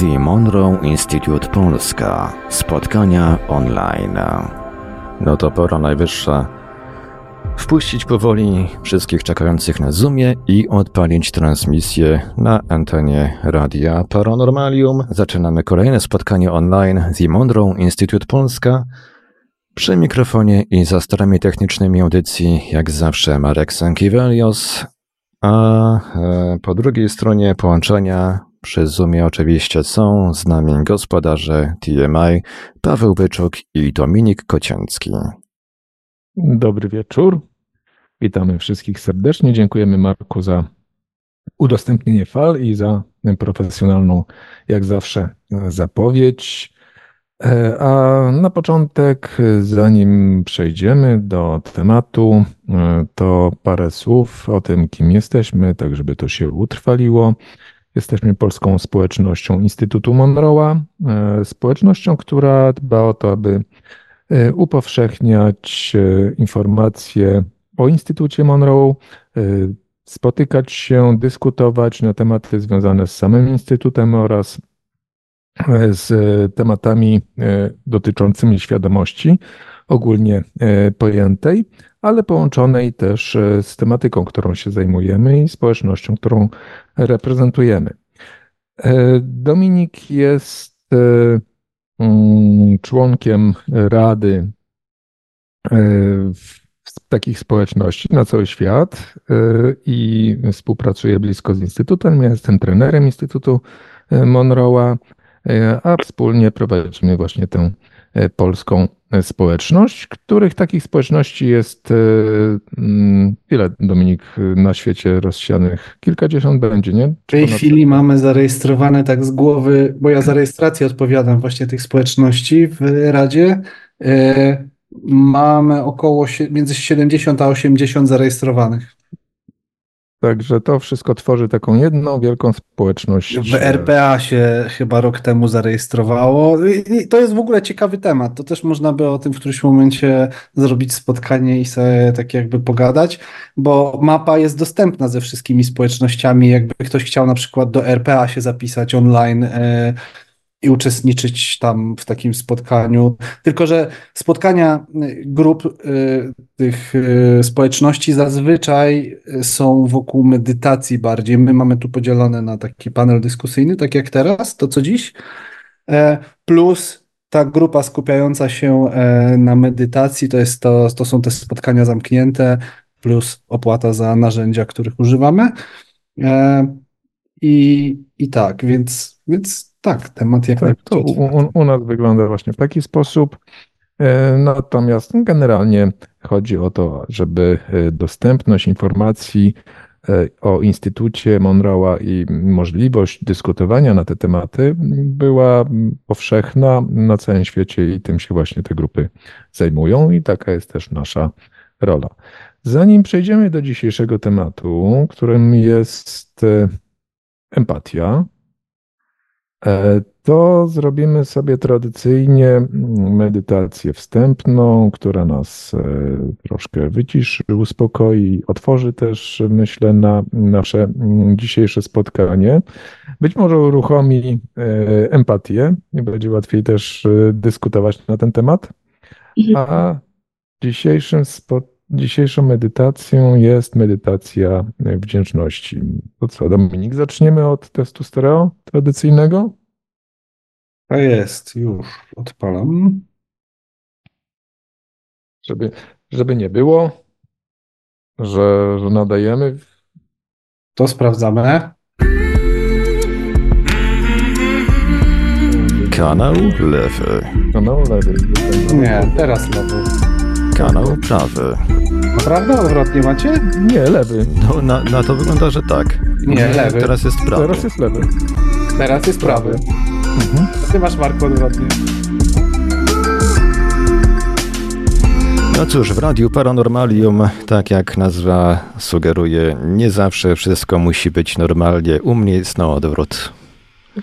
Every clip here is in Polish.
The Monroe Institute Polska. Spotkania online. No to pora najwyższa wpuścić powoli wszystkich czekających na Zoomie i odpalić transmisję na antenie Radia Paranormalium. Zaczynamy kolejne spotkanie online The Monroe Institute Polska. Przy mikrofonie i za starami technicznymi audycji, jak zawsze, Marek Sankiewelios, a e, po drugiej stronie połączenia przy Zoomie oczywiście są z nami gospodarze TMI Paweł Byczuk i Dominik Kocięcki. Dobry wieczór. Witamy wszystkich serdecznie. Dziękujemy Marku za udostępnienie fal i za profesjonalną, jak zawsze, zapowiedź. E, a na początek, zanim przejdziemy do tematu, e, to parę słów o tym, kim jesteśmy, tak żeby to się utrwaliło. Jesteśmy polską społecznością Instytutu Monroe'a, e, społecznością, która dba o to, aby upowszechniać informacje o Instytucie Monroe, spotykać się, dyskutować na tematy związane z samym Instytutem oraz z tematami e, dotyczącymi świadomości ogólnie e, pojętej, ale połączonej też e, z tematyką, którą się zajmujemy i społecznością, którą reprezentujemy. Dominik jest mm, członkiem Rady takich społeczności na cały świat i współpracuje blisko z Instytutem. Ja jestem trenerem Instytutu Monroe'a E, a wspólnie prowadzimy właśnie tę e, polską e, społeczność, których takich społeczności jest mm, ile, Dominik, na świecie rozsianych? Kilkadziesiąt będzie, nie? W tej chwili mamy zarejestrowane tak z głowy, bo ja za rejestrację odpowiadam właśnie tych społeczności w Radzie. Mamy około między 70 a 80 zarejestrowanych. Także to wszystko tworzy taką jedną wielką społeczność. W RPA się chyba rok temu zarejestrowało. I to jest w ogóle ciekawy temat. To też można by o tym w którymś momencie zrobić spotkanie i sobie tak jakby pogadać, bo mapa jest dostępna ze wszystkimi społecznościami. Jakby ktoś chciał na przykład do RPA się zapisać online, e, i uczestniczyć tam w takim spotkaniu. Tylko, że spotkania y, grup y, tych y, społeczności zazwyczaj są wokół medytacji bardziej. My mamy tu podzielone na taki panel dyskusyjny, tak jak teraz, to co dziś, e, plus ta grupa skupiająca się e, na medytacji, to, jest to, to są te spotkania zamknięte, plus opłata za narzędzia, których używamy. E, I, i tak, więc, więc tak, temat jak tak, to u, u, nas wygląda właśnie w taki sposób. E, natomiast generalnie chodzi o to, żeby e, dostępność informacji e, o Instytucie Monroe'a i możliwość dyskutowania na te tematy była powszechna na całym świecie i tym się właśnie te grupy zajmują i taka jest też nasza rola. Zanim przejdziemy do dzisiejszego tematu, którym jest empatia, to zrobimy sobie tradycyjnie medytację wstępną, która nas e, troszkę wyciszy, uspokoi, otworzy też, myślę, na nasze dzisiejsze spotkanie. Być może uruchomi e, empatię i będzie łatwiej też dyskutować na ten temat. Mhm. A dzisiejszym dzisiejszą medytacją jest medytacja wdzięczności. To co, Dominik, zaczniemy od testu stereo tradycyjnego? A jest, już odpalam. Żeby, żeby nie było, że, że nadajemy. To sprawdzamy. Kanał lewy. Kanał lewy. Nie, teraz lewy. Kanał prawy. Naprawdę odwrotnie macie? Nie, lewy. No, na, na to wygląda, że tak. Nie, lewy. Teraz jest prawy. Teraz jest lewy. Teraz jest prawy. Mhm. Ty masz Marko odwrotnie. No cóż, w Radiu Paranormalium, tak jak nazwa sugeruje, nie zawsze wszystko musi być normalnie. U mnie jest na odwrót.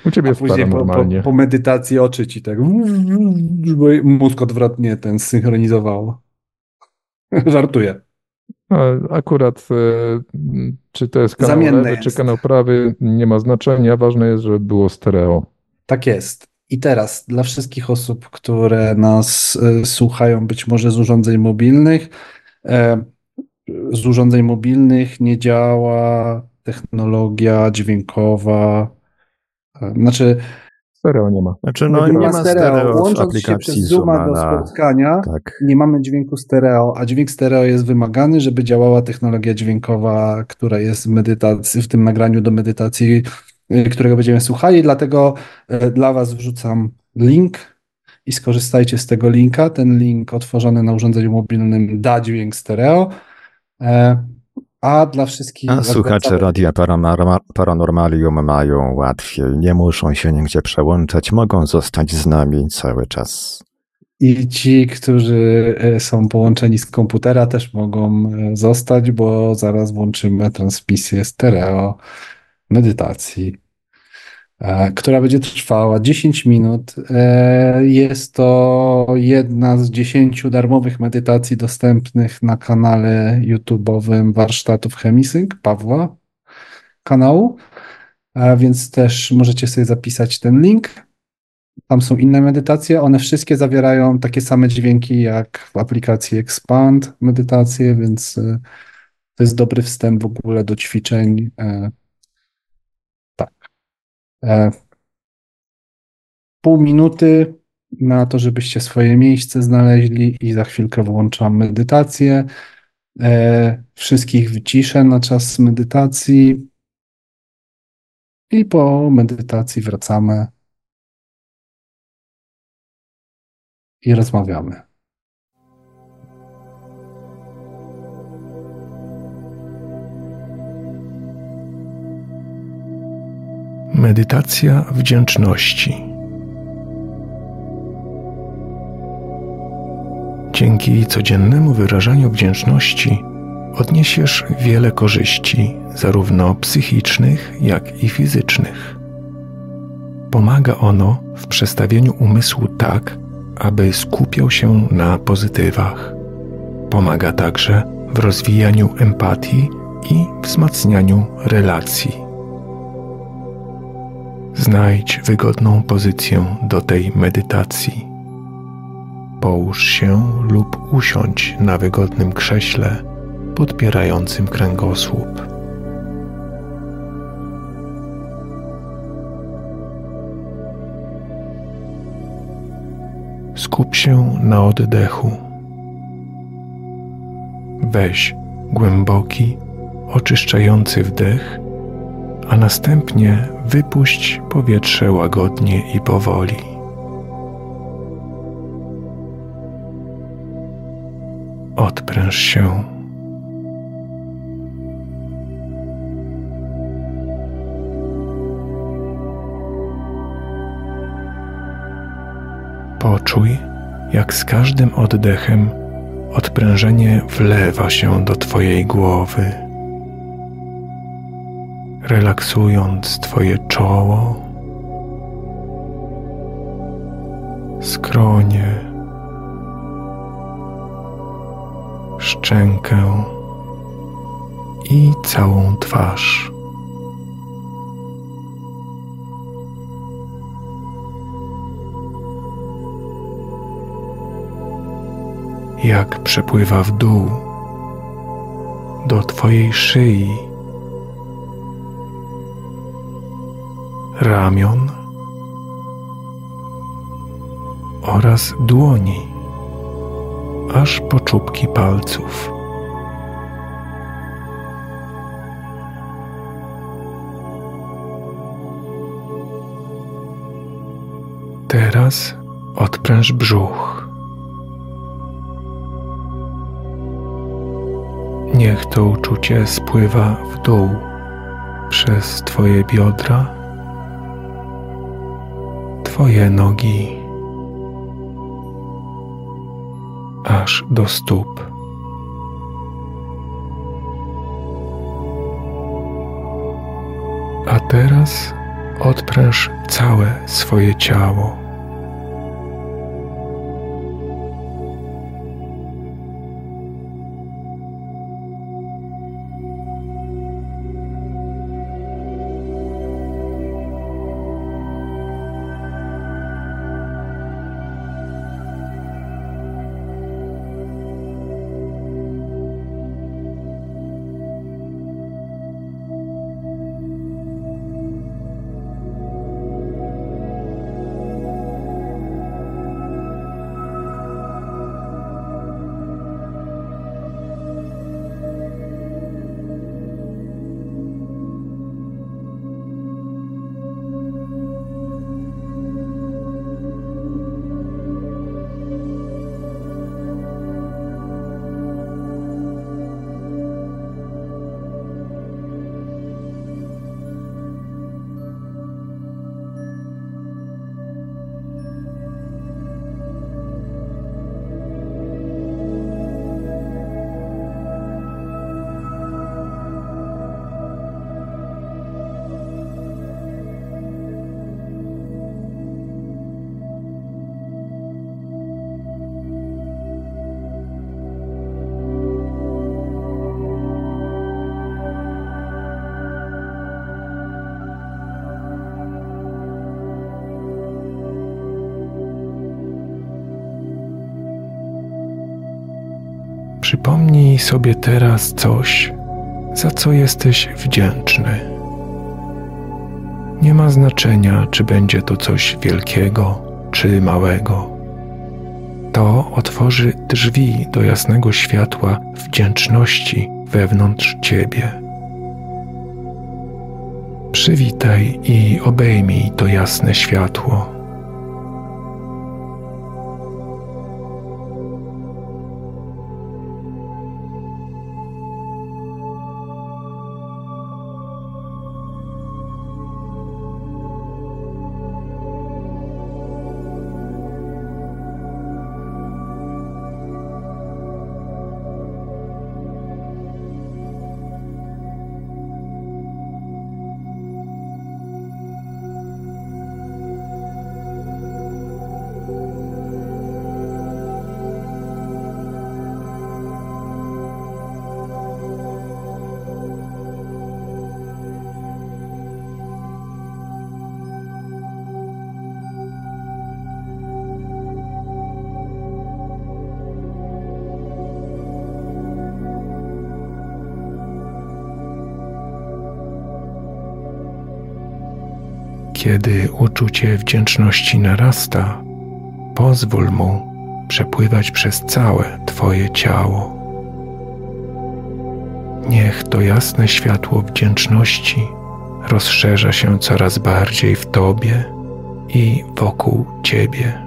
U ciebie jest później po, po, po, medytacji oczy ci tak mózg odwrotnie ten synchronizowało. Żartuję. Akurat e, czy to jest kanał lewy, czy kanał prawy, nie ma znaczenia. Ważne jest, żeby było stereo. Tak jest. I teraz dla wszystkich osób, które nas e, słuchają, być może z urządzeń mobilnych, e, z urządzeń mobilnych nie działa technologia dźwiękowa. E, znaczy, Stereo nie ma. Znaczy, no, nie, ma stereo, stereo Łącząc się przez Zooma do spotkania, tak. nie mamy dźwięku stereo, a dźwięk stereo jest wymagany, żeby działała technologia dźwiękowa, która jest w medytacji, w tym nagraniu do medytacji, y, którego będziemy słuchali. Dlatego y, dla Was wrzucam link i skorzystajcie z tego linka. Ten link otworzony na urządzeniu mobilnym da dźwięk stereo. A dla wszystkich. A słuchacze Radia Paranormalium mają łatwiej. Nie muszą się nigdzie przełączać, mogą zostać z nami cały czas. I ci, którzy e, są połączeni z komputera, też mogą e, zostać, bo zaraz włączymy transmisję stereo medytacji. E, która będzie trwała 10 minut. E, jest to jedna z 10 darmowych medytacji dostępnych na kanale YouTube'owym Warsztatów Chemisync Pawła kanału, więc też możecie sobie zapisać ten link. Tam są inne medytacje, one wszystkie zawierają takie same dźwięki jak w aplikacji Expand medytacje, więc e, to jest dobry wstęp w ogóle do ćwiczeń E, pół minuty na to, żebyście swoje miejsce znaleźli i za chwilkę włączam medytację. E, wszystkich wyciszę na czas medytacji i po medytacji wracamy i rozmawiamy. Medytacja wdzięczności. Dzięki codziennemu wyrażaniu wdzięczności odniesiesz wiele korzyści, zarówno psychicznych, jak i fizycznych. Pomaga ono w przestawieniu umysłu tak, aby skupiał się na pozytywach. Pomaga także w rozwijaniu empatii i wzmacnianiu relacji. Znajdź wygodną pozycję do tej medytacji. Połóż się lub usiądź na wygodnym krześle podpierającym kręgosłup. Skup się na oddechu. Weź głęboki, oczyszczający wdech a następnie wypuść powietrze łagodnie i powoli. Odpręż się. Poczuj, jak z każdym oddechem odprężenie wlewa się do Twojej głowy relaksując Twoje czoło, skronie, szczękę i całą twarz. Jak przepływa w dół do Twojej szyi ramion oraz dłoni, aż po czubki palców. Teraz odpręż brzuch. Niech to uczucie spływa w dół przez Twoje biodra Twoje nogi aż do stóp. A teraz odpręż całe swoje ciało. Sobie teraz coś, za co jesteś wdzięczny. Nie ma znaczenia, czy będzie to coś wielkiego czy małego. To otworzy drzwi do jasnego światła wdzięczności wewnątrz ciebie. Przywitaj i obejmij to jasne światło. Kiedy uczucie wdzięczności narasta, pozwól mu przepływać przez całe Twoje ciało. Niech to jasne światło wdzięczności rozszerza się coraz bardziej w Tobie i wokół Ciebie.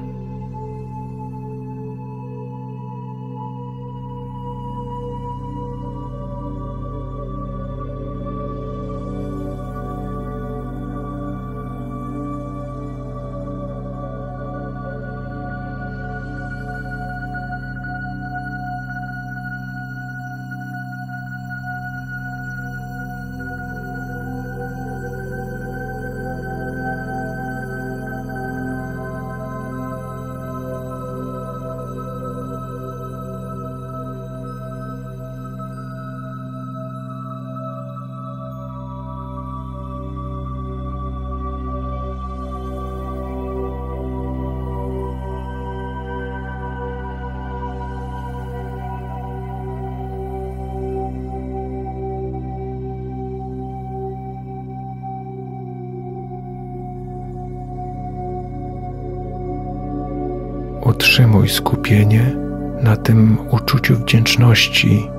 Utrzymuj skupienie na tym uczuciu wdzięczności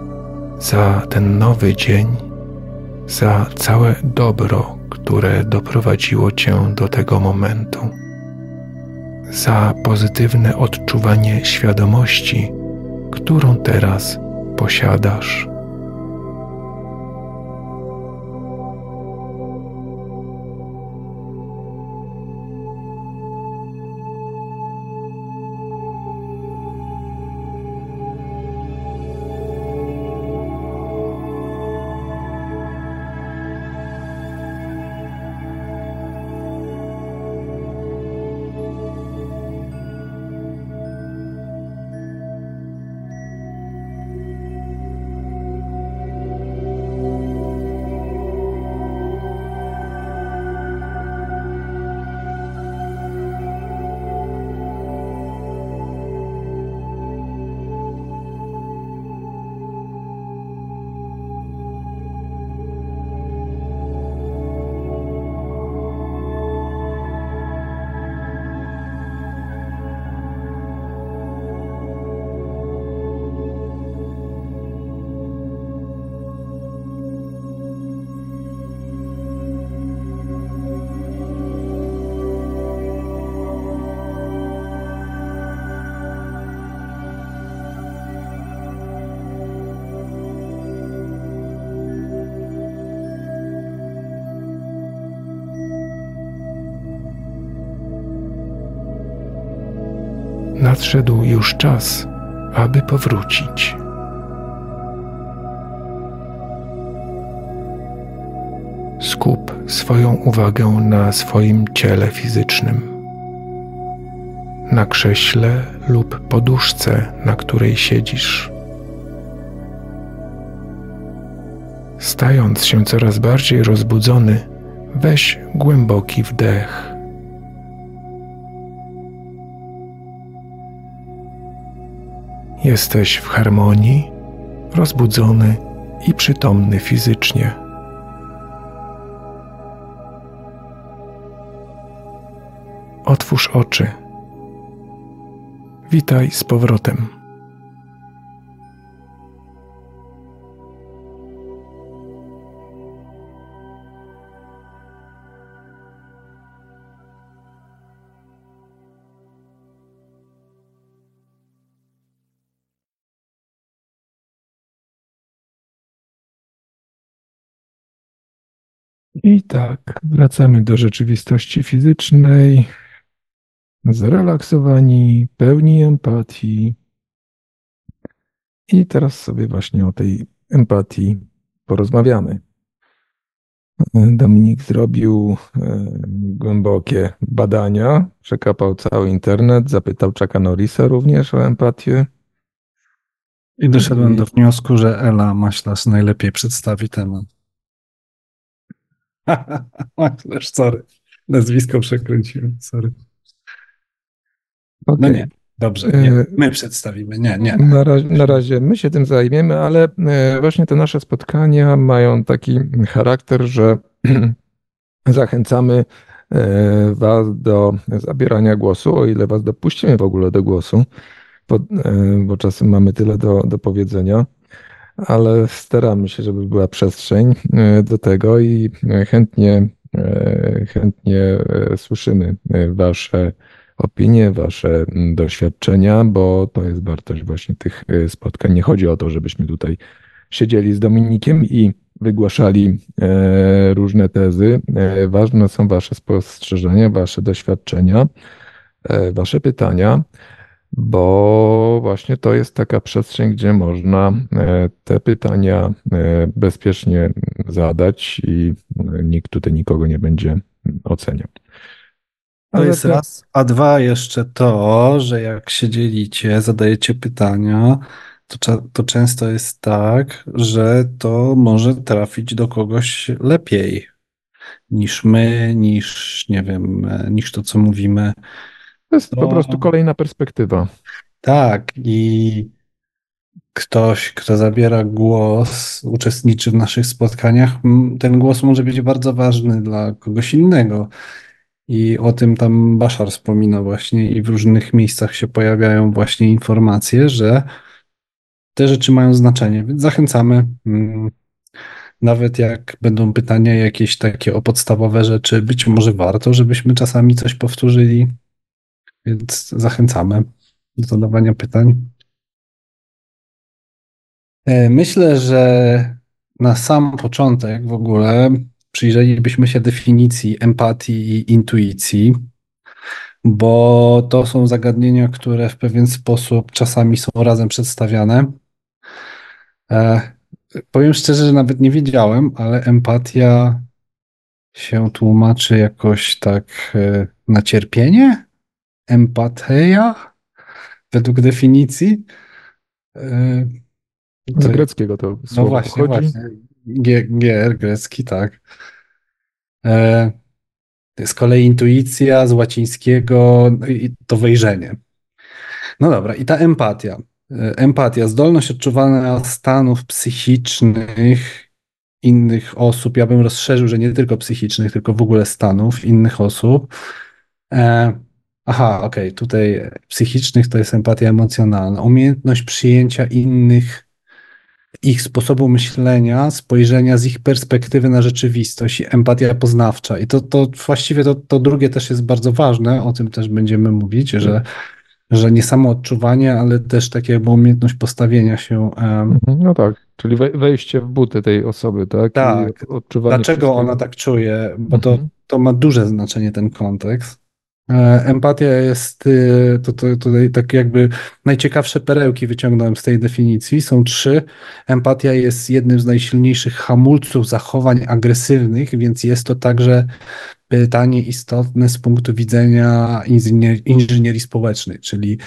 za ten nowy dzień, za całe dobro, które doprowadziło Cię do tego momentu, za pozytywne odczuwanie świadomości, którą teraz posiadasz. Nadszedł już czas, aby powrócić. Skup swoją uwagę na swoim ciele fizycznym, na krześle lub poduszce, na której siedzisz. Stając się coraz bardziej rozbudzony, weź głęboki wdech. Jesteś w harmonii rozbudzony i przytomny fizycznie. Otwórz oczy. Witaj z powrotem. Tak, wracamy do rzeczywistości fizycznej, zrelaksowani, pełni empatii. I teraz sobie właśnie o tej empatii porozmawiamy. Dominik zrobił e, głębokie badania, przekapał cały internet, zapytał Chucka Norrisa również o empatię. I doszedłem do wniosku, że Ela Maślas najlepiej przedstawi temat. Maślarz, sorry. Nazwisko przekręciłem, sorry. Okay. No nie, dobrze, nie. my przedstawimy, nie, nie. Na razie, na razie my się tym zajmiemy, ale e, właśnie te nasze spotkania mają taki charakter, że zachęcamy e, Was do zabierania głosu, o ile Was dopuścimy w ogóle do głosu, bo, e, bo czasem mamy tyle do, do powiedzenia ale staramy się, żeby była przestrzeń do tego i chętnie, chętnie słyszymy Wasze opinie, wasze doświadczenia, bo to jest wartość właśnie tych spotkań. Nie chodzi o to, żebyśmy tutaj siedzieli z Dominikiem i wygłaszali e, różne tezy. E, ważne są wasze spostrzeżenia, wasze doświadczenia, e, wasze pytania, bo właśnie to jest taka przestrzeń, gdzie można te pytania bezpiecznie zadać i nikt tutaj nikogo nie będzie oceniał. To jest to... raz. A dwa jeszcze to, że jak się dzielicie, zadajecie pytania, to, to często jest tak, że to może trafić do kogoś lepiej niż my, niż nie wiem, niż to, co mówimy. To jest to... po prostu kolejna perspektywa. Tak, i ktoś, kto zabiera głos, uczestniczy w naszych spotkaniach, ten głos może być bardzo ważny dla kogoś innego. I o tym tam Baszar wspomina właśnie i w różnych miejscach się pojawiają właśnie informacje, że te rzeczy mają znaczenie, więc zachęcamy. Mm, nawet jak będą pytania jakieś takie o podstawowe rzeczy, być może warto, żebyśmy czasami coś powtórzyli, więc zachęcamy do zadawania pytań. E, myślę, że na sam początek w ogóle przyjrzelibyśmy się definicji empatii i intuicji, bo to są zagadnienia, które w pewien sposób czasami są razem przedstawiane. E, powiem szczerze, że nawet nie wiedziałem, ale empatia się tłumaczy jakoś tak e, na cierpienie? Empatia? Według definicji? E, Z greckiego to słowo No właśnie, pochodzi. właśnie. GR, grecki, tak. E, z kolei intuicja z łacińskiego to wejrzenie. No dobra, i ta empatia. E, empatia, zdolność odczuwania stanów psychicznych innych osób. Ja bym rozszerzył, że nie tylko psychicznych, tylko w ogóle stanów innych osób. E, aha, okej, okay, tutaj psychicznych to jest empatia emocjonalna. Umiejętność przyjęcia innych ich sposobu myślenia, spojrzenia z ich perspektywy na rzeczywistość, empatia poznawcza. I to, to właściwie to, to drugie też jest bardzo ważne, o tym też będziemy mówić, że, że nie samo odczuwanie, ale też takie umiejętność postawienia się. Um... No tak, czyli wejście w buty tej osoby, tak? Tak. Dlaczego ona tak czuje? Bo to, mhm. to ma duże znaczenie ten kontekst. E, empatia jest, y, to, to, tutaj tak jakby najciekawsze perełki wyciągnąłem z tej definicji. Są trzy. Empatia jest jednym z najsilniejszych hamulców zachowań agresywnych, więc jest to także pytanie istotne z punktu widzenia inżynier inżynierii społecznej, czyli,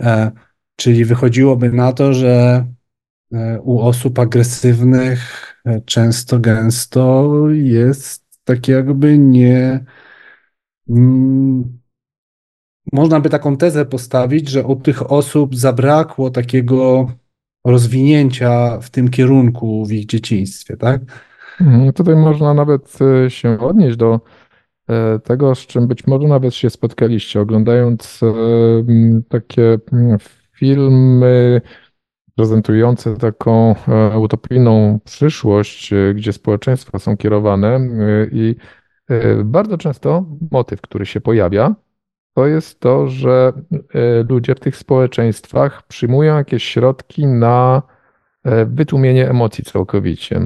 e, czyli wychodziłoby na to, że e, u osób agresywnych często, gęsto jest tak jakby nie można by taką tezę postawić, że u tych osób zabrakło takiego rozwinięcia w tym kierunku w ich dzieciństwie, tak? Mhm, tutaj można nawet e, się odnieść do e, tego, z czym być może nawet się spotkaliście, oglądając e, takie filmy prezentujące taką utopijną przyszłość, gdzie społeczeństwa są kierowane i bardzo często motyw, który się pojawia, to jest to, że ludzie w tych społeczeństwach przyjmują jakieś środki na E, wytłumienie emocji całkowicie.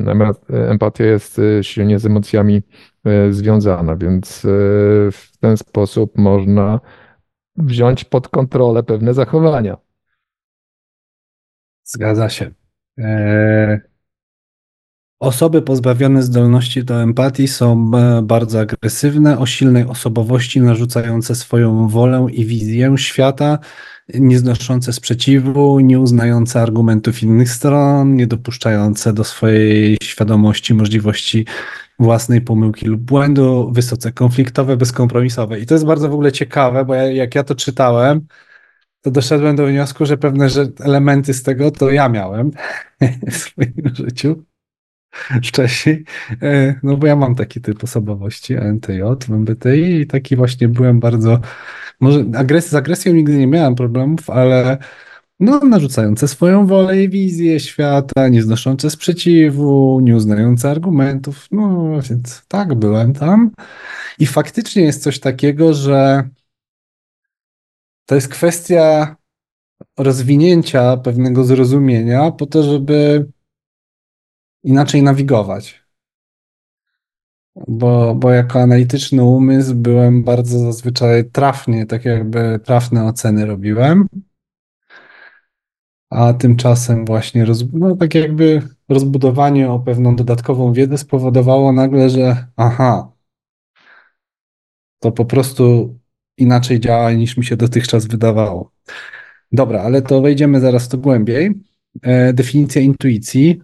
Empatia jest e, silnie z emocjami e, związana, więc w ten sposób można wziąć pod kontrolę pewne zachowania. Zgadza się. Osoby pozbawione zdolności do empatii są bardzo agresywne, o silnej osobowości, narzucające swoją wolę i wizję świata nieznoszące sprzeciwu, nieuznające argumentów innych stron, niedopuszczające do swojej świadomości możliwości własnej pomyłki lub błędu, wysoce konfliktowe, bezkompromisowe. I to jest bardzo w ogóle ciekawe, bo ja, jak ja to czytałem, to doszedłem do wniosku, że pewne elementy z tego to ja miałem w swoim życiu wcześniej, e, no bo ja mam taki typ osobowości NTJ w MBTI i taki właśnie byłem bardzo, może agres z agresją nigdy nie miałem problemów, ale no, narzucające swoją wolę i wizję świata, nie znoszące sprzeciwu, nie uznające argumentów, no więc tak, byłem tam. I faktycznie jest coś takiego, że to jest kwestia rozwinięcia pewnego zrozumienia po to, żeby inaczej nawigować. Bo, bo jako analityczny umysł byłem bardzo zazwyczaj trafnie, tak jakby trafne oceny robiłem. A tymczasem właśnie roz, no, tak jakby rozbudowanie o pewną dodatkową wiedzę spowodowało nagle, że aha, to po prostu inaczej działa niż mi się dotychczas wydawało. Dobra, ale to wejdziemy zaraz to głębiej. E, definicja intuicji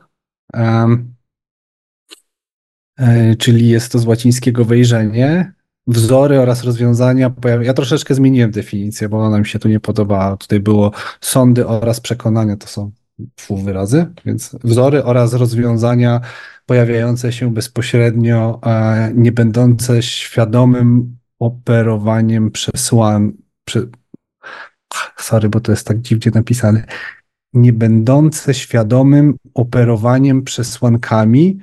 czyli jest to z łacińskiego wejrzenie. Wzory oraz rozwiązania. Ja troszeczkę zmieniłem definicję, bo ona mi się tu nie podobała. Tutaj było sądy oraz przekonania, to są wyrazy, więc wzory oraz rozwiązania pojawiające się bezpośrednio, e, nie będące świadomym operowaniem przesłan. Prze... Sorry, bo to jest tak dziwnie napisane nie będące świadomym operowaniem przesłankami,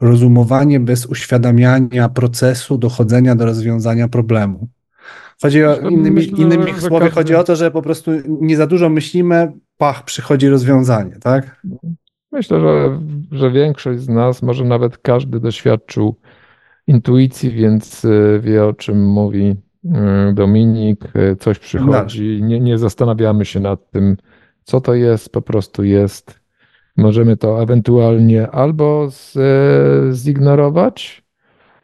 rozumowanie bez uświadamiania procesu dochodzenia do rozwiązania problemu. Chodzi o, innymi, innymi słowy, chodzi o to, że po prostu nie za dużo myślimy, pach, przychodzi rozwiązanie, tak? Myślę, że, że większość z nas, może nawet każdy doświadczył intuicji, więc e, wie o czym mówi e, Dominik, e, coś przychodzi, nie, nie zastanawiamy się nad tym, co to jest, po prostu jest. Możemy to ewentualnie albo z, e, zignorować,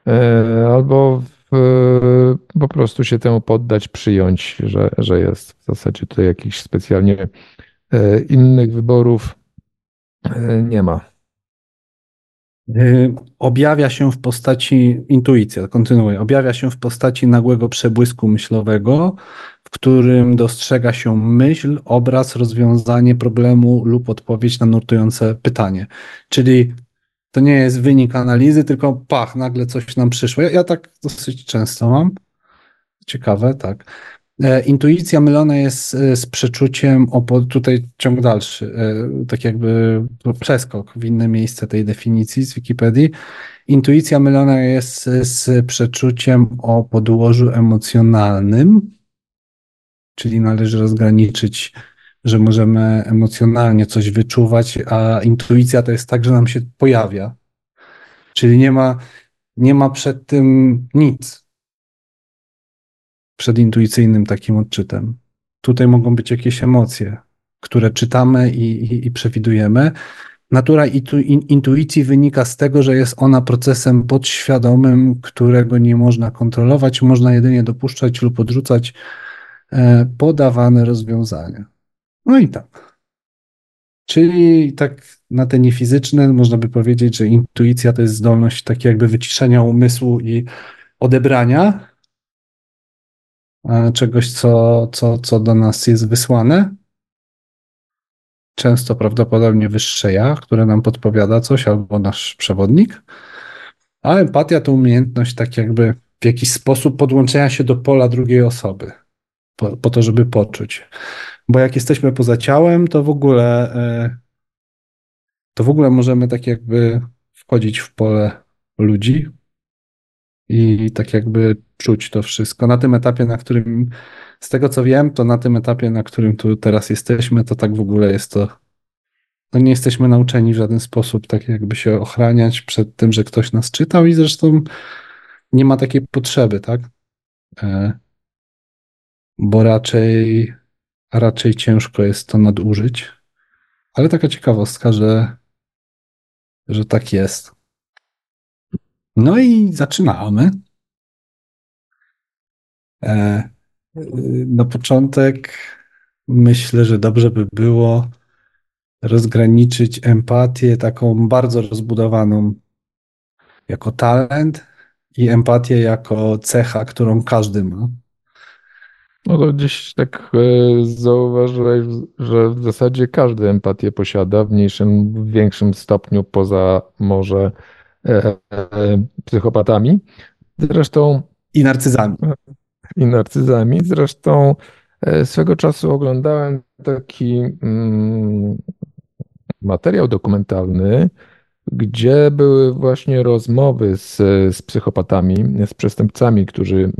e, albo w, po prostu się temu poddać, przyjąć, że, że jest. W zasadzie tutaj jakichś specjalnie e, innych wyborów nie ma. Objawia się w postaci intuicja, kontynuuję, objawia się w postaci nagłego przebłysku myślowego, w którym dostrzega się myśl, obraz, rozwiązanie problemu lub odpowiedź na nurtujące pytanie. Czyli to nie jest wynik analizy, tylko pach, nagle coś nam przyszło. Ja, ja tak dosyć często mam. Ciekawe, tak. E, intuicja mylona jest e, z przeczuciem, o, tutaj ciąg dalszy, e, tak jakby przeskok w inne miejsce tej definicji z Wikipedii. Intuicja mylona jest z przeczuciem o podłożu emocjonalnym, czyli należy rozgraniczyć, że możemy emocjonalnie coś wyczuwać, a intuicja to jest tak, że nam się pojawia. Czyli nie ma, nie ma przed tym nic. Przed intuicyjnym takim odczytem. Tutaj mogą być jakieś emocje, które czytamy i, i, i przewidujemy. Natura intu, intuicji wynika z tego, że jest ona procesem podświadomym, którego nie można kontrolować, można jedynie dopuszczać lub odrzucać podawane rozwiązania. No i tak. Czyli tak na te niefizyczne można by powiedzieć, że intuicja to jest zdolność takiego jakby wyciszenia umysłu i odebrania e, czegoś, co, co, co do nas jest wysłane. często prawdopodobnie wyższe ja, które nam podpowiada coś, albo nasz przewodnik. A empatia to umiejętność tak jakby w jakiś sposób podłączenia się do pola drugiej osoby, po, po to, żeby poczuć. Bo jak jesteśmy poza ciałem, to w ogóle e, to w ogóle możemy tak jakby wchodzić w pole ludzi i tak jakby czuć to wszystko. Na tym etapie, na którym, z tego co wiem, to na tym etapie, na którym tu teraz jesteśmy, to tak w ogóle jest to. No nie jesteśmy nauczeni w żaden sposób tak jakby się ochraniać przed tym, że ktoś nas czytał i zresztą nie ma takiej potrzeby, tak? Bo raczej, raczej ciężko jest to nadużyć. Ale taka ciekawostka, że, że tak jest. No i zaczynamy. E, na początek myślę, że dobrze by było rozgraniczyć empatię taką bardzo rozbudowaną jako talent i empatię jako cecha, którą każdy ma. No to gdzieś tak e, zauważyłeś, że w zasadzie każdy empatię posiada w mniejszym, w większym stopniu poza może e, e, psychopatami. Zresztą I narcyzami. i narcyzami. Zresztą e, swego czasu oglądałem taki mm, materiał dokumentalny, gdzie były właśnie rozmowy z, z psychopatami, z przestępcami, którzy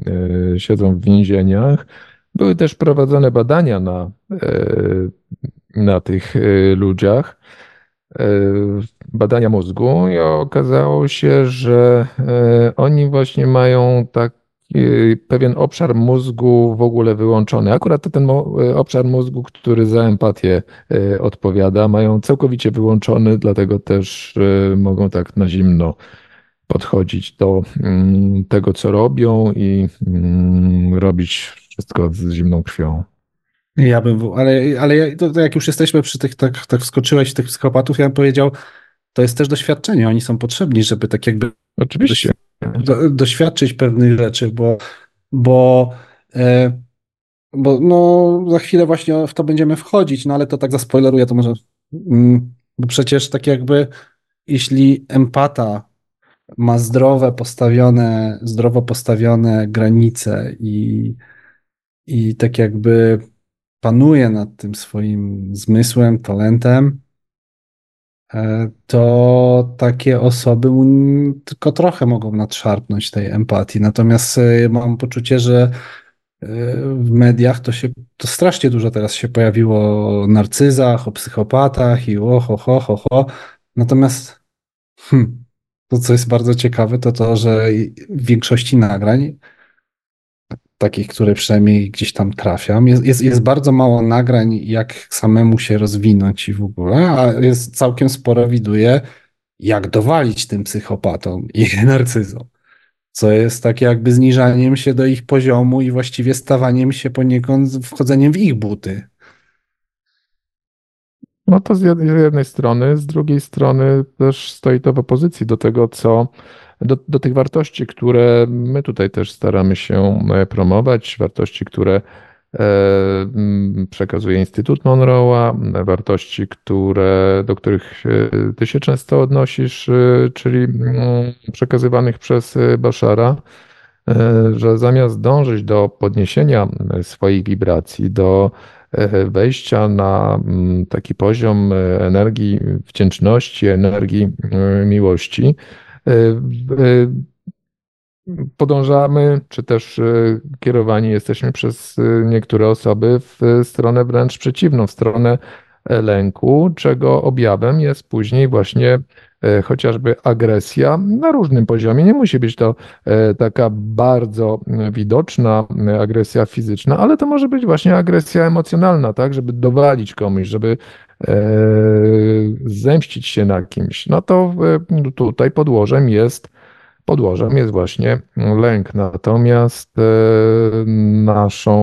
e, siedzą w więzieniach. Były też prowadzone badania na, e, na tych e, ludziach, e, badania mózgu i okazało się, że oni właśnie mają taki pewien obszar mózgu w ogóle wyłączony. Akurat ten mo- e, obszar mózgu, który za empatię odpowiada, mają całkowicie wyłączony, dlatego też mogą tak na zimno podchodzić do mm, tego, co robią i mm, robić wszystko z zimną krwią. Ja bym, ale, ale to, to jak już jesteśmy przy tych, tak, tak wskoczyłeś w tych psychopatów, ja bym powiedział, to jest też doświadczenie. Oni są potrzebni, żeby tak jakby Oczywiście. do, doświadczyć pewnych rzeczy, bo, bo, e, bo no, za chwilę właśnie w to będziemy wchodzić, no ale to tak zaspoileruję, to może, mm, bo przecież tak jakby jeśli empata ma zdrowe postawione, zdrowo postawione granice i, i tak jakby panuje nad tym swoim zmysłem, talentem, e, to takie osoby tylko trochę mogą nadszarpnąć tej empatii. Natomiast e, mam poczucie, że e, w mediach to się to strasznie dużo teraz się pojawiło o narcyzach, o psychopatach i o ho, ho, ho, ho. Natomiast hmm, to, co jest bardzo ciekawe, to to, że w większości nagrań, takich, które przynajmniej gdzieś tam trafiam, jest, jest, jest bardzo mało nagrań, jak samemu się rozwinąć i w ogóle, a jest całkiem sporo widuje, jak dowalić tym psychopatom i narcyzom. Co jest takie jakby zniżaniem się do ich poziomu i właściwie stawaniem się poniekąd wchodzeniem w ich buty. No to z jednej strony, z drugiej strony też stoi to w opozycji do tego, co do, do tych wartości, które my tutaj też staramy się e, promować, wartości, które e, przekazuje Instytut Monroe'a, wartości, które, do których e, ty się często odnosisz, czyli mm, przekazywanych przez Bashara, że zamiast dążyć do podniesienia swoich wibracji, do wejścia na mm, taki poziom energii wdzięczności, energii miłości, podążamy, czy też e, kierowani jesteśmy przez e, niektóre osoby w e, stronę wręcz przeciwną, w stronę e, lęku, czego objawem jest później właśnie e, chociażby agresja na różnym poziomie. Nie musi być to e, taka bardzo e, widoczna e, agresja fizyczna, ale to może być właśnie agresja emocjonalna, tak, żeby dowalić komuś, żeby e, zemścić się na kimś. No to e, tutaj podłożem jest podłożem jest właśnie lęk. Natomiast e, naszą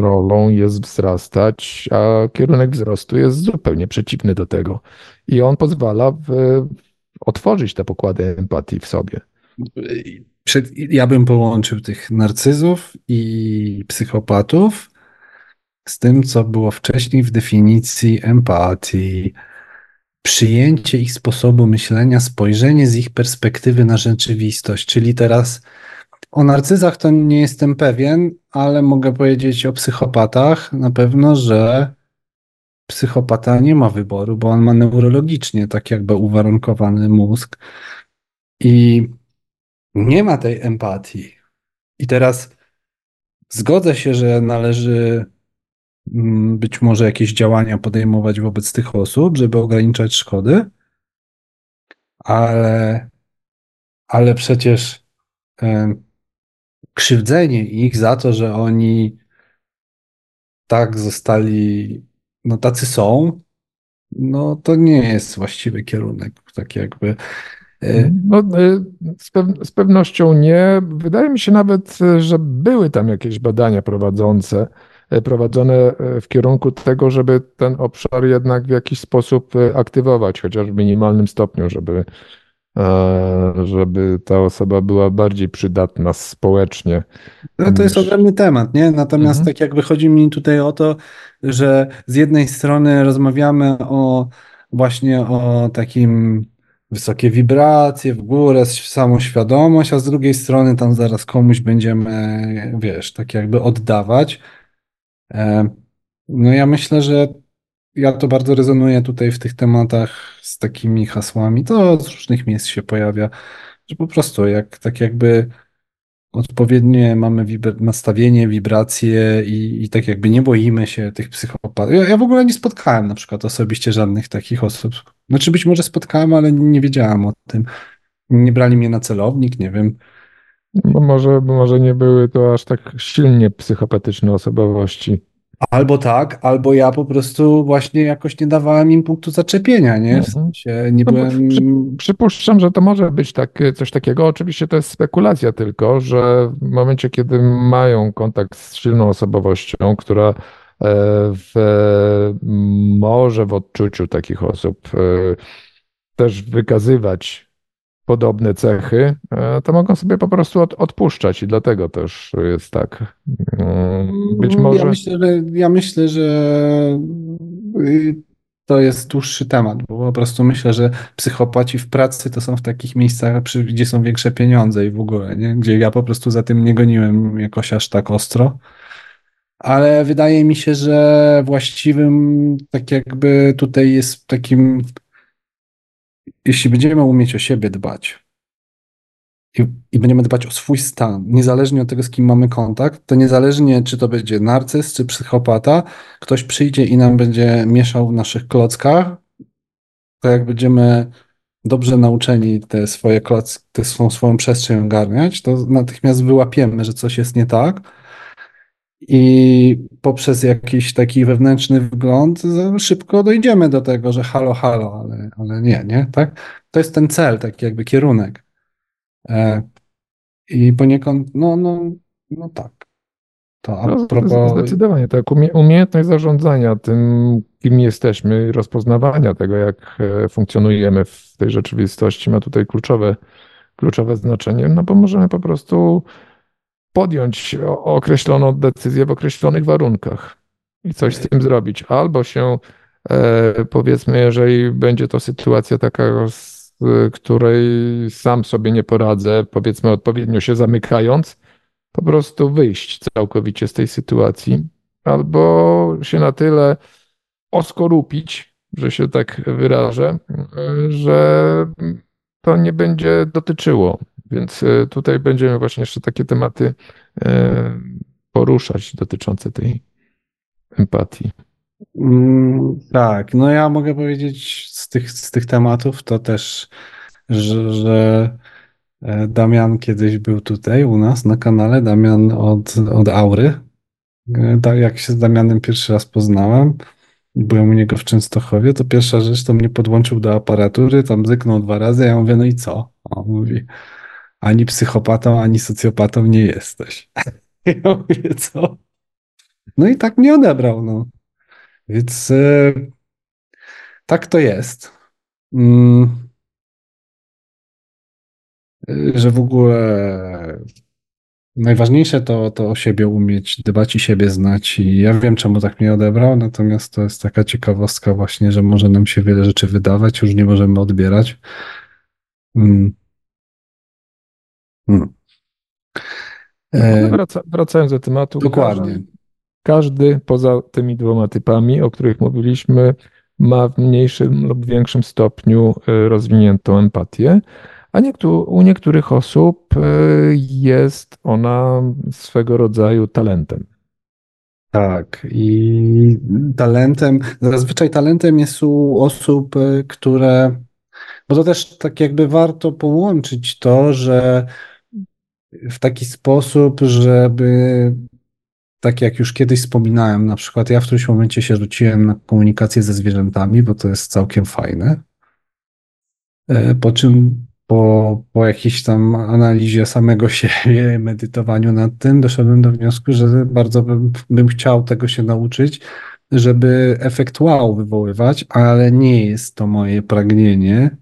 rolą jest wzrastać, a kierunek wzrostu jest zupełnie przeciwny do tego. I on pozwala w, otworzyć te pokłady empatii w sobie. Ja bym połączył tych narcyzów i psychopatów z tym, co było wcześniej w definicji empatii. Przyjęcie ich sposobu myślenia, spojrzenie z ich perspektywy na rzeczywistość. Czyli teraz o narcyzach to nie jestem pewien, ale mogę powiedzieć o psychopatach na pewno, że psychopata nie ma wyboru, bo on ma neurologicznie tak jakby uwarunkowany mózg i nie ma tej empatii. I teraz zgodzę się, że należy mm, być może jakieś działania podejmować wobec tych osób, żeby ograniczać szkody, ale, ale przecież krzywdzenie ich za to, że oni tak zostali, no tacy są, no to nie jest właściwy kierunek. Tak jakby. E, no, e, z, pew z pewnością nie. Wydaje mi się nawet, że były tam jakieś badania prowadzące, e, prowadzone w kierunku tego, żeby ten obszar jednak w jakiś sposób aktywować, chociaż w minimalnym stopniu, żeby żeby ta osoba była bardziej przydatna społecznie. No to jest ogromny temat, nie? Natomiast mhm. tak jakby chodzi mi tutaj o to, że z jednej strony rozmawiamy o właśnie o takim wysokie wibracje w górę, samoświadomość, a z drugiej strony tam zaraz komuś będziemy, wiesz, tak jakby oddawać. E, no ja myślę, że ja to bardzo rezonuję tutaj w tych tematach z takimi hasłami. To z różnych miejsc się pojawia, że po prostu jak tak jakby odpowiednie mamy nastawienie, wibracje i, i, tak jakby nie boimy się tych psychopatów. Ja, ja, w ogóle nie spotkałem na przykład osobiście żadnych takich osób. Znaczy być może spotkałem, ale nie wiedziałem o tym. Nie brali mnie na celownik, nie wiem. Bo może, bo może nie były to aż tak silnie psychopatyczne osobowości. Albo tak, albo ja po prostu właśnie jakoś nie dawałem im punktu zaczepienia, nie? W mhm. sensie nie no byłem... Przy, przypuszczam, że to może być tak, coś takiego. Oczywiście to jest spekulacja tylko, że w momencie, kiedy mają kontakt z silną osobowością, która e, w, może w odczuciu takich osób e, też wykazywać podobne cechy, e, to mogą sobie po prostu od, odpuszczać i dlatego też jest tak. Mm, być może. Ja myślę, że, ja myślę, że y, to jest dłuższy temat, bo po prostu myślę, że psychopaci w pracy to są w takich miejscach, gdzie są większe pieniądze i w ogóle, nie? gdzie ja po prostu za tym nie goniłem jakoś aż tak ostro. Ale wydaje mi się, że właściwym, tak jakby tutaj jest takim jeśli będziemy umieć o siebie dbać i, i, będziemy dbać o swój stan, niezależnie od tego, z kim mamy kontakt, to niezależnie, czy to będzie narcyz, czy psychopata, ktoś przyjdzie i nam będzie mieszał w naszych klockach, to jak będziemy dobrze nauczeni te swoje klocki, tę swoją, swoją przestrzeń ogarniać, to natychmiast wyłapiemy, że coś jest nie tak i poprzez jakiś taki wewnętrzny wgląd szybko dojdziemy do tego, że halo, halo, ale, ale nie, nie, tak? To jest ten cel, taki jakby kierunek. E, I poniekąd, no, no, no tak. To a no, propos... Zdecydowanie tak. Umiejętność zarządzania tym, kim jesteśmy, rozpoznawania tego, jak e, funkcjonujemy w tej rzeczywistości ma tutaj kluczowe, kluczowe znaczenie, no bo możemy po prostu podjąć określoną decyzję w określonych warunkach i coś z tym zrobić. Albo się, e, powiedzmy, jeżeli będzie to sytuacja taka, z której sam sobie nie poradzę, powiedzmy odpowiednio się zamykając, po prostu wyjść całkowicie z tej sytuacji, albo się na tyle oskorupić, że się tak wyrażę, że to nie będzie dotyczyło więc e, tutaj będziemy właśnie jeszcze takie tematy e, poruszać dotyczące tej empatii. Mm, tak, no ja mogę powiedzieć z tych, z tych tematów to też, że, że e, Damian kiedyś był tutaj u nas na kanale, Damian od, od Aury. Jak się z Damianem pierwszy raz poznałem, byłem u niego w Częstochowie, to pierwsza rzecz to mnie podłączył do aparatury, tam zyknął dwa razy, ja mówię, no i co? On mówi, ani psychopatą, ani socjopatą nie jesteś. Ja mówię, co? No i tak mnie odebrał, no. Więc e, tak to jest. Mm, e, że w ogóle najważniejsze to, to o siebie umieć dbać i siebie znać. I ja wiem, czemu tak mnie odebrał, natomiast to jest taka ciekawostka właśnie, że może nam się wiele rzeczy wydawać, już nie możemy odbierać. Hmm. Hmm. E, wraca, wracając do tematu. Dokładnie. Każdy, każdy poza tymi dwoma typami, o których mówiliśmy, ma w mniejszym lub większym stopniu e, rozwiniętą empatię, a niektó u niektórych osób e, jest ona swego rodzaju talentem. Tak, i talentem, zazwyczaj talentem jest u osób, które, bo to też tak jakby warto połączyć to, że w taki sposób, żeby tak jak już kiedyś wspominałem, na przykład ja w którymś momencie się rzuciłem na komunikację ze zwierzętami, bo to jest całkiem fajne. E, po czym po, po jakiejś tam analizie samego siebie, medytowaniu nad tym, doszedłem do wniosku, że bardzo bym, bym chciał tego się nauczyć, żeby efekt wow wywoływać, ale nie jest to moje pragnienie.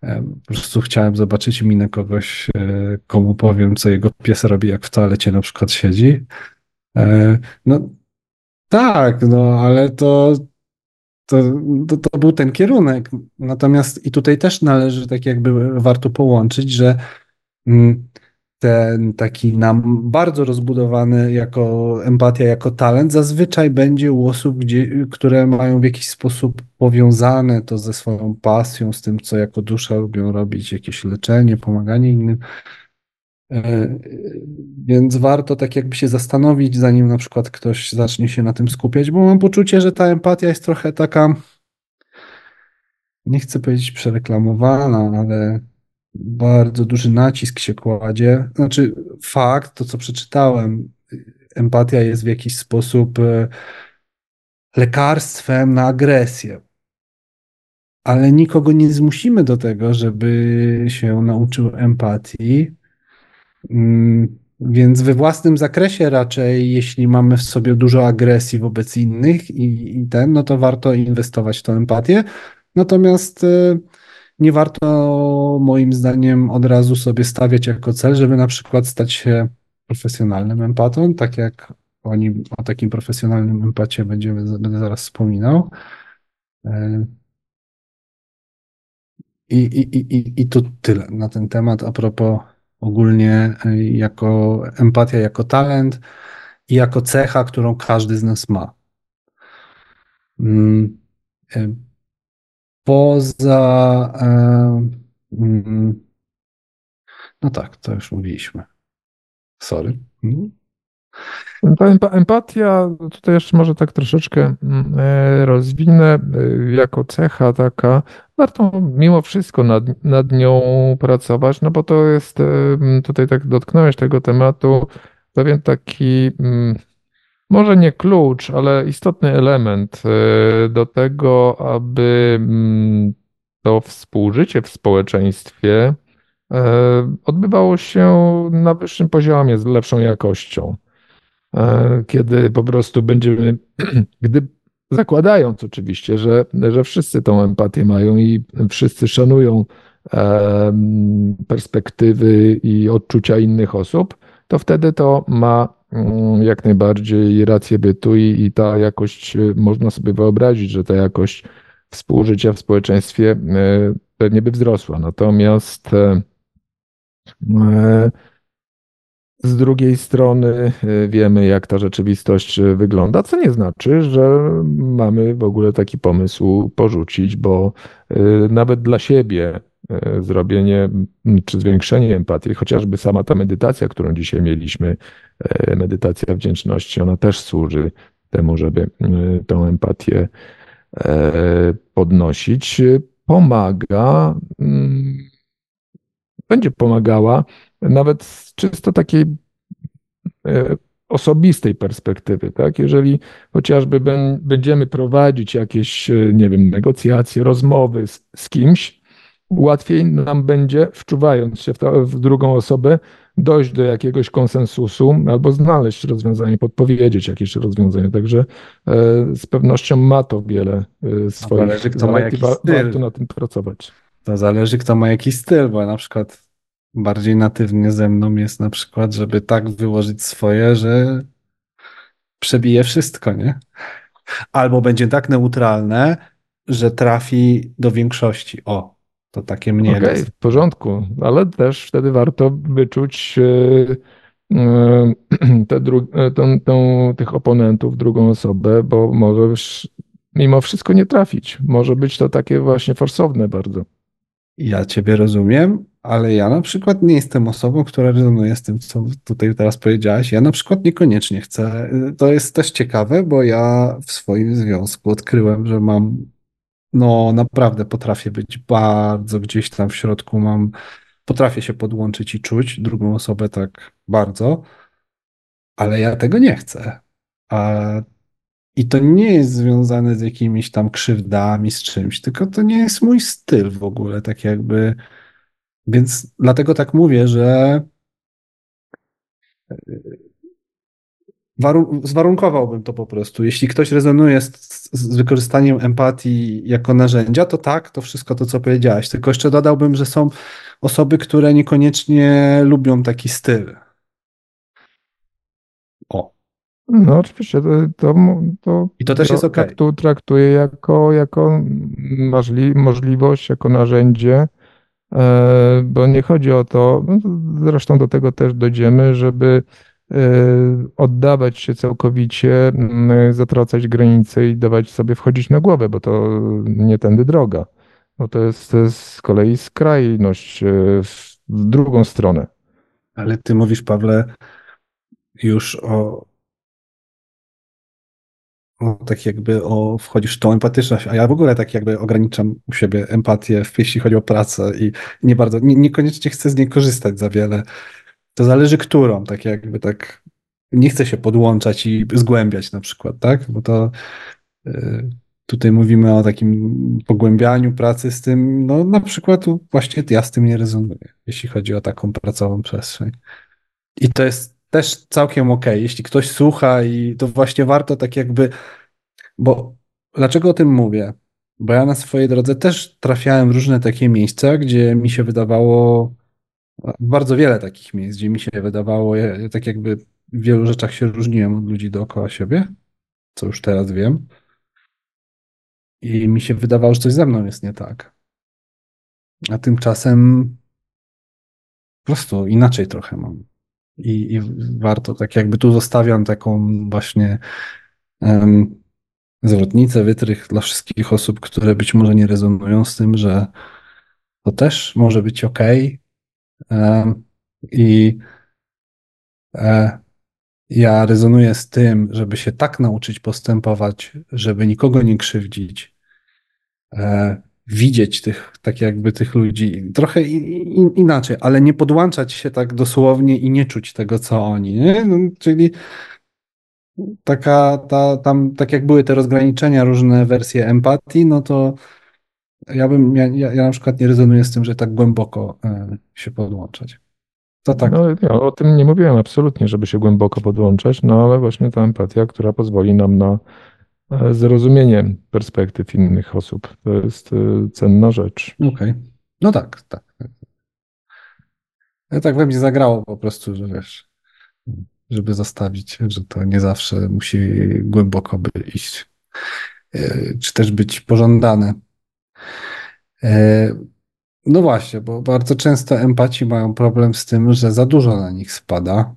Po prostu chciałem zobaczyć minę kogoś, e, komu powiem, co jego pies robi, jak w toalecie na przykład siedzi. E, no tak, no ale to, to, to, to, był ten kierunek. Natomiast i tutaj też należy tak jakby warto połączyć, że mm, ten taki nam bardzo rozbudowany jako empatia, jako talent, zazwyczaj będzie u osób, gdzie, które mają w jakiś sposób powiązane to ze swoją pasją, z tym, co jako dusza lubią robić, jakieś leczenie, pomaganie innym. E, więc warto tak jakby się zastanowić, zanim na przykład ktoś zacznie się na tym skupiać, bo mam poczucie, że ta empatia jest trochę taka, nie chcę powiedzieć przereklamowana, ale bardzo duży nacisk się kładzie. Znaczy, fakt, to co przeczytałem, empatia jest w jakiś sposób e, lekarstwem na agresję. Ale nikogo nie zmusimy do tego, żeby się nauczył empatii, Mm, więc we własnym zakresie raczej, jeśli mamy w sobie dużo agresji wobec innych i, i ten, no to warto inwestować w tę empatię. Natomiast y, nie warto moim zdaniem od razu sobie stawiać jako cel, żeby na przykład stać się profesjonalnym empatą, tak jak o nim, o takim profesjonalnym empacie będziemy, będę zaraz wspominał. Y, I, i, i, I to tyle na ten temat a propos ogólnie e, jako empatia, jako talent i jako cecha, którą każdy z nas ma. E, poza. E, mm, no tak, to już mówiliśmy. Sorry. Mhm. Ta empatia, tutaj jeszcze może tak troszeczkę mm, rozwinę, jako cecha taka, warto mimo wszystko nad, nad nią pracować, no bo to jest, tutaj tak dotknąłeś tego tematu, pewien taki, mm, może nie klucz, ale istotny element e, do tego, aby mm, to współżycie w społeczeństwie e, odbywało się na wyższym poziomie, z lepszą jakością. E, kiedy po prostu będziemy, gdy zakładając oczywiście, że, że wszyscy tą empatię mają i wszyscy szanują perspektywy i odczucia innych osób, to wtedy to ma mm, jak najbardziej rację bytu i, i ta jakość, y, można sobie wyobrazić, że ta jakość współżycia w społeczeństwie y, pewnie by wzrosła. Natomiast e, z drugiej strony y, wiemy, jak ta rzeczywistość y, wygląda, co nie znaczy, że mamy w ogóle taki pomysł porzucić, bo y, nawet dla siebie zrobienie czy zwiększenie empatii, chociażby sama ta medytacja, którą dzisiaj mieliśmy, medytacja wdzięczności, ona też służy temu, żeby tą empatię podnosić. Pomaga, będzie pomagała nawet z czysto takiej e, osobistej perspektywy, tak? Jeżeli chociażby będziemy prowadzić jakieś, e, nie wiem, negocjacje, rozmowy z, z kimś, łatwiej nam będzie, wczuwając się w, w drugą osobę, dojść do jakiegoś konsensusu albo znaleźć rozwiązanie, podpowiedzieć jakieś rozwiązanie. Także e, z pewnością ma to wiele e, swoich zależy, kto ma jakiś styl. warto na tym pracować. To zależy, kto ma jakiś styl, bo na przykład bardziej natywnie ze mną jest na przykład, żeby tak wyłożyć swoje, że przebije wszystko, nie? Albo będzie tak neutralne, że trafi do większości. O, to takie mniej. Okej, okay, w porządku, ale też wtedy warto wyczuć yy, yy, te dru- tą, tą, tych oponentów, drugą osobę, bo może mimo wszystko nie trafić. Może być to takie właśnie forsowne bardzo. Ja ciebie rozumiem, ale ja na przykład nie jestem osobą, która rezonuje z tym, co tutaj teraz powiedziałaś. Ja na przykład niekoniecznie chcę. To jest też ciekawe, bo ja w swoim związku odkryłem, że mam, no naprawdę potrafię być bardzo gdzieś tam w środku, mam, potrafię się podłączyć i czuć drugą osobę tak bardzo, ale ja tego nie chcę. A i to nie jest związane z jakimiś tam krzywdami, z czymś, tylko to nie jest mój styl w ogóle, tak jakby. Więc dlatego tak mówię, że warun zwarunkowałbym to po prostu. Jeśli ktoś rezonuje z, z, wykorzystaniem empatii jako narzędzia, to tak, to wszystko to, co powiedziałeś. Tylko jeszcze dodałbym, że są osoby, które niekoniecznie lubią taki styl. O. No oczywiście, to, to, to I to też jest ok. Traktu, traktuję jako, jako możli, możliwość, jako narzędzie, e, bo nie chodzi o to, no, zresztą do tego też dojdziemy, żeby oddawać się całkowicie, zatracać granice i dawać sobie wchodzić na głowę, bo to nie tędy droga. Bo to jest, z kolei skrajność e, w drugą stronę. Ale ty mówisz, Pawle, już o, tak jakby o, wchodzisz w tą empatyczność, a ja w ogóle tak jakby ograniczam u siebie empatię, jeśli chodzi o pracę i nie bardzo, nie, niekoniecznie chcę z niej korzystać za wiele. To zależy którą, tak jakby tak nie chcę się podłączać i zgłębiać na przykład, tak? Bo to y, tutaj mówimy o takim pogłębianiu pracy z tym, no na przykład właśnie ja z tym nie rezonuję, jeśli chodzi o taką pracową przestrzeń. I to jest też całkiem ok. Jeśli ktoś słucha i to właśnie warto tak jakby, bo dlaczego o tym mówię? Bo ja na swojej drodze też trafiałem w różne takie miejsca, gdzie mi się wydawało, bardzo wiele takich miejsc, gdzie mi się wydawało, ja, tak jakby w wielu rzeczach się różniłem od ludzi dookoła siebie, co już teraz wiem. I mi się wydawało, że coś ze mną jest nie tak. A tymczasem po prostu inaczej trochę mam i, i warto, tak jakby tu zostawiam taką właśnie um, zwrotnicę, wytrych dla wszystkich osób, które być może nie rezonują z tym, że to też może być ok. I e, ja rezonuję z tym, żeby się tak nauczyć postępować, żeby nikogo nie krzywdzić, e, widzieć tych, tak jakby tych ludzi trochę inaczej, ale nie podłączać się tak dosłownie i nie czuć tego, co oni? No, czyli taka, ta, tam, tak jak były te rozgraniczenia, różne wersje empatii, no to ja bym, ja, ja na przykład nie rezonuję z tym, że tak głęboko e, się podłączać. To tak. No, ja o tym nie mówiłem absolutnie, żeby się głęboko podłączać, no ale właśnie ta empatia, która pozwoli nam na zrozumienie perspektyw innych osób. To jest y, cenna rzecz. Okej. Okay. No tak, tak. Ja tak we mnie zagrało po prostu, że wiesz, żeby zostawić, że to nie zawsze musi głęboko by iść, czy też być pożądane. Y, no właśnie, bo bardzo często empaci mają problem z tym, że za dużo na nich spada.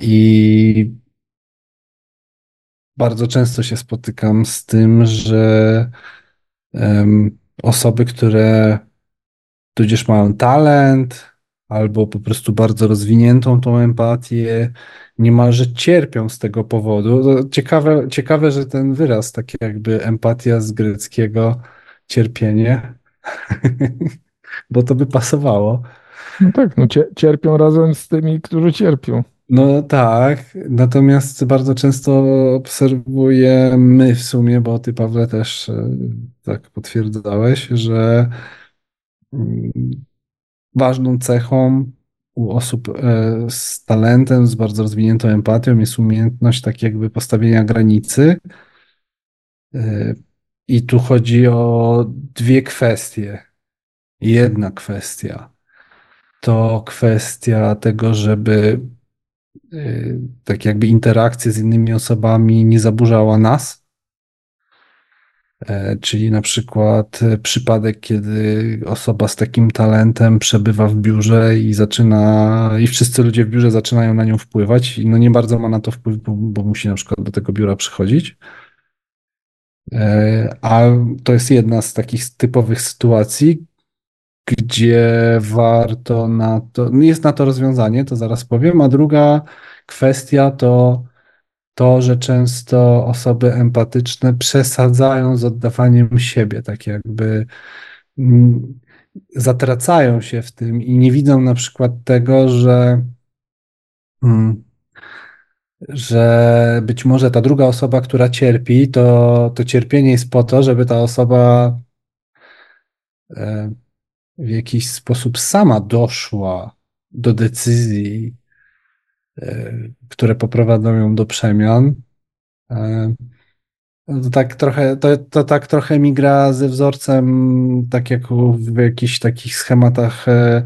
I bardzo często się spotykam z tym, że osoby, które tudzież mają talent, albo po prostu bardzo rozwiniętą tą empatię, niemalże cierpią z tego powodu. Ciekawe, ciekawe, że ten wyraz, taki jakby empatia z greckiego, cierpienie, bo to by pasowało. No tak, no cierpią razem z tymi, którzy cierpią. No tak, natomiast bardzo często obserwujemy w sumie, bo ty Pawle też e, tak potwierdzałeś, że mm, ważną cechą u osób e, z talentem, z bardzo rozwiniętą empatią jest umiejętność tak jakby postawienia granicy. E, I tu chodzi o dwie kwestie. jedna kwestia to kwestia tego, żeby y, tak jakby interakcja z innymi osobami nie zaburzała nas. E, czyli na przykład przypadek, kiedy osoba z takim talentem przebywa w biurze i zaczyna, i wszyscy ludzie w biurze zaczynają na nią wpływać, i no nie bardzo ma na to wpływ, bo, bo musi na przykład do tego biura przychodzić. E, a to jest jedna z takich typowych sytuacji, gdzie warto na to, jest na to rozwiązanie, to zaraz powiem, a druga kwestia to to, że często osoby empatyczne przesadzają z oddawaniem siebie, tak jakby mm, zatracają się w tym i nie widzą na przykład tego, że mm, że być może ta druga osoba, która cierpi, to, to cierpienie jest po to, żeby ta osoba e, w jakiś sposób sama doszła do decyzji, e, które poprowadzą ją do przemian. E, to tak trochę, to, to tak trochę mi gra ze wzorcem, tak jak w jakichś takich schematach e,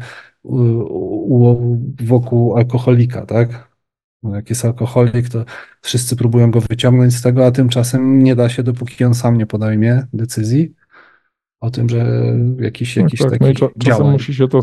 wokół alkoholika, tak? Jak jest alkoholik, to wszyscy próbują go wyciągnąć z tego, a tymczasem nie da się, dopóki on sam nie podejmie decyzji o tym, że jakiś, no jakiś tak, taki no czasem działań. musi się to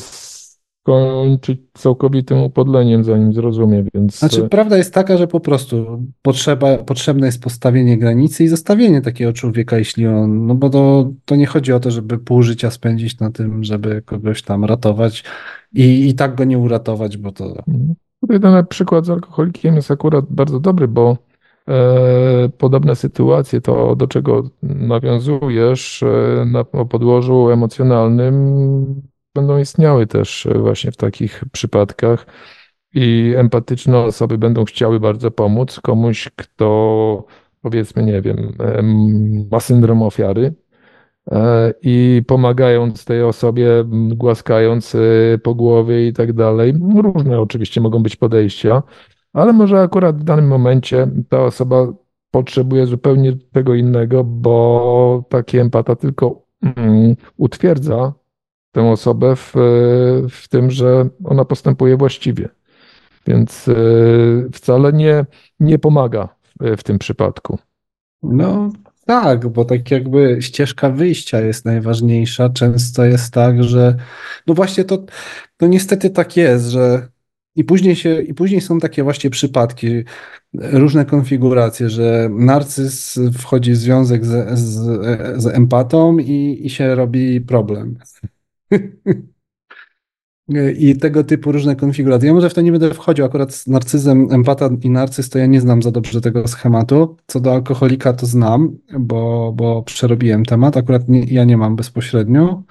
skończyć całkowitym upodleniem, zanim zrozumie, więc... Znaczy, prawda jest taka, że po prostu potrzeba, potrzebne jest postawienie granicy i zostawienie takiego człowieka, jeśli on, no bo to, to nie chodzi o to, żeby pół życia spędzić na tym, żeby kogoś tam ratować i, i tak go nie uratować, bo to... Mhm. Tutaj ten przykład z alkoholikiem jest akurat bardzo dobry, bo E, podobne sytuacje, to do czego nawiązujesz e, na podłożu emocjonalnym, będą istniały też właśnie w takich przypadkach. I empatyczne osoby będą chciały bardzo pomóc komuś, kto powiedzmy, nie wiem, ma syndrom ofiary, e, i pomagając tej osobie, głaskając po głowie i tak dalej. Różne oczywiście mogą być podejścia, ale może akurat w danym momencie ta osoba potrzebuje zupełnie tego innego, bo taki empata tylko mm, utwierdza tę osobę w, w tym, że ona postępuje właściwie. Więc y, wcale nie, nie pomaga w, tym przypadku. No tak, bo tak jakby ścieżka wyjścia jest najważniejsza. Często jest tak, że no właśnie to, to niestety tak jest, że i później, się, I później są takie właśnie przypadki, różne konfiguracje, że narcyz wchodzi w związek z, z, z empatą i, i się robi problem. I tego typu różne konfiguracje. Ja może w to nie będę wchodził, akurat z narcyzem, empata i narcyz to ja nie znam za dobrze tego schematu. Co do alkoholika to znam, bo, bo przerobiłem temat. Akurat nie, ja nie mam bezpośrednio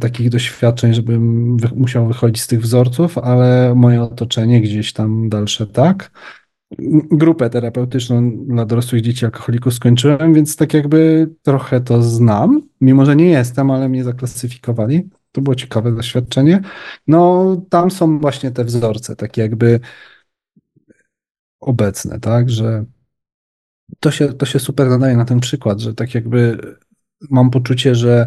takich doświadczeń, żebym wy musiał wychodzić z tych wzorców, ale moje otoczenie gdzieś tam dalsze tak. Grupę terapeutyczną dla dorosłych dzieci alkoholików skończyłem, więc tak jakby trochę to znam, mimo że nie jestem, ale mnie zaklasyfikowali. To było ciekawe doświadczenie. No, tam są właśnie te wzorce, takie jakby obecne, tak, że to się, to się super nadaje na ten przykład, że tak jakby mam poczucie, że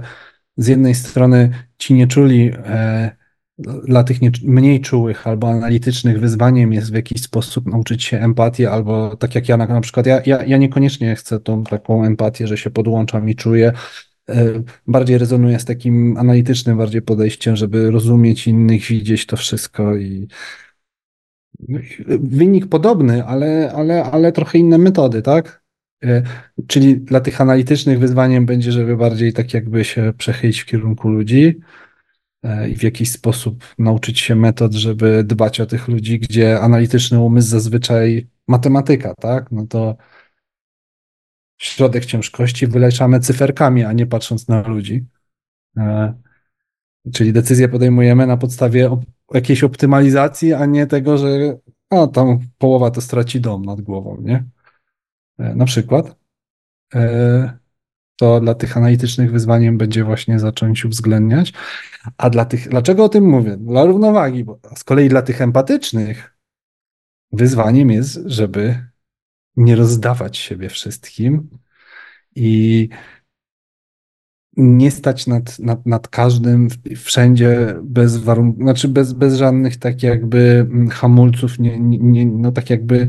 z jednej strony ci nieczuli, e, dla tych nie, mniej czułych albo analitycznych wyzwaniem jest w jakiś sposób nauczyć się empatii, albo tak jak ja na, przykład, ja, ja, ja niekoniecznie chcę tą taką empatię, że się podłączam i czuję. E, bardziej rezonuję z takim analitycznym bardziej podejściem, żeby rozumieć innych, widzieć to wszystko i wynik podobny, ale, ale, ale trochę inne metody, tak? E, czyli dla tych analitycznych wyzwaniem będzie, żeby bardziej tak jakby się przechylić w kierunku ludzi i w jakiś sposób nauczyć się metod, żeby dbać o tych ludzi, gdzie analityczny umysł zazwyczaj matematyka, tak? No to środek ciężkości wyleczamy cyferkami, a nie patrząc na ludzi. E, czyli decyzje podejmujemy na podstawie jakiejś optymalizacji, a nie tego, że a tam połowa to straci dom nad głową, nie? E, na przykład, e, to dla tych analitycznych wyzwaniem będzie właśnie zacząć uwzględniać. A dla tych, dlaczego o tym mówię? Dla równowagi, bo z kolei dla tych empatycznych wyzwaniem jest, żeby nie rozdawać siebie wszystkim i nie stać nad, nad, nad każdym, wszędzie, bez warunków, znaczy bez, bez żadnych tak jakby mm, hamulców, nie, nie, no tak jakby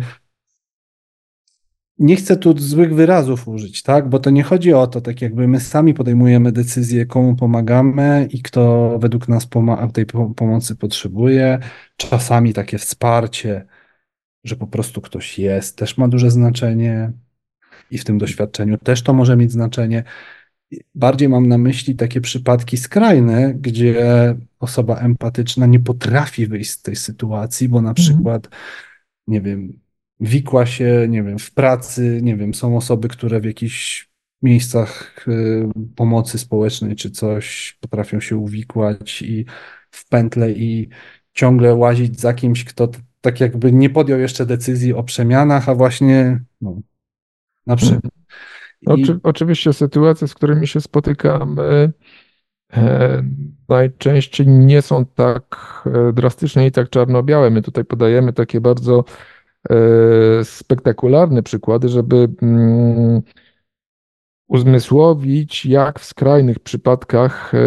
nie chcę tu złych wyrazów użyć, tak? Bo to nie chodzi o to, tak jakby my sami podejmujemy decyzję, komu pomagamy i kto według nas poma tej pomocy potrzebuje. Czasami takie wsparcie, że po prostu ktoś jest, też ma duże znaczenie i w tym doświadczeniu też to może mieć znaczenie. Bardziej mam na myśli takie przypadki skrajne, gdzie osoba empatyczna nie potrafi wyjść z tej sytuacji, bo na mhm. przykład, nie wiem, wikła się, nie wiem, w pracy, nie wiem, są osoby, które w jakichś miejscach y, pomocy społecznej czy coś potrafią się uwikłać i w pętle i ciągle łazić za kimś, kto tak jakby nie podjął jeszcze decyzji o przemianach, a właśnie no, na przykład. I... Oczy, oczywiście sytuacje, z którymi się spotykamy, e, najczęściej nie są tak e, drastyczne i tak czarno-białe. My tutaj podajemy takie bardzo spektakularne przykłady, żeby mm, uzmysłowić, jak w skrajnych przypadkach, e,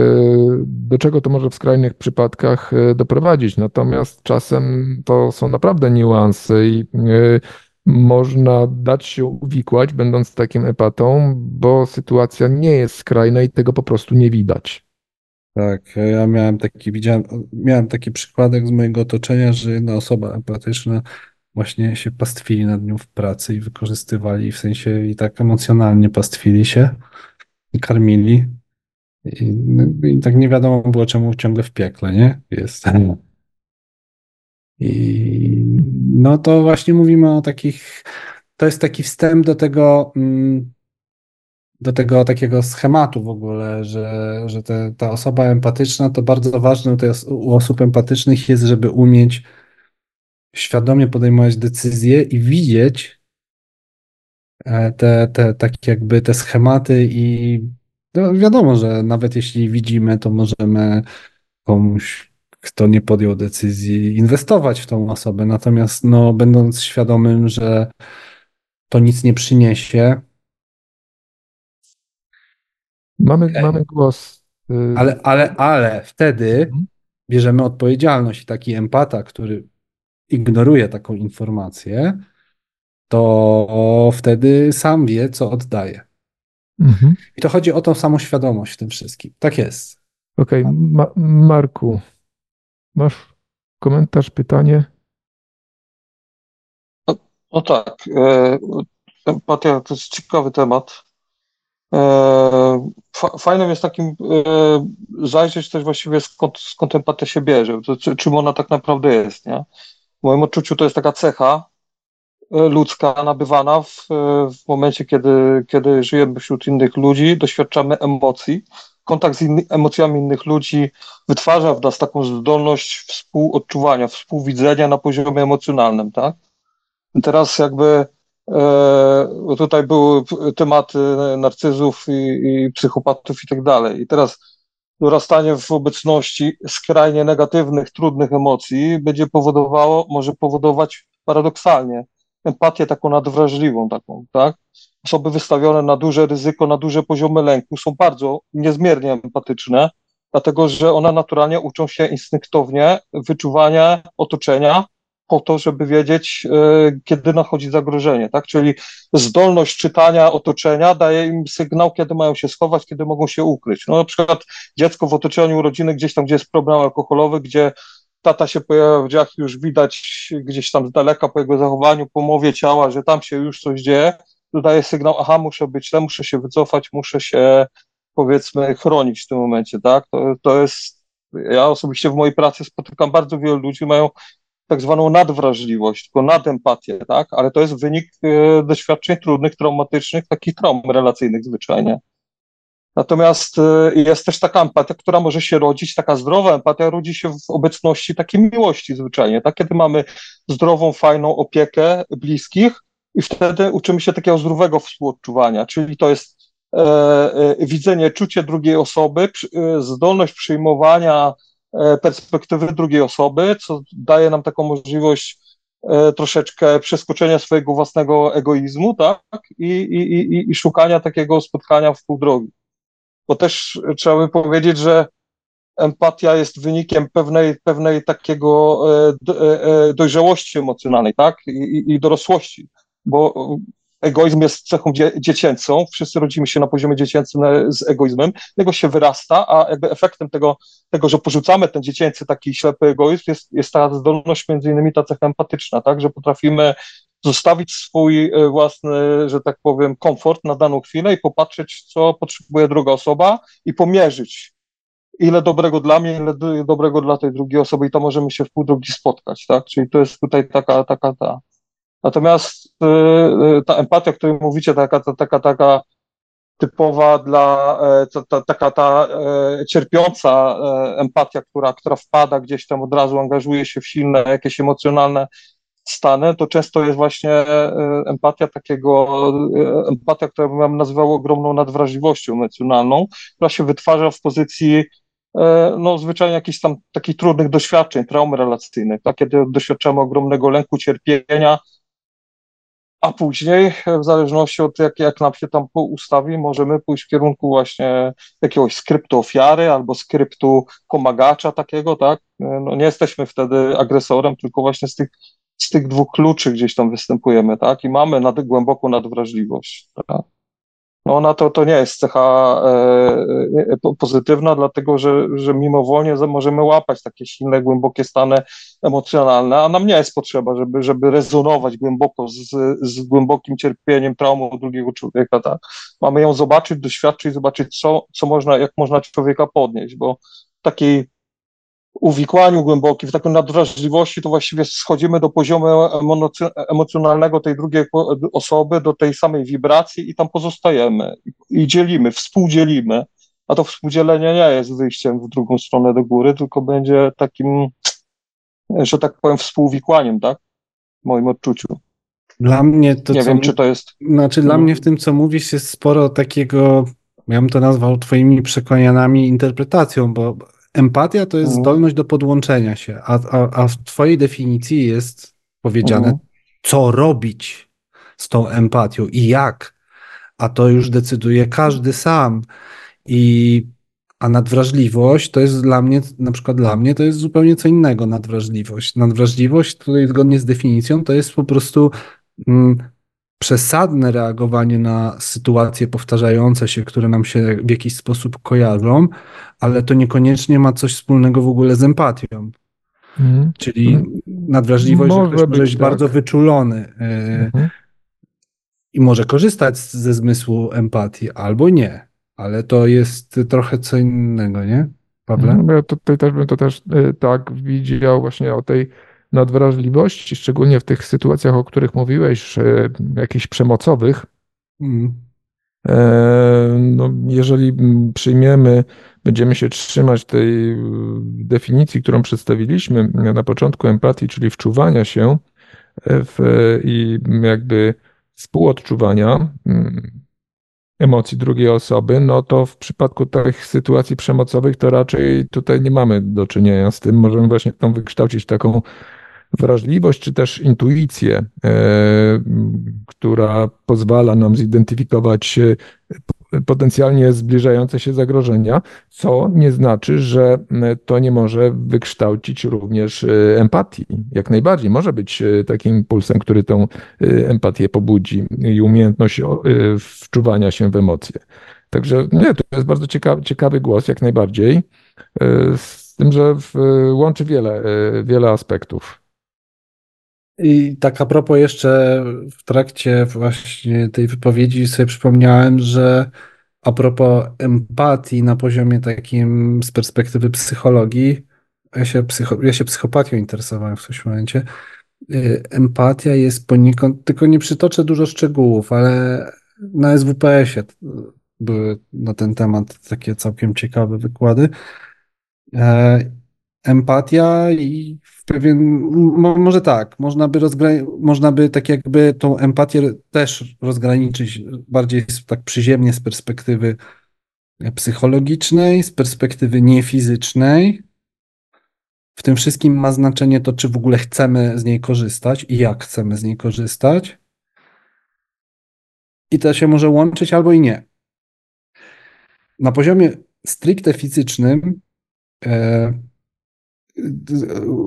do czego to może w skrajnych przypadkach e, doprowadzić. Natomiast czasem to są naprawdę niuanse i e, można dać się uwikłać, będąc takim epatą, bo sytuacja nie jest skrajna i tego po prostu nie widać. Tak, ja miałem taki, widziałem, miałem taki przykładek z mojego otoczenia, że jedna osoba empatyczna właśnie się pastwili nad nią w pracy i wykorzystywali, w sensie i tak emocjonalnie pastwili się, karmili. I, I, tak nie wiadomo było, czemu ciągle w piekle, nie? Jest. I no to właśnie mówimy o takich, to jest taki wstęp do tego, mm, do tego takiego schematu w ogóle, że, że te, ta osoba empatyczna to bardzo ważne u osób empatycznych jest, żeby umieć świadomie podejmować decyzje i widzieć e, te, te tak jakby te schematy i no wiadomo, że nawet jeśli widzimy, to możemy komuś, kto nie podjął decyzji, inwestować w tą osobę. Natomiast no, będąc świadomym, że to nic nie przyniesie. Mamy, okay. mamy głos. Y, ale, ale, ale wtedy mhm. bierzemy odpowiedzialność i taki empata, który ignoruje taką informację, to wtedy sam wie, co oddaje. Mhm. I to chodzi o tą samą świadomość w tym wszystkim. Tak jest. Okej, okay. Ma Marku, masz komentarz, pytanie? No, no tak. E, empatia to jest ciekawy temat. E, fajnym jest takim e, zajrzeć też właściwie skąd, skąd empatia się bierze, to, czym ona tak naprawdę jest, nie? Moim odczuciu to jest taka cecha e, ludzka nabywana w, e, w momencie, kiedy, kiedy żyjemy wśród innych ludzi, doświadczamy emocji. Kontakt z inny, emocjami innych ludzi wytwarza w nas taką zdolność współodczuwania, współwidzenia na poziomie emocjonalnym, tak? Teraz jakby e, tutaj były tematy narcyzów i, i psychopatów i tak dalej. I teraz dorastanie w obecności skrajnie negatywnych, trudnych emocji będzie powodowało, może powodować paradoksalnie empatię taką nadwrażliwą taką, tak? Osoby wystawione na duże ryzyko, na duże poziomy lęku są bardzo niezmiernie empatyczne, dlatego że one naturalnie uczą się instynktownie wyczuwania otoczenia, po to, żeby wiedzieć, e, kiedy nachodzi zagrożenie, tak? Czyli zdolność czytania otoczenia daje im sygnał, kiedy mają się schować, kiedy mogą się ukryć. No na przykład dziecko w otoczeniu rodziny, gdzieś tam, gdzie jest problem alkoholowy, gdzie tata się pojawia w dziach, już widać gdzieś tam z daleka po jego zachowaniu, po mowie ciała, że tam się już coś dzieje, to daje sygnał, aha, muszę być tam, muszę się wycofać, muszę się powiedzmy chronić w tym momencie, tak? To, to jest, ja osobiście w mojej pracy spotykam bardzo wielu ludzi, mają tak zwaną nadwrażliwość, tylko nadempatię, tak? Ale to jest wynik e, doświadczeń trudnych, traumatycznych, takich traum relacyjnych zwyczajnie. Natomiast e, jest też taka empatia, która może się rodzić, taka zdrowa empatia rodzi się w obecności takiej miłości zwyczajnie, tak? Kiedy mamy zdrową, fajną opiekę bliskich i wtedy uczymy się takiego zdrowego współodczuwania, czyli to jest e, e, widzenie, czucie drugiej osoby, przy, e, zdolność przyjmowania perspektywy drugiej osoby, co daje nam taką możliwość e, troszeczkę przeskoczenia swojego własnego egoizmu, tak, i, i, i, i szukania takiego spotkania w pół drogi. bo też trzeba by powiedzieć, że empatia jest wynikiem pewnej, pewnej takiego dojrzałości emocjonalnej, tak, i, i dorosłości, bo egoizm jest cechą dzie dziecięcą, wszyscy rodzimy się na poziomie dziecięcym z egoizmem, tego się wyrasta, a jakby efektem tego, tego, że porzucamy ten dziecięcy taki ślepy egoizm, jest, jest ta zdolność, między innymi ta cecha empatyczna, tak, że potrafimy zostawić swój e, własny, że tak powiem, komfort na daną chwilę i popatrzeć, co potrzebuje druga osoba i pomierzyć, ile dobrego dla mnie, ile dobrego dla tej drugiej osoby i to możemy się w pół drogi spotkać, tak? Czyli to jest tutaj taka, taka ta. Natomiast y, y, ta empatia, o której mówicie, taka, ta, taka, taka typowa dla, e, ta, ta, taka ta e, cierpiąca e, empatia, która, która wpada gdzieś tam od razu, angażuje się w silne jakieś emocjonalne stany, to często jest właśnie empatia takiego, empatia, która bym nazywał ogromną nadwrażliwością emocjonalną, która się wytwarza w pozycji no, zwyczajnie jakichś tam takich trudnych doświadczeń, traumy relacyjnych, tak, kiedy doświadczamy ogromnego lęku, cierpienia, a później, w zależności od jak, jak nam się tam ustawi, możemy pójść w kierunku właśnie jakiegoś skryptu ofiary albo skryptu pomagacza takiego, tak? No nie jesteśmy wtedy agresorem, tylko właśnie z tych, z tych dwóch kluczy gdzieś tam występujemy, tak? I mamy nad, głęboką nadwrażliwość, tak? No ona to, to nie jest cecha e, pozytywna, dlatego że, że mimowolnie możemy łapać takie silne, głębokie stany emocjonalne, a nam nie jest potrzeba, żeby, żeby rezonować głęboko z, z głębokim cierpieniem, traumą drugiego człowieka. Tak? Mamy ją zobaczyć, doświadczyć, zobaczyć, co, co można, jak można człowieka podnieść, bo takiej uwikłaniu głębokim, w takiej nadwrażliwości, to właściwie schodzimy do poziomu emocjonalnego tej drugiej osoby, do tej samej wibracji i tam pozostajemy i dzielimy, współdzielimy. A to współdzielenie nie jest wyjściem w drugą stronę do góry, tylko będzie takim, że tak powiem, współwikłaniem, tak? W moim odczuciu. Dla mnie to. Nie wiem, czy to jest. Znaczy, dla mnie w tym, co mówisz, jest sporo takiego, ja bym to nazwał Twoimi przekonaniami, interpretacją, bo Empatia to jest mhm. zdolność do podłączenia się, a, a, a w Twojej definicji jest powiedziane, mhm. co robić z tą empatią i jak. A to już decyduje każdy sam. I a nadwrażliwość to jest dla mnie, na przykład dla mnie, to jest zupełnie co innego nadwrażliwość. Nadwrażliwość, tutaj zgodnie z definicją, to jest po prostu mm, przesadne reagowanie na sytuacje powtarzające się, które nam się w jakiś sposób kojarzą, ale to niekoniecznie ma coś wspólnego w ogóle z empatią. Mhm. Czyli mhm. nadwrażliwość, może że ktoś być, tak. bardzo wyczulony yy, mhm. i może korzystać ze zmysłu empatii, albo nie, ale to jest trochę co innego, nie? Pawle? Mhm, ja tutaj też bym to też yy, tak widział właśnie o tej nadwrażliwości, szczególnie w tych sytuacjach, o których mówiłeś, jakichś przemocowych. Mm. No, jeżeli przyjmiemy, będziemy się trzymać tej definicji, którą przedstawiliśmy na początku empatii, czyli wczuwania się w, i jakby współodczuwania mm, emocji drugiej osoby, no to w przypadku tych sytuacji przemocowych to raczej tutaj nie mamy do czynienia z tym. Możemy właśnie tam wykształcić taką wrażliwość czy też intuicję, e, która pozwala nam zidentyfikować potencjalnie zbliżające się zagrożenia, co nie znaczy, że to nie może wykształcić również e, empatii. Jak najbardziej może być e, takim impulsem, który tę empatię pobudzi i umiejętność wczuwania się w emocje. Także nie, to jest bardzo ciekawy, ciekawy głos, jak najbardziej, z tym, że łączy wiele, wiele aspektów. I tak a propos jeszcze w trakcie właśnie tej wypowiedzi sobie przypomniałem, że a propos empatii na poziomie takim z perspektywy psychologii, ja się, psycho, ja się psychopatią interesowałem w którymś momencie, y, empatia jest poniekąd, tylko nie przytoczę dużo szczegółów, ale na SWPS-ie były na ten temat takie całkiem ciekawe wykłady. Empatia i pewien, może tak, można by, rozgra- można by tak jakby tą empatię też rozgraniczyć bardziej tak przyziemnie z perspektywy psychologicznej, z perspektywy niefizycznej. W tym wszystkim ma znaczenie to, czy w ogóle chcemy z niej korzystać i jak chcemy z niej korzystać. I to się może łączyć albo i nie. na poziomie stricte fizycznym e,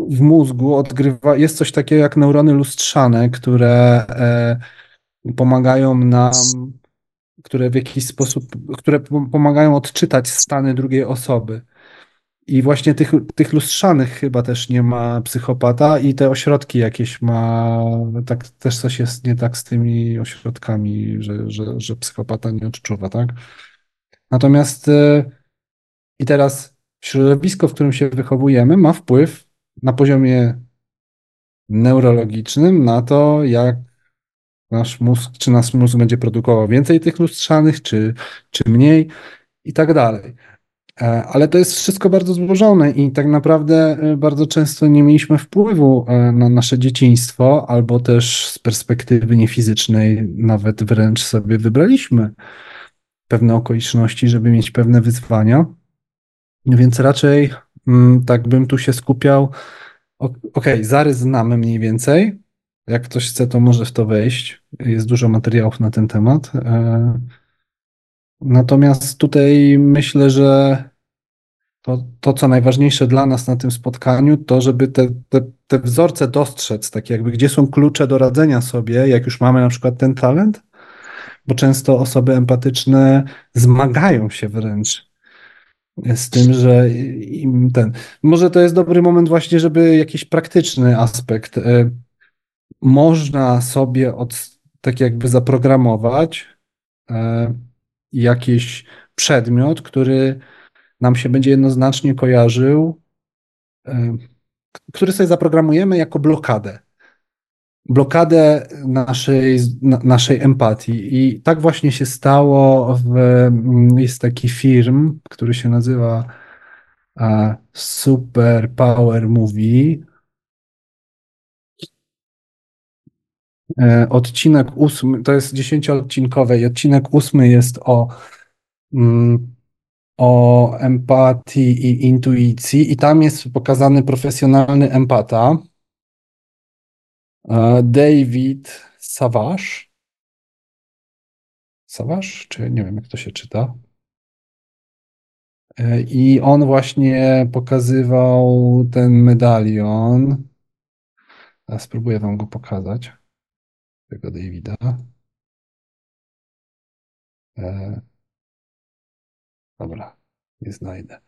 w mózgu odgrywa, jest coś takiego jak neurony lustrzane, które e, pomagają nam, które w jakiś sposób, które pomagają odczytać stany drugiej osoby. I właśnie tych, tych lustrzanych chyba też nie ma psychopata i te ośrodki jakieś ma, tak też coś jest nie tak z tymi ośrodkami, że, że, że psychopata nie odczuwa, tak? Natomiast e, i teraz środowisko, w którym się wychowujemy, ma wpływ na poziomie neurologicznym na to, jak nasz mózg, czy nasz mózg będzie produkował więcej tych lustrzanych, czy, czy mniej i tak dalej. E, ale to jest wszystko bardzo złożone i tak naprawdę e, bardzo często nie mieliśmy wpływu e, na nasze dzieciństwo, albo też z perspektywy niefizycznej nawet wręcz sobie wybraliśmy pewne okoliczności, żeby mieć pewne wyzwania. Więc raczej mm, tak bym tu się skupiał. Okej, okay, zarys znamy mniej więcej. Jak ktoś chce, to może w to wejść. Jest dużo materiałów na ten temat. Natomiast tutaj myślę, że to, to, co najważniejsze dla nas na tym spotkaniu, to żeby te, te, te wzorce dostrzec, tak jakby gdzie są klucze do radzenia sobie, jak już mamy na przykład ten talent, bo często osoby empatyczne zmagają się wręcz z tym, że im ten. Może to jest dobry moment właśnie, żeby jakiś praktyczny aspekt. E, można sobie od, tak jakby zaprogramować e, jakiś przedmiot, który nam się będzie jednoznacznie kojarzył, e, który sobie zaprogramujemy jako blokadę. Blokadę naszej, naszej empatii. I tak właśnie się stało. W, jest taki firm, który się nazywa Super Power Movie. E, odcinek ósmy, to jest dziesięcioodcinkowy i odcinek ósmy jest o mm, o empatii i intuicji i tam jest pokazany profesjonalny empata e, David Savage. Savage? Czy nie wiem, jak to się czyta. E, I on właśnie pokazywał ten medalion. A spróbuję wam go pokazać. Tego Davida. E, Dobra, nie znajdę.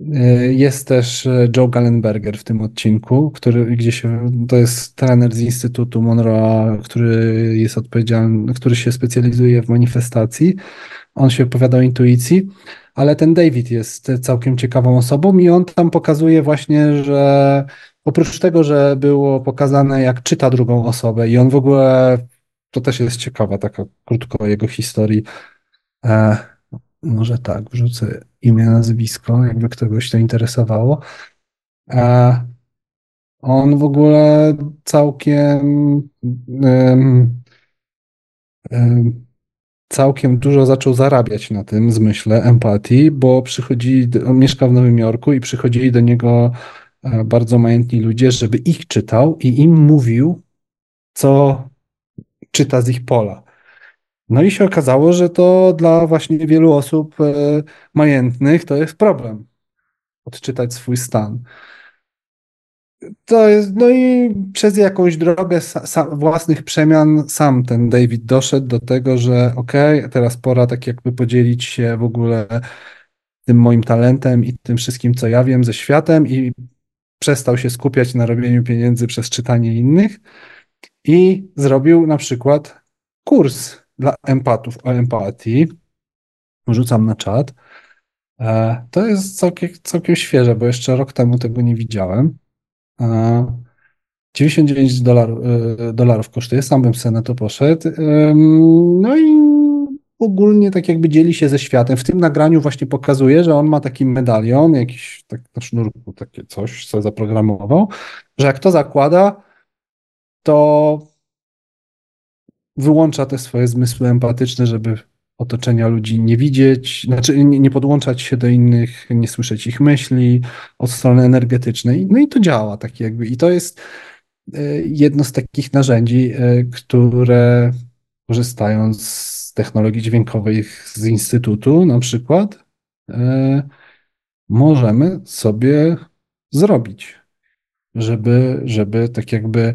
E, jest też e, Joe Gallenberger w tym odcinku, który gdzie się, to jest trener z Instytutu Monroe, który jest odpowiedzialny, który się specjalizuje w manifestacji. On się opowiada o intuicji, ale ten David jest całkiem ciekawą osobą i on tam pokazuje właśnie, że oprócz tego, że było pokazane, jak czyta drugą osobę i on w ogóle, to też jest ciekawa taka krótko o jego historii, e, może tak, wrzucę imię, nazwisko, jakby kogoś to interesowało. A on w ogóle całkiem całkiem dużo zaczął zarabiać na tym zmyśle empatii, bo przychodzi, on mieszka w Nowym Jorku i przychodzili do niego e, bardzo majętni ludzie, żeby ich czytał i im mówił, co czyta z ich pola. No i się okazało, że to dla właśnie wielu osób e, majętnych to jest problem. Odczytać swój stan. To jest, no i przez jakąś drogę własnych przemian sam ten David doszedł do tego, że okej, okay, teraz pora tak jakby podzielić się w ogóle tym moim talentem i tym wszystkim, co ja wiem ze światem i przestał się skupiać na robieniu pieniędzy przez czytanie innych i zrobił na przykład kurs dla empatów o empatii. Rzucam na czat. E, to jest całkiem, całkiem świeże, bo jeszcze rok temu tego nie widziałem. 99 dolarów, e, dolarów kosztuje, sam bym sobie na to poszedł. No i ogólnie tak jakby dzieli się ze światem. W tym nagraniu właśnie pokazuje, że on ma taki medalion, jakiś tak na sznurku takie coś, co zaprogramował, że jak to zakłada, to wyłącza te swoje zmysły empatyczne, żeby otoczenia ludzi nie widzieć, znaczy nie, podłączać się do innych, nie słyszeć ich myśli od strony energetycznej. No i to działa tak jakby. I to jest e, jedno z takich narzędzi, e, które korzystając z technologii dźwiękowych z instytutu na przykład, możemy sobie zrobić, żeby, żeby tak jakby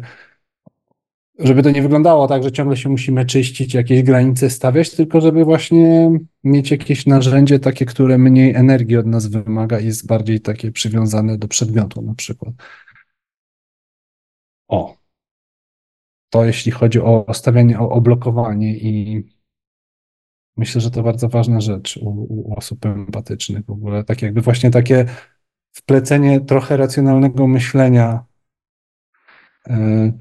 żeby to nie wyglądało tak, że ciągle się musimy czyścić, jakieś granice stawiać, tylko żeby właśnie mieć jakieś narzędzie takie, które mniej energii od nas wymaga i jest bardziej takie przywiązane do przedmiotu na przykład. O. To jeśli chodzi o stawianie, o, o blokowanie i myślę, że to bardzo ważna rzecz u, u osób empatycznych w ogóle. Tak jakby właśnie takie wplecenie trochę racjonalnego myślenia yy,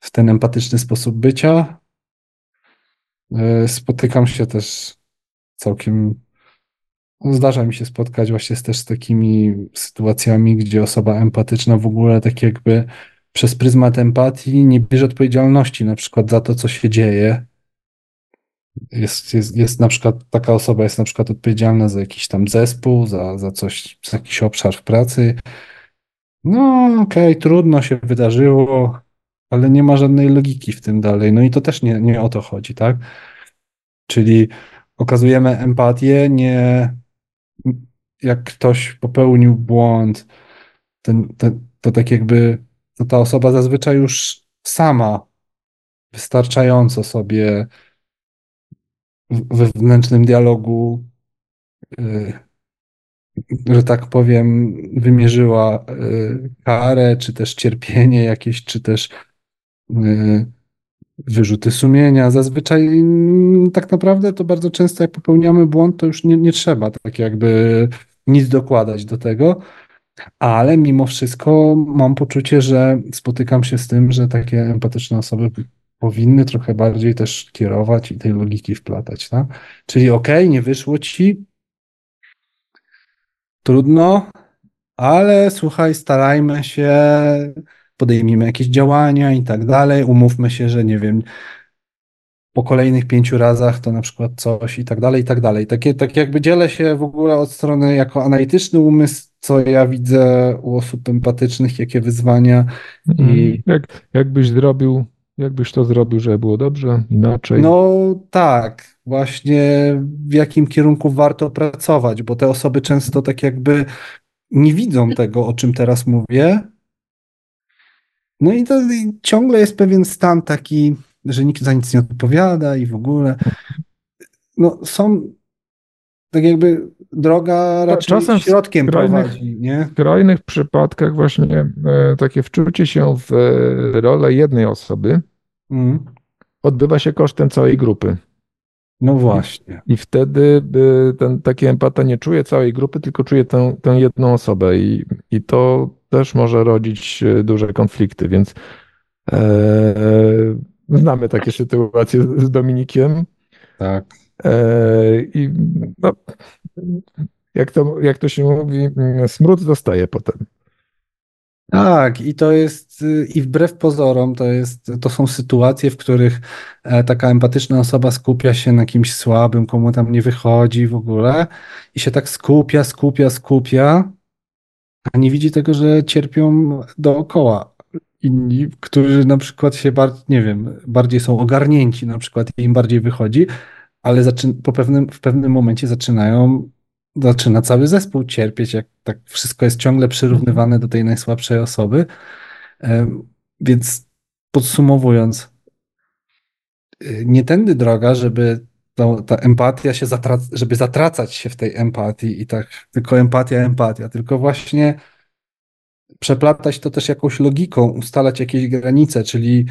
w ten empatyczny sposób bycia. E, spotykam się też całkiem. Zdarza mi się spotkać właśnie też z takimi sytuacjami, gdzie osoba empatyczna w ogóle tak jakby przez pryzmat empatii nie bierze odpowiedzialności na przykład za to, co się dzieje. Jest, jest, jest na przykład, taka osoba jest na przykład odpowiedzialna za jakiś tam zespół, za, za coś, za jakiś obszar w pracy. No, okej, okay, trudno się wydarzyło, ale nie ma żadnej logiki w tym dalej. No i to też nie, nie o to chodzi, tak? Czyli okazujemy empatię, nie jak ktoś popełnił błąd, ten, ten, to tak jakby to ta osoba zazwyczaj już sama wystarczająco sobie we wewnętrznym dialogu, yy, że tak powiem, wymierzyła yy, karę, czy też cierpienie jakieś, czy też Y, wyrzuty sumienia. Zazwyczaj mm, tak naprawdę to bardzo często jak popełniamy błąd, to już nie, nie trzeba tak jakby nic dokładać do tego, ale mimo wszystko mam poczucie, że spotykam się z tym, że takie empatyczne osoby powinny trochę bardziej też kierować i tej logiki wplatać, tak? Czyli okej, okay, nie wyszło ci, trudno, ale słuchaj, starajmy się, podejmijmy jakieś działania i tak dalej, umówmy się, że nie wiem, po kolejnych pięciu razach to na przykład coś i tak dalej, i tak dalej. Takie, tak jakby dzielę się w ogóle od strony jako analityczny umysł, co ja widzę u osób empatycznych, jakie wyzwania. I... Mhm. Jak, jakbyś zrobił, jakbyś to zrobił, żeby było dobrze, inaczej? No tak, właśnie w jakim kierunku warto pracować, bo te osoby często tak jakby nie widzą tego, o czym teraz mówię, no i to i ciągle jest pewien stan taki, że nikt za nic nie odpowiada i w ogóle. No są tak jakby droga raczej Czasem środkiem w skrajnych, prowadzi, nie? W skrajnych przypadkach właśnie e, takie wczucie się w e, rolę jednej osoby mm. odbywa się kosztem całej grupy. No właśnie. I, i wtedy e, ten taki empata nie czuje całej grupy, tylko czuje tę, tę jedną osobę i, i to też może rodzić e, duże konflikty, więc e, znamy takie sytuacje z Dominikiem. Tak. E, I no, jak, to, jak to się mówi, mm, smród zostaje potem. Tak, i to jest, y, i wbrew pozorom, to, jest, to są sytuacje, w których e, taka empatyczna osoba skupia się na kimś słabym, komu tam nie wychodzi w ogóle, i się tak skupia, skupia, skupia, a nie widzi tego, że cierpią dookoła inni, którzy na przykład się bardziej, nie wiem, bardziej są ogarnięci, na przykład im bardziej wychodzi, ale po pewnym, w pewnym momencie zaczynają, zaczyna cały zespół cierpieć, jak tak wszystko jest ciągle przyrównywane do tej najsłabszej osoby. Więc podsumowując, y, nie tędy droga, żeby to, ta empatia się zatrac żeby zatracać się w tej empatii i tak tylko empatia, empatia, tylko właśnie przeplatać to też jakąś logiką, ustalać jakieś granice, czyli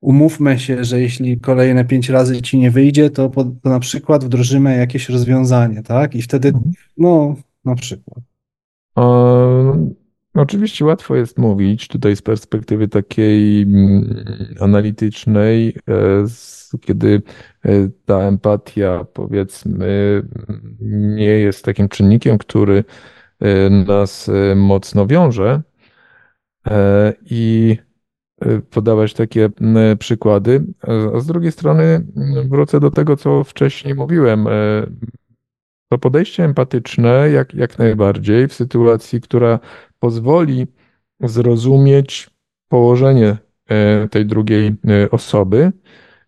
umówmy się, że jeśli kolejne pięć razy ci nie wyjdzie, to, to na przykład wdrożymy jakieś rozwiązanie, tak? I wtedy, mhm. no, na przykład. Oczywiście łatwo jest mówić tutaj z perspektywy takiej mm, analitycznej, e, kiedy e, ta empatia, powiedzmy, nie jest takim czynnikiem, który e, nas mocno wiąże. I podawać takie przykłady. A z drugiej strony wrócę do tego, co wcześniej mówiłem. To podejście empatyczne jak, jak najbardziej w sytuacji, która pozwoli zrozumieć położenie e, tej drugiej e, osoby,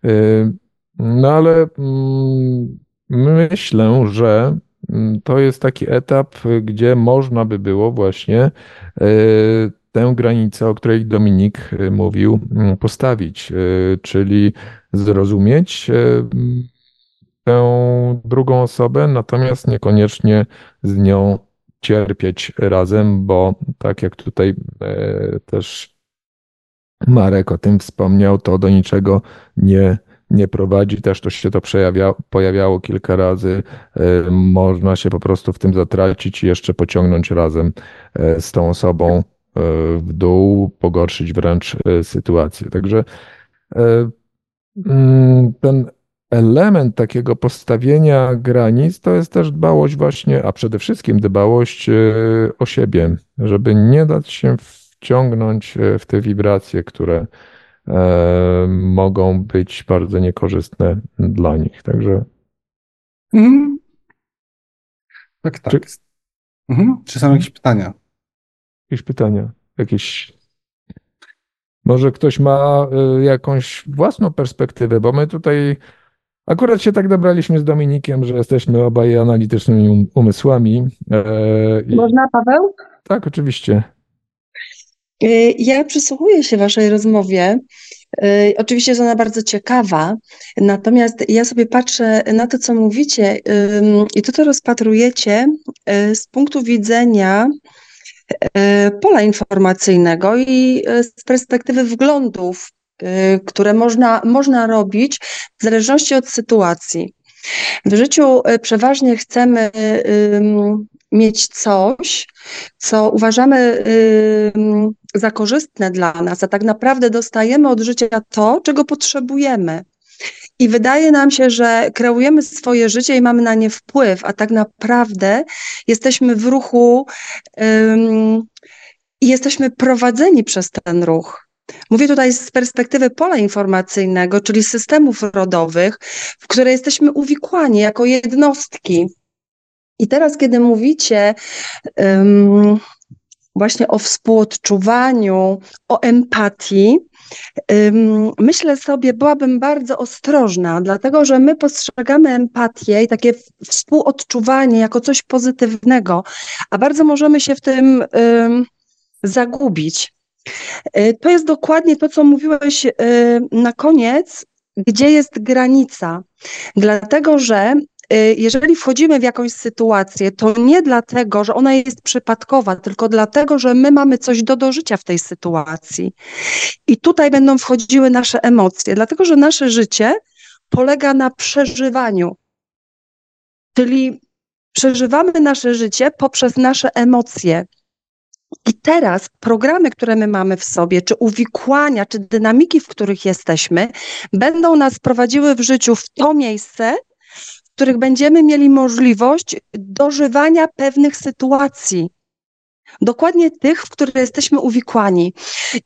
e, No ale mm, myślę, że mm, to jest taki etap, gdzie można by było właśnie tę granicę, o której Dominik mówił, mm, postawić, czyli zrozumieć tę drugą osobę, natomiast niekoniecznie z nią cierpieć razem, bo tak jak tutaj też Marek o tym wspomniał, to do niczego nie, nie prowadzi. Też to się to przejawia, pojawiało kilka razy. E, można się po prostu w tym zatracić i jeszcze pociągnąć razem e, z tą osobą e, w dół, pogorszyć wręcz sytuację. Także mm, ten element takiego postawienia granic to jest też dbałość właśnie, a przede wszystkim dbałość o siebie, żeby nie dać się wciągnąć e, w te wibracje, które e, mogą być bardzo niekorzystne dla nich. Także. Mhm. Tak, tak. Czy, mhm. Czy są jakieś pytania? Jakieś pytania? Jakieś. Może ktoś ma e, jakąś własną perspektywę, bo my tutaj akurat się tak dobraliśmy z Dominikiem, że jesteśmy obaj analitycznymi um, umysłami. Można, Paweł? Tak, oczywiście. Y, ja przysłuchuję się Waszej rozmowie. Y, oczywiście jest ona bardzo ciekawa, natomiast ja sobie patrzę na to, co mówicie i to, co rozpatrujecie z punktu widzenia pola informacyjnego i z perspektywy wglądów, które można, można robić w zależności od sytuacji. W życiu przeważnie chcemy mieć coś, co uważamy za korzystne dla nas, a tak naprawdę dostajemy od życia to, czego potrzebujemy. I wydaje nam się, że kreujemy swoje życie i mamy na nie wpływ, a tak naprawdę jesteśmy w ruchu i jesteśmy prowadzeni przez ten ruch. Mówię tutaj z perspektywy pola informacyjnego, czyli systemów rodowych, w które jesteśmy uwikłani jako jednostki. I teraz, kiedy mówicie um, właśnie o współodczuwaniu, o empatii, um, myślę sobie, byłabym bardzo ostrożna, dlatego że my postrzegamy empatię i takie współodczuwanie jako coś pozytywnego, a bardzo możemy się w tym um, zagubić. E, to jest dokładnie to, co mówiłeś e, na koniec, gdzie jest granica. Dlatego, że Y, jeżeli wchodzimy w jakąś sytuację, to nie dlatego, że ona jest przypadkowa, tylko dlatego, że my mamy coś do dożycia w tej sytuacji. I tutaj będą wchodziły nasze emocje, dlatego że nasze życie polega na przeżywaniu. Czyli przeżywamy nasze życie poprzez nasze emocje. I teraz programy, które my mamy w sobie, czy uwikłania, czy dynamiki, w których jesteśmy, będą nas prowadziły w życiu w to miejsce, których będziemy mieli możliwość dożywania pewnych sytuacji. Dokładnie tych, w które jesteśmy uwikłani.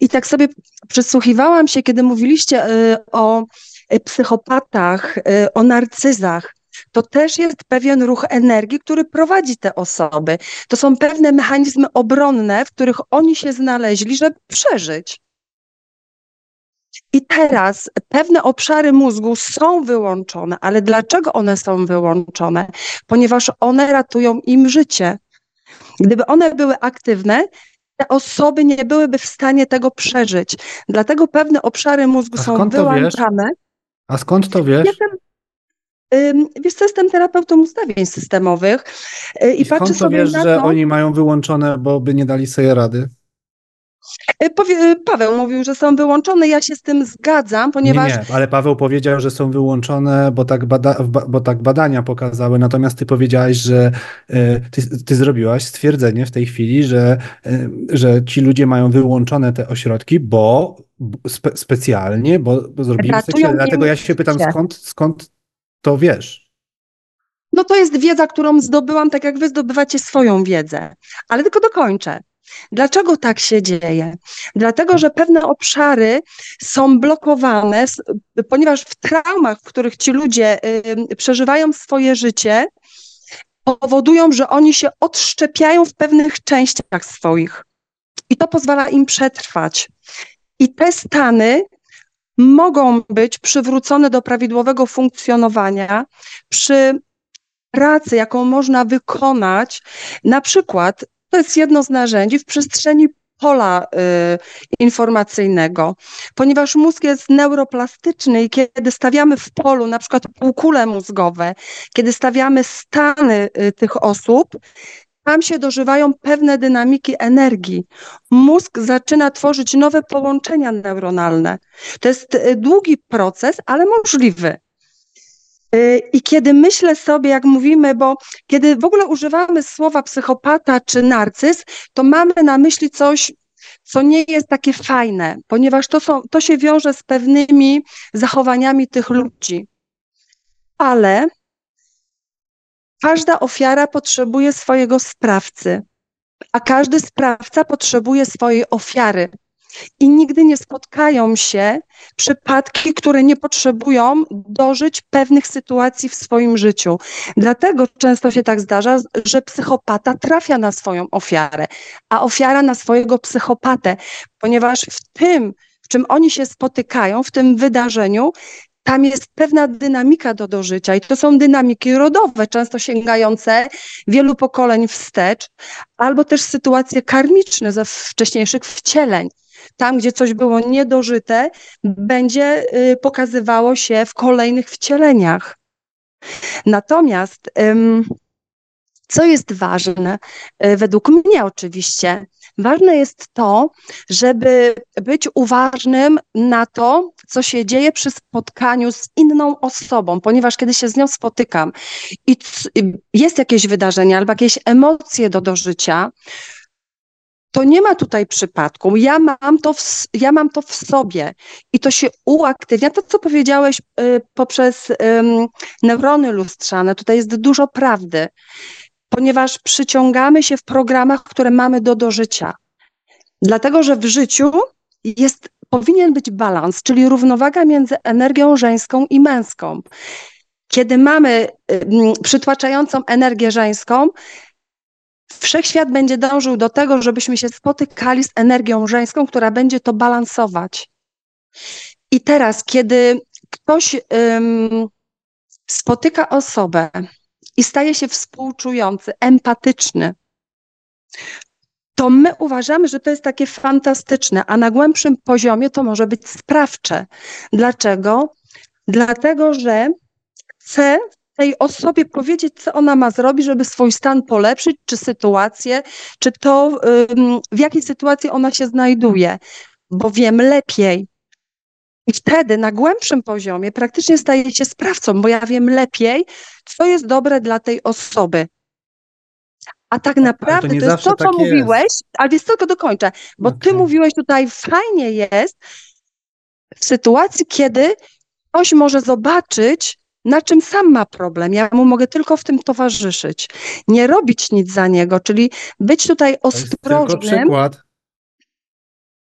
I tak sobie przysłuchiwałam się, kiedy mówiliście y, o y, psychopatach, y, o narcyzach. To też jest pewien ruch energii, który prowadzi te osoby. To są pewne mechanizmy obronne, w których oni się znaleźli, żeby przeżyć. I teraz pewne obszary mózgu są wyłączone, ale dlaczego one są wyłączone? Ponieważ one ratują im życie. Gdyby one były aktywne, te osoby nie byłyby w stanie tego przeżyć. Dlatego pewne obszary mózgu są wyłączane. A skąd to wiesz? Jestem, wiesz co, jestem terapeutą ustawień systemowych y, i, I patrzę sobie wiesz, na to... że oni mają wyłączone, bo by nie dali sobie rady? Powie, e, Paweł mówił, że są wyłączone. Ja się z tym zgadzam, ponieważ. Nie, nie, ale Paweł powiedział, że są wyłączone, bo tak, bada, bo tak badania pokazały. Natomiast ty powiedziałaś, że ty, ty zrobiłaś stwierdzenie w tej chwili, że, że ci ludzie mają wyłączone te ośrodki, bo spe, specjalnie, bo, bo zrobili. Dlatego ja się pytam, skąd, skąd to wiesz? No to jest wiedza, którą zdobyłam, tak jak wy zdobywacie swoją wiedzę. Ale tylko dokończę. Dlaczego tak się dzieje? Dlatego, że pewne obszary są blokowane, ponieważ w traumach, w których ci ludzie przeżywają swoje życie, powodują, że oni się odszczepiają w pewnych częściach swoich. I to pozwala im przetrwać. I te stany mogą być przywrócone do prawidłowego funkcjonowania przy pracy, jaką można wykonać. Na przykład, to jest jedno z narzędzi w przestrzeni pola y, informacyjnego, ponieważ mózg jest neuroplastyczny i kiedy stawiamy w polu na przykład półkule mózgowe, kiedy stawiamy stany y, tych osób, tam się dożywają pewne dynamiki energii. Mózg zaczyna tworzyć nowe połączenia neuronalne. To jest y, długi proces, ale możliwy. Y, I kiedy myślę sobie, jak mówimy, bo kiedy w ogóle używamy słowa psychopata czy narcyz, to mamy na myśli coś, co nie jest takie fajne, ponieważ to, są, to się wiąże z pewnymi zachowaniami tych ludzi. Ale każda ofiara potrzebuje swojego sprawcy, a każdy sprawca potrzebuje swojej ofiary i nigdy nie spotkają się przypadki, które nie potrzebują dożyć pewnych sytuacji w swoim życiu. Dlatego często się tak zdarza, że psychopata trafia na swoją ofiarę, a ofiara na swojego psychopatę, ponieważ w tym, w czym oni się spotykają, w tym wydarzeniu, tam jest pewna dynamika do dożycia i to są dynamiki rodowe, często sięgające wielu pokoleń wstecz, albo też sytuacje karmiczne ze wcześniejszych wcieleń tam, gdzie coś było niedożyte, będzie y, pokazywało się w kolejnych wcieleniach. Natomiast co jest ważne, y, według mnie oczywiście, ważne jest to, żeby być uważnym na to, co się dzieje przy spotkaniu z inną osobą, ponieważ kiedy się z nią spotykam i jest jakieś wydarzenie albo jakieś emocje do dożycia, to nie ma tutaj przypadku. Ja mam to w, ja mam to w sobie i to się uaktywnia. To, co powiedziałeś y, poprzez y, neurony lustrzane, tutaj jest dużo prawdy, ponieważ przyciągamy się w programach, które mamy do dożycia. Dlatego, że w życiu jest, powinien być balans, czyli równowaga między energią żeńską i męską. Kiedy mamy przytłaczającą energię żeńską, Wszechświat będzie dążył do tego, żebyśmy się spotykali z energią żeńską, która będzie to balansować. I teraz, kiedy ktoś spotyka osobę i staje się współczujący, empatyczny, to my uważamy, że to jest takie fantastyczne, a na głębszym poziomie to może być sprawcze. Dlaczego? Dlatego, że chce tej osobie powiedzieć, co ona ma zrobić, żeby swój stan polepszyć, czy sytuację, czy to, w jakiej sytuacji ona się znajduje, bo wiem lepiej. I wtedy na głębszym poziomie praktycznie staje się sprawcą, bo ja wiem lepiej, co jest dobre dla tej osoby. A tak naprawdę to, to jest to, co tak mówiłeś, jest. ale więc tylko dokończę, bo okay. ty mówiłeś tutaj, fajnie jest w sytuacji, kiedy ktoś może zobaczyć, na czym sam ma problem. Ja mu mogę tylko w tym towarzyszyć. Nie robić nic za niego, czyli być tutaj ostrożnym. To jest tylko przykład.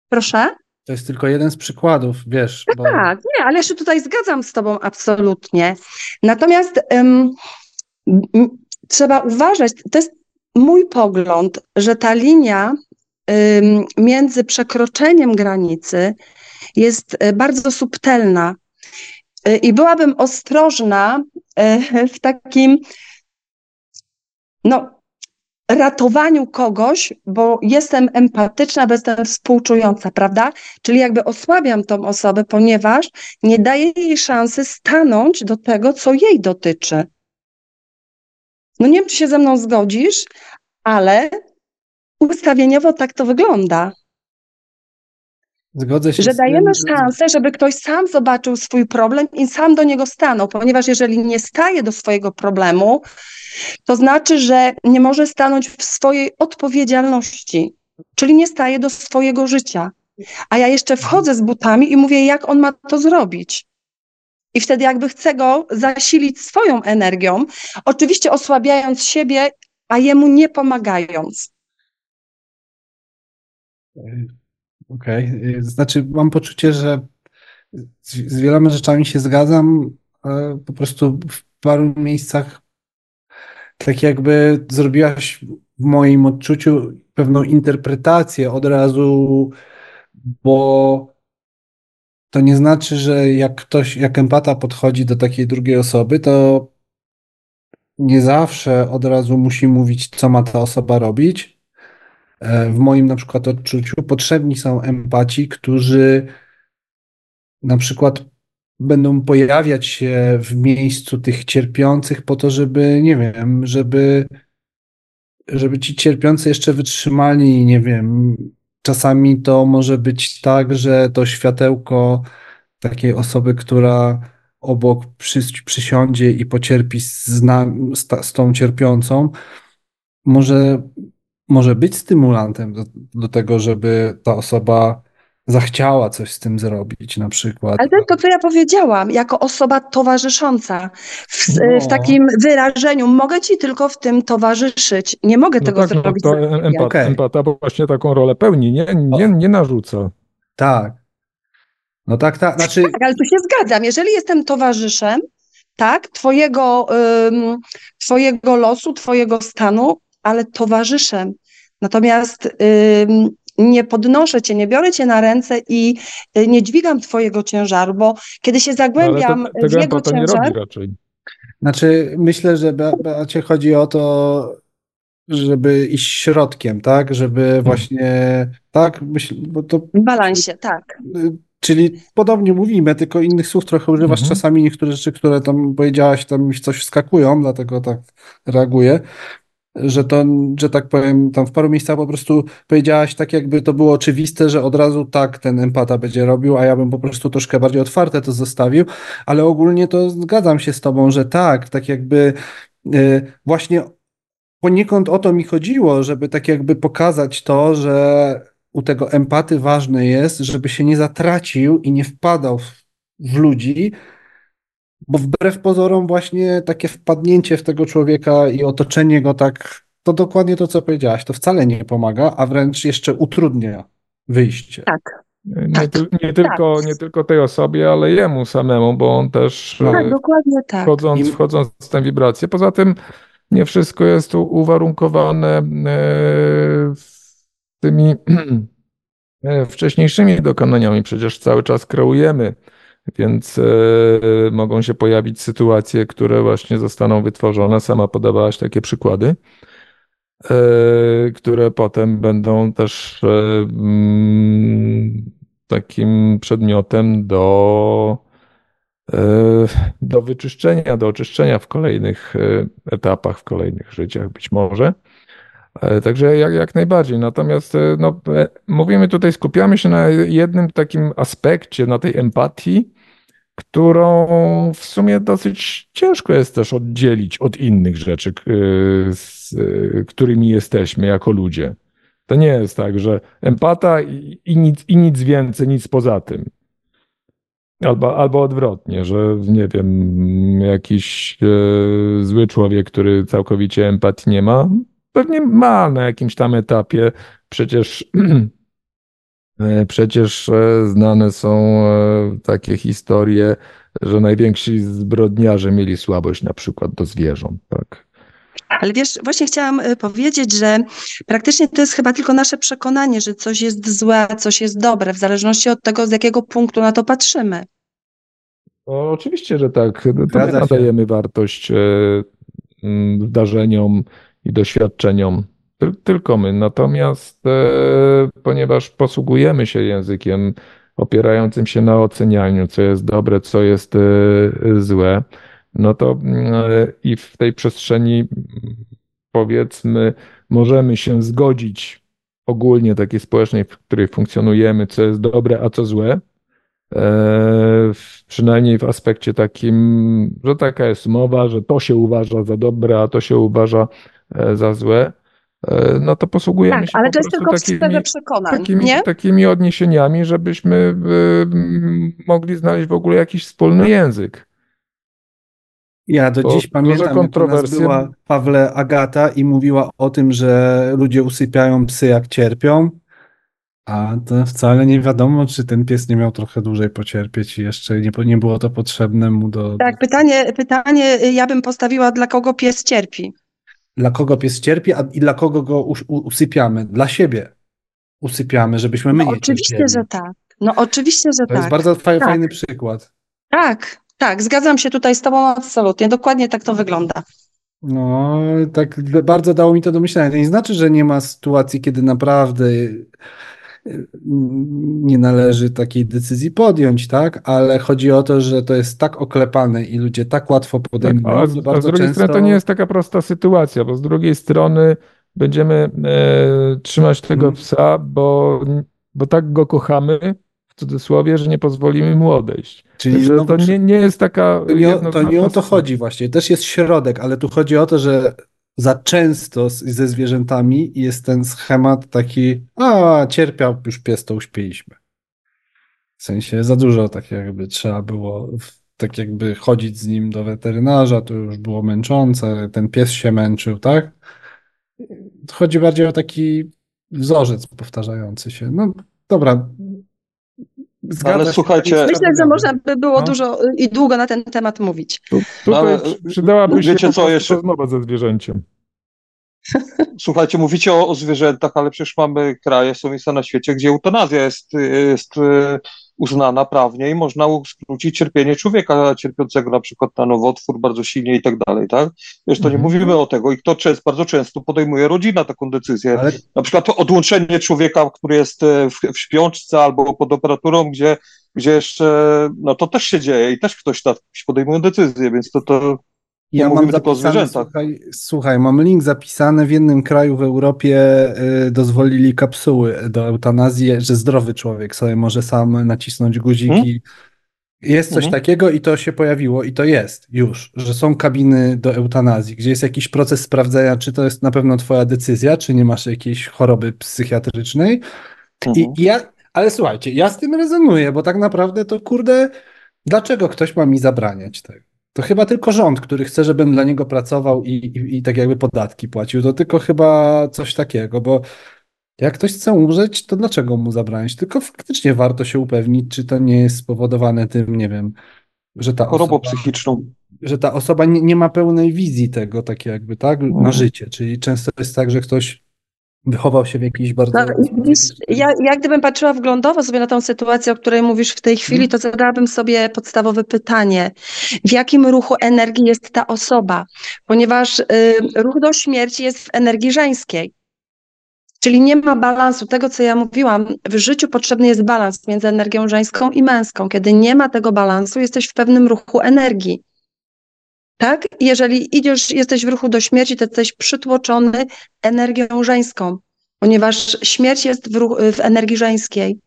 Proszę? To jest tylko jeden z przykładów, wiesz. Bo... Tak, nie, ale ja się tutaj zgadzam z Tobą absolutnie. Natomiast um, trzeba uważać, to jest mój pogląd, że ta linia um, między przekroczeniem granicy jest e, bardzo subtelna i byłabym ostrożna e, w takim no, ratowaniu kogoś, bo jestem empatyczna, bo jestem współczująca, prawda? Czyli jakby osłabiam tą osobę, ponieważ nie daję jej szansy stanąć do tego, co jej dotyczy. No nie wiem, czy się ze mną zgodzisz, ale ustawieniowo tak to wygląda. Zgodzę się. Że dajemy tym, szansę, żeby ktoś sam zobaczył swój problem i sam do niego stanął, ponieważ jeżeli nie staje do swojego problemu, to znaczy, że nie może stanąć w swojej odpowiedzialności, czyli nie staje do swojego życia. A ja jeszcze wchodzę z butami i mówię, jak on ma to zrobić. I wtedy jakby chcę go zasilić swoją energią, oczywiście osłabiając siebie, a jemu nie pomagając. Okej, okay. znaczy mam poczucie, że z, z wieloma rzeczami się zgadzam, po prostu w paru miejscach tak jakby zrobiłaś w moim odczuciu pewną interpretację od razu, bo to nie znaczy, że jak ktoś, jak empata podchodzi do takiej drugiej osoby, to nie zawsze od razu musi mówić, co ma ta osoba robić. E, w moim na przykład odczuciu potrzebni są empaci, którzy na przykład będą pojawiać się w miejscu tych cierpiących po to, żeby, nie wiem, żeby, żeby ci cierpiący jeszcze wytrzymali, nie wiem, czasami to może być tak, że to światełko takiej osoby, która obok przy, przysiądzie i pocierpi z, z, z tą cierpiącą, może, może być stymulantem do, do tego, żeby ta osoba zachciała coś z tym zrobić na przykład. Ale to jest to, co ja powiedziałam, jako osoba towarzysząca. W, no. w takim wyrażeniu mogę ci tylko w tym towarzyszyć. Nie mogę no tego tak, zrobić. No to empata, okay. empata właśnie taką rolę pełni, nie, nie, nie narzuca. Tak. No tak, tak. Znaczy... Tak, ale tu się zgadzam. Jeżeli jestem towarzyszem, tak, twojego, ym, twojego losu, twojego stanu, ale towarzyszem. Natomiast ym, nie podnoszę cię, nie biorę cię na ręce i y, nie dźwigam twojego ciężaru, bo kiedy się zagłębiam no, to, w jego ciężar... Nie robi raczej. Znaczy, myślę, że Beacie chodzi o to, żeby iść środkiem, tak? Żeby hmm. właśnie, tak? Myśl, bo to... W balansie, tak. Czyli podobnie mówimy, tylko innych słów trochę używasz mhm. czasami niektóre rzeczy, które tam powiedziałaś, tam mi coś wskakują, dlatego tak reaguję że to, że tak powiem, tam w paru miejscach po prostu powiedziałaś tak, jakby to było oczywiste, że od razu tak ten empata będzie robił, a ja bym po prostu troszkę bardziej otwarte to zostawił, ale ogólnie to zgadzam się z tobą, że tak, tak jakby yy, właśnie poniekąd o to mi chodziło, żeby tak jakby pokazać to, że u tego empaty ważne jest, żeby się nie zatracił i nie wpadał w, w ludzi, bo wbrew pozorom właśnie takie wpadnięcie w tego człowieka i otoczenie go tak, to dokładnie to, co powiedziałaś, to wcale nie pomaga, a wręcz jeszcze utrudnia wyjście. Tak. Nie, tak, nie, tylko, tak. nie tylko tej osobie, ale jemu samemu, bo on też tak, dokładnie tak. wchodząc, wchodząc w tę wibrację. Poza tym nie wszystko jest uwarunkowane e, tymi e, wcześniejszymi dokonaniami. Przecież cały czas kreujemy więc e, mogą się pojawić sytuacje, które właśnie zostaną wytworzone. Sama podawałaś takie przykłady, e, które potem będą też e, mm, takim przedmiotem do, do wyczyszczenia, do oczyszczenia w kolejnych etapach, w kolejnych życiach być może. Także jak, jak najbardziej. Natomiast no, mówimy tutaj, skupiamy się na jednym takim aspekcie, na tej empatii, którą w sumie dosyć ciężko jest też oddzielić od innych rzeczy, z którymi jesteśmy jako ludzie. To nie jest tak, że empata i, i, nic, i nic więcej, nic poza tym. Albo, albo odwrotnie, że nie wiem, jakiś e, zły człowiek, który całkowicie empatii nie ma, pewnie ma na jakimś tam etapie. Przecież E, przecież e, znane są e, takie historie, że najwięksi zbrodniarze mieli słabość na przykład do zwierząt, tak? Ale wiesz, właśnie chciałam powiedzieć, że praktycznie to jest chyba tylko nasze przekonanie, że coś jest złe, a coś jest dobre, w zależności od tego, z jakiego punktu na to patrzymy. No, oczywiście, że tak. To my nadajemy wartość zdarzeniom i doświadczeniom tylko my. Natomiast e, ponieważ posługujemy się językiem opierającym się na ocenianiu, co jest dobre, co jest e, złe, no to e, i w tej przestrzeni powiedzmy możemy się zgodzić ogólnie takiej społecznej, w której funkcjonujemy, co jest dobre, a co złe. Przynajmniej w aspekcie takim, że taka jest mowa, że to się uważa za dobre, a to się uważa za złe. E, no to posługujemy tak, się ale to jest tylko takimi, przekonań, takimi, nie? takimi odniesieniami, żebyśmy y, mogli znaleźć w ogóle jakiś wspólny język. Ja do dziś pamiętam, kontrowersje... była Pawle Agata i mówiła o tym, że ludzie usypiają psy jak cierpią, a to wcale nie wiadomo, czy ten pies nie miał trochę dłużej pocierpieć i jeszcze nie, nie było to potrzebne mu do... Tak, pytanie, pytanie ja bym postawiła, dla kogo pies cierpi dla kogo pies cierpi a, i dla kogo go us, usypiamy. Dla siebie usypiamy, żebyśmy my no, nie Oczywiście, cierpieli. że tak. No oczywiście, że To tak. jest bardzo fa- tak. fajny przykład. Tak, tak, zgadzam się tutaj z Tobą absolutnie. Dokładnie tak to wygląda. No, tak bardzo dało mi to do myślenia. To nie znaczy, że nie ma sytuacji, kiedy naprawdę nie należy takiej decyzji podjąć, tak? Ale chodzi o to, że to jest tak oklepane i ludzie tak łatwo Tak, podejmują, a że z, a z drugiej często... strony to nie jest taka prosta sytuacja, bo z drugiej strony będziemy e, trzymać tego Mhm. psa, bo, bo tak go kochamy, w cudzysłowie, że nie pozwolimy mu odejść. Czyli znowu to nie, nie jest taka To nie, o- to nie o to chodzi właśnie. Też jest środek, ale tu chodzi o to, że za często ze zwierzętami jest ten schemat taki, a cierpiał już pies, to uśpiliśmy. W sensie za dużo tak jakby trzeba było tak jakby chodzić z nim do weterynarza, to już było męczące, ten pies się męczył, tak? Chodzi bardziej o taki wzorzec powtarzający się. No dobra. Zgadza Ale się, słuchajcie- Myślę, że można by było No. dużo y, i długo na ten temat mówić. Tu, No, tutaj ale, przy- przydałaby się wiecie co, jeszcze- rozmowa ze zwierzęciem. Słuchajcie, mówicie o, o zwierzętach, ale przecież mamy kraje, są miejsca na świecie, gdzie eutanazja jest, jest e, uznana prawnie i można skrócić cierpienie człowieka cierpiącego na przykład na nowotwór bardzo silnie i tak dalej, tak? Wiesz, to nie Mhm. mówimy o tego i kto często, bardzo często podejmuje rodzina taką decyzję. Ale Na przykład to odłączenie człowieka, który jest e, w, w śpiączce albo pod operaturą, gdzie, gdzie jeszcze, no to też się dzieje i też ktoś tak podejmuje decyzję, więc to, to Ja mam zapisane, słuchaj, słuchaj, mam link zapisany, w jednym kraju w Europie y, dozwolili kapsuły do eutanazji, że zdrowy człowiek sobie może sam nacisnąć guzik Mhm. i jest coś Mhm. takiego i to się pojawiło i to jest już, że są kabiny do eutanazji, gdzie jest jakiś proces sprawdzenia, czy to jest na pewno twoja decyzja, czy nie masz jakiejś choroby psychiatrycznej. I Mhm. i ja, ale słuchajcie, ja z tym rezonuję, bo tak naprawdę to kurde, dlaczego ktoś ma mi zabraniać tego? To chyba tylko rząd, który chce, żebym dla niego pracował i, i, i tak jakby podatki płacił. To tylko chyba coś takiego, bo jak ktoś chce umrzeć, to dlaczego mu zabraniać? Tylko faktycznie warto się upewnić, czy to nie jest spowodowane tym, nie wiem, że ta chorobą osoba, psychiczną. że ta osoba nie, nie ma pełnej wizji tego, tak jakby, tak, na Mhm. życie. Czyli często jest tak, że ktoś wychował się w jakiejś bardzo... No, widzisz, ja, ja gdybym patrzyła wglądowo sobie na tą sytuację, o której mówisz w tej chwili, to zadałabym sobie podstawowe pytanie. W jakim ruchu energii jest ta osoba? Ponieważ y, ruch do śmierci jest w energii żeńskiej. Czyli nie ma balansu. Tego, co ja mówiłam, w życiu potrzebny jest balans między energią żeńską i męską. Kiedy nie ma tego balansu, jesteś w pewnym ruchu energii. Tak? Jeżeli idziesz, jesteś w ruchu do śmierci, to jesteś przytłoczony energią żeńską, ponieważ śmierć jest w, ruch, w energii żeńskiej.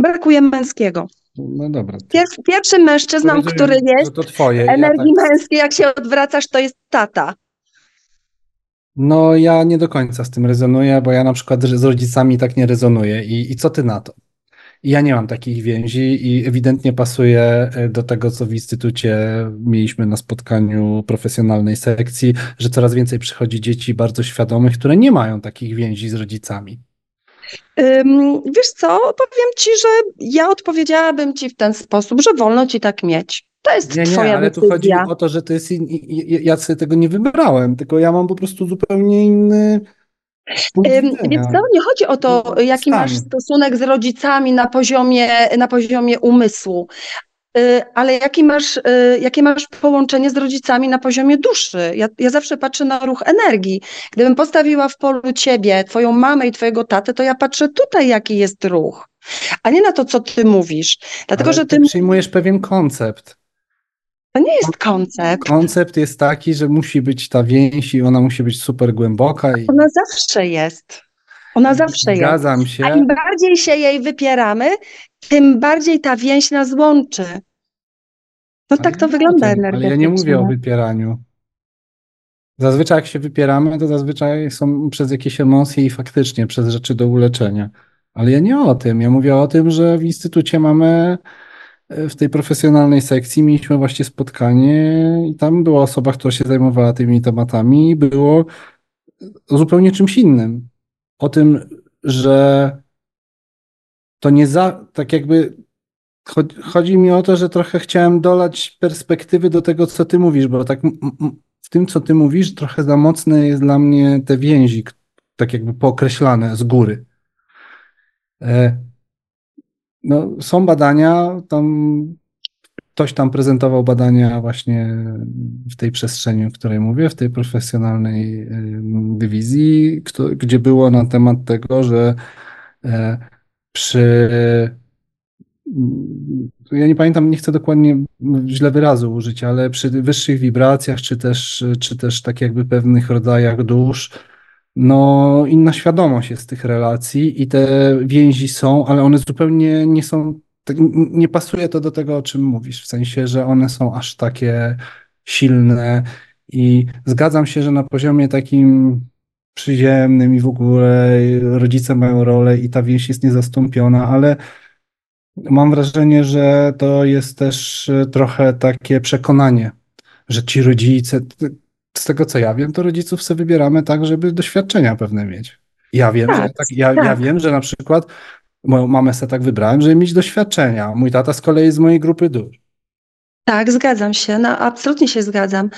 Brakuje męskiego. No dobra. Pier, pierwszym mężczyzną, Rozumiem, który jest to twoje. w ja energii tak- męskiej, jak się odwracasz, to jest tata. No, ja nie do końca z tym rezonuję, bo ja na przykład z rodzicami tak nie rezonuję. I, i co ty na to? Ja nie mam takich więzi i ewidentnie pasuje e, do tego, co w instytucie mieliśmy na spotkaniu profesjonalnej sekcji, że coraz więcej przychodzi dzieci bardzo świadomych, które nie mają takich więzi z rodzicami. Wiesz co, powiem ci, że ja odpowiedziałabym ci w ten sposób, że wolno ci tak mieć. To jest Nie, nie, twoja ale tu chodzi decyzja. o to, że to jest. In, ja sobie tego nie wybrałem, tylko ja mam po prostu zupełnie inny. Więc to nie chodzi o to, jaki masz stosunek z rodzicami na poziomie, na poziomie umysłu, Y, ale jaki masz, y, jakie masz połączenie z rodzicami na poziomie duszy. Ja, ja zawsze patrzę na ruch energii. Gdybym postawiła w polu ciebie, twoją mamę i twojego tatę, to ja patrzę tutaj, jaki jest ruch, a nie na to, co ty mówisz. Dlatego, Ale że ty przyjmujesz pewien koncept. To nie jest koncept. Koncept jest taki, że musi być ta więź i ona musi być super głęboka i Ona zawsze jest. Ona zawsze jest. zgadzam A się. im bardziej się jej wypieramy, tym bardziej ta więź nas łączy. No Ale tak to wygląda tym, Ale ja nie energetycznie. mówię o wypieraniu. Zazwyczaj jak się wypieramy, to zazwyczaj są przez jakieś emocje i faktycznie przez rzeczy do uleczenia. Ale ja nie o tym. Ja mówię o tym, że w instytucie mamy w tej profesjonalnej sekcji mieliśmy właśnie spotkanie i tam była osoba, która się zajmowała tymi tematami i było zupełnie czymś innym. O tym, że to nie za, tak jakby Chod- Chodzi mi o to, że trochę chciałem dolać perspektywy do tego, co ty mówisz, bo tak w tym, co ty mówisz, trochę za mocne jest dla mnie te więzi, tak jakby pookreślane z góry. E, no, są badania, tam ktoś tam prezentował badania właśnie w tej przestrzeni, o której mówię, w tej profesjonalnej dywizji, gdzie było na temat tego, że e, przy ja nie pamiętam, nie chcę dokładnie źle wyrazu użyć, ale przy wyższych wibracjach, czy też, czy też tak jakby pewnych rodzajach dusz, no inna świadomość jest tych relacji i te więzi są, ale one zupełnie nie są, tak, nie pasuje to do tego, o czym mówisz, w sensie, że one są aż takie silne i zgadzam się, że na poziomie takim przyziemnym i w ogóle rodzice mają rolę i ta więź jest niezastąpiona, ale mam wrażenie, że to jest też trochę takie przekonanie, że ci rodzice, tego co ja wiem, to rodziców sobie wybieramy tak, żeby doświadczenia pewne mieć. Ja wiem, tak, że, tak, ja, tak. ja wiem, że na przykład moją mamę sobie tak wybrałem, żeby mieć doświadczenia. Mój tata z kolei z mojej grupy dusz. Tak, zgadzam się, no absolutnie się zgadzam.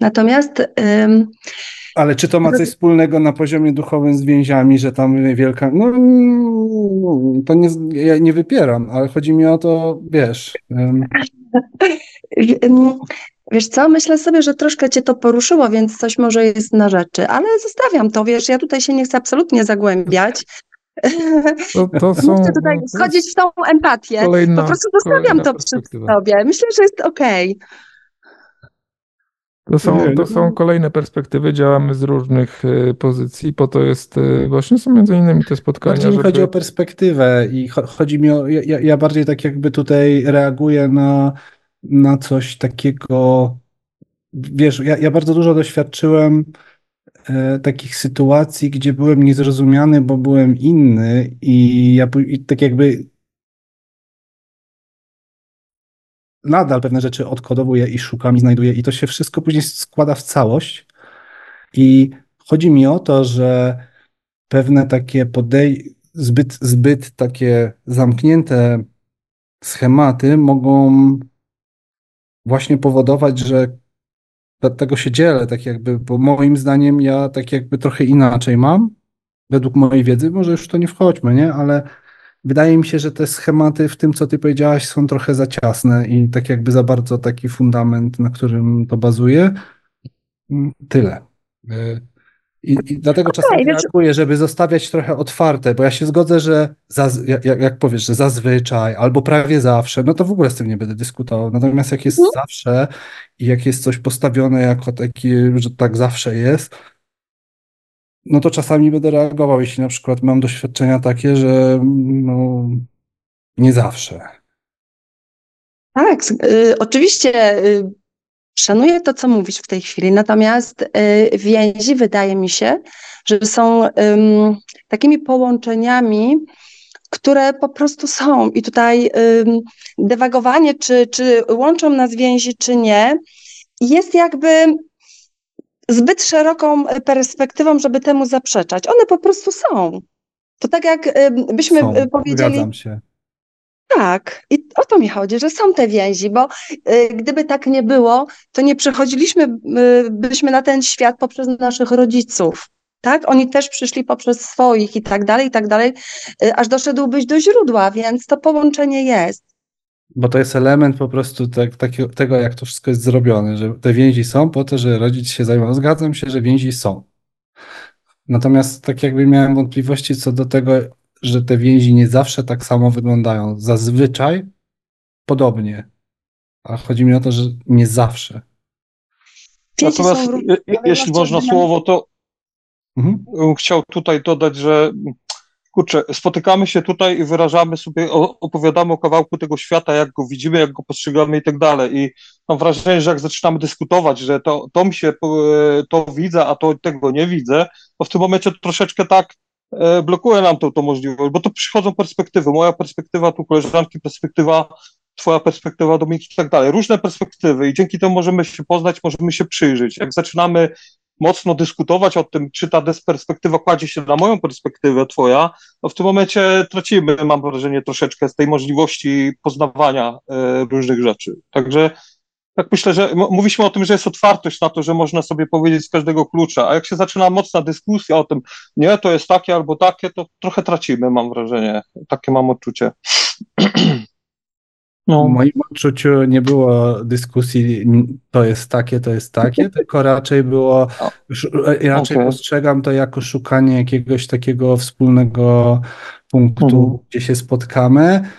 Natomiast ym, ale czy to ma coś wspólnego na poziomie duchowym z więziami, że tam wielka. No, to nie, ja nie wypieram, ale chodzi mi o to, wiesz. Um... Wiesz co, myślę sobie, że troszkę cię to poruszyło, więc coś może jest na rzeczy, ale zostawiam to, wiesz, ja tutaj się nie chcę absolutnie zagłębiać. To, to są, nie chcę tutaj wchodzić w tą empatię, kolejna, po prostu zostawiam to przy sobie. Myślę, że jest okej. Okay. To są, to są kolejne perspektywy, działamy z różnych y, pozycji, po to jest, y, właśnie są między innymi te spotkania. Bardziej żeby... chodzi o perspektywę i chodzi mi o, ja, ja bardziej tak jakby tutaj reaguję na, na coś takiego, wiesz, ja, ja bardzo dużo doświadczyłem e, takich sytuacji, gdzie byłem niezrozumiany, bo byłem inny i ja i tak jakby nadal pewne rzeczy odkodowuję i szukam i znajduję i to się wszystko później składa w całość. I chodzi mi o to, że pewne takie podej zbyt, zbyt takie zamknięte schematy mogą właśnie powodować, że dlatego się dzielę, tak jakby, bo moim zdaniem ja tak jakby trochę inaczej mam, według mojej wiedzy, może już to nie wchodźmy, nie, ale wydaje mi się, że te schematy w tym, co ty powiedziałaś, są trochę za ciasne i tak jakby za bardzo taki fundament, na którym to bazuje. Mm, tyle. I, i dlatego okay, czasami reaguję, żeby zostawiać trochę otwarte, bo ja się zgodzę, że zaz, jak, jak powiesz, że zazwyczaj albo prawie zawsze, no to w ogóle z tym nie będę dyskutował. Natomiast jak jest mm. zawsze i jak jest coś postawione jako taki, że tak zawsze jest, no to czasami będę reagował, jeśli na przykład mam doświadczenia takie, że no, nie zawsze. Tak, y, oczywiście y, szanuję to, co mówisz w tej chwili, natomiast y, więzi wydaje mi się, że są takimi połączeniami, które po prostu są i tutaj dewagowanie, czy, czy łączą nas więzi, czy nie, jest jakby zbyt szeroką perspektywą, żeby temu zaprzeczać. One po prostu są. To tak jak byśmy są, e, powiedzieli. Zgadzam się. Tak, i o to mi chodzi, że są te więzi, bo y, gdyby tak nie było, to nie przechodziliśmy y, byśmy na ten świat poprzez naszych rodziców. Tak? Oni też przyszli poprzez swoich i tak dalej, i tak dalej, y, aż doszedłbyś do źródła, więc to połączenie jest. Bo to jest element po prostu tak, takiego, tego, jak to wszystko jest zrobione, że te więzi są po to, że rodzic się zajmował. Zgadzam się, że więzi są. Natomiast tak jakby miałem wątpliwości co do tego, że te więzi nie zawsze tak samo wyglądają. Zazwyczaj podobnie. A chodzi mi o to, że nie zawsze. Natomiast jeśli można słowo, to mhm. chciał tutaj dodać, że kurczę, spotykamy się tutaj i wyrażamy sobie, opowiadamy o kawałku tego świata, jak go widzimy, jak go postrzegamy i tak dalej. I mam wrażenie, że jak zaczynamy dyskutować, że to, to mi się, to widzę, a to tego nie widzę, to w tym momencie troszeczkę tak e, blokuje nam to, to możliwość, bo to przychodzą perspektywy. Moja perspektywa, tu koleżanki, perspektywa, twoja perspektywa, Dominik i tak dalej. Różne perspektywy i dzięki temu możemy się poznać, możemy się przyjrzeć. Jak zaczynamy mocno dyskutować o tym, czy ta perspektywa kładzie się na moją perspektywę, twoja, to w tym momencie tracimy, mam wrażenie, troszeczkę z tej możliwości poznawania e, różnych rzeczy. Także tak myślę, że mówiliśmy o tym, że jest otwartość na to, że można sobie powiedzieć z każdego klucza, a jak się zaczyna mocna dyskusja o tym, nie, to jest takie albo takie, to trochę tracimy, mam wrażenie. Takie mam odczucie. No. W moim odczuciu nie było dyskusji, to jest takie, to jest takie, tylko raczej było, raczej okay. postrzegam to jako szukanie jakiegoś takiego wspólnego punktu, mhm. gdzie się spotkamy.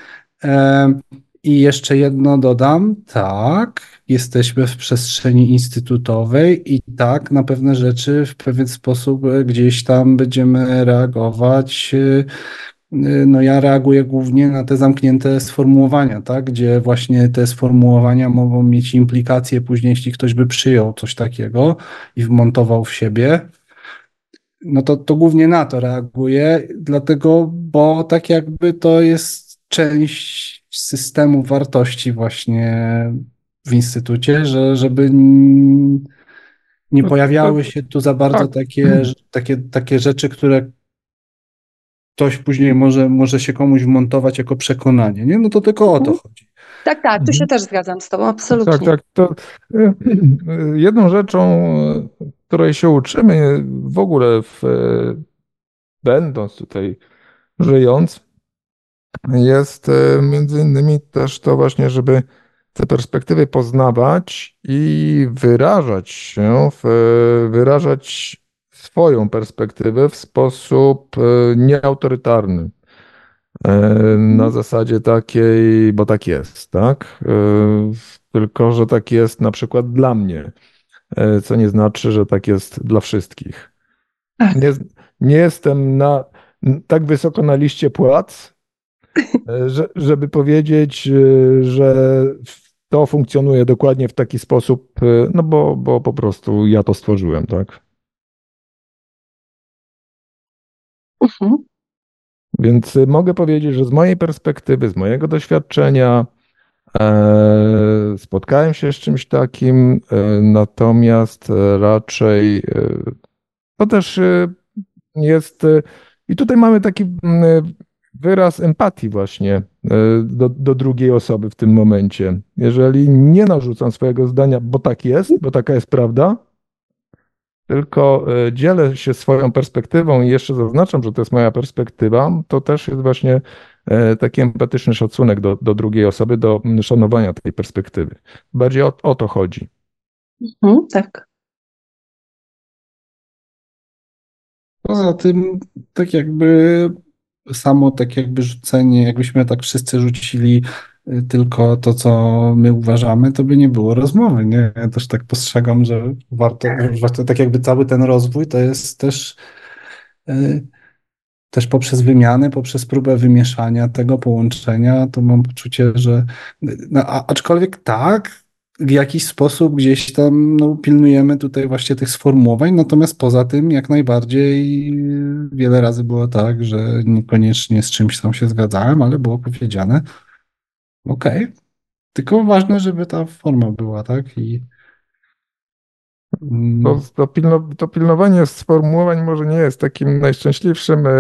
I jeszcze jedno dodam, tak, jesteśmy w przestrzeni instytutowej i tak, na pewne rzeczy w pewien sposób gdzieś tam będziemy reagować Y, no ja reaguję głównie na te zamknięte sformułowania, tak? gdzie właśnie te sformułowania mogą mieć implikacje później, jeśli ktoś by przyjął coś takiego i wmontował w siebie, no to, to głównie na to reaguję, dlatego, bo tak jakby to jest część systemu wartości właśnie w instytucie, że żeby nie no, pojawiały się tu za bardzo tak. takie, takie, takie rzeczy, które ktoś później może, może się komuś wmontować jako przekonanie, nie? No to tylko o to mhm. chodzi. Tak, tak, tu się mhm. też zgadzam z Tobą, absolutnie. Tak, tak. To e, jedną rzeczą, której się uczymy w ogóle, w, e, będąc tutaj żyjąc, jest e, między innymi też to właśnie, żeby te perspektywy poznawać i wyrażać się, wyrażać swoją perspektywę w sposób e, nieautorytarny. E, na mhm. zasadzie takiej, bo tak jest, tak? E, tylko, że tak jest na przykład dla mnie, co nie znaczy, że tak jest dla wszystkich. Tak. Nie, nie jestem na, tak wysoko na liście płac, żeby powiedzieć, że to funkcjonuje dokładnie w taki sposób, no bo, bo po prostu ja to stworzyłem, tak? Mhm. Więc mogę powiedzieć, że z mojej perspektywy, z mojego doświadczenia, e, spotkałem się z czymś takim, e, natomiast e, raczej to też jest. I tutaj mamy taki wyraz empatii, właśnie do, do drugiej osoby w tym momencie. Jeżeli nie narzucam swojego zdania, bo tak jest, bo taka jest prawda, tylko e, dzielę się swoją perspektywą i jeszcze zaznaczam, że to jest moja perspektywa, to też jest właśnie e, taki empatyczny szacunek do, do drugiej osoby, do szanowania tej perspektywy. Bardziej o, o to chodzi. Mhm, tak. Poza tym, tak jakby samo tak jakby rzucenie, jakbyśmy tak wszyscy rzucili tylko to, co my uważamy, to by nie było rozmowy. Nie? Ja też tak postrzegam, że warto, warto tak jakby cały ten rozwój to jest też, yy, też poprzez wymianę, poprzez próbę wymieszania tego połączenia, to mam poczucie, że no, a, aczkolwiek tak, w jakiś sposób gdzieś tam no, pilnujemy tutaj właśnie tych sformułowań, natomiast poza tym jak najbardziej wiele razy było tak, że niekoniecznie z czymś tam się zgadzałem, ale było powiedziane, Okej. Okay. Tylko ważne, żeby ta forma była, tak? I mm. to, to, pilno, to pilnowanie sformułowań może nie jest takim najszczęśliwszym e,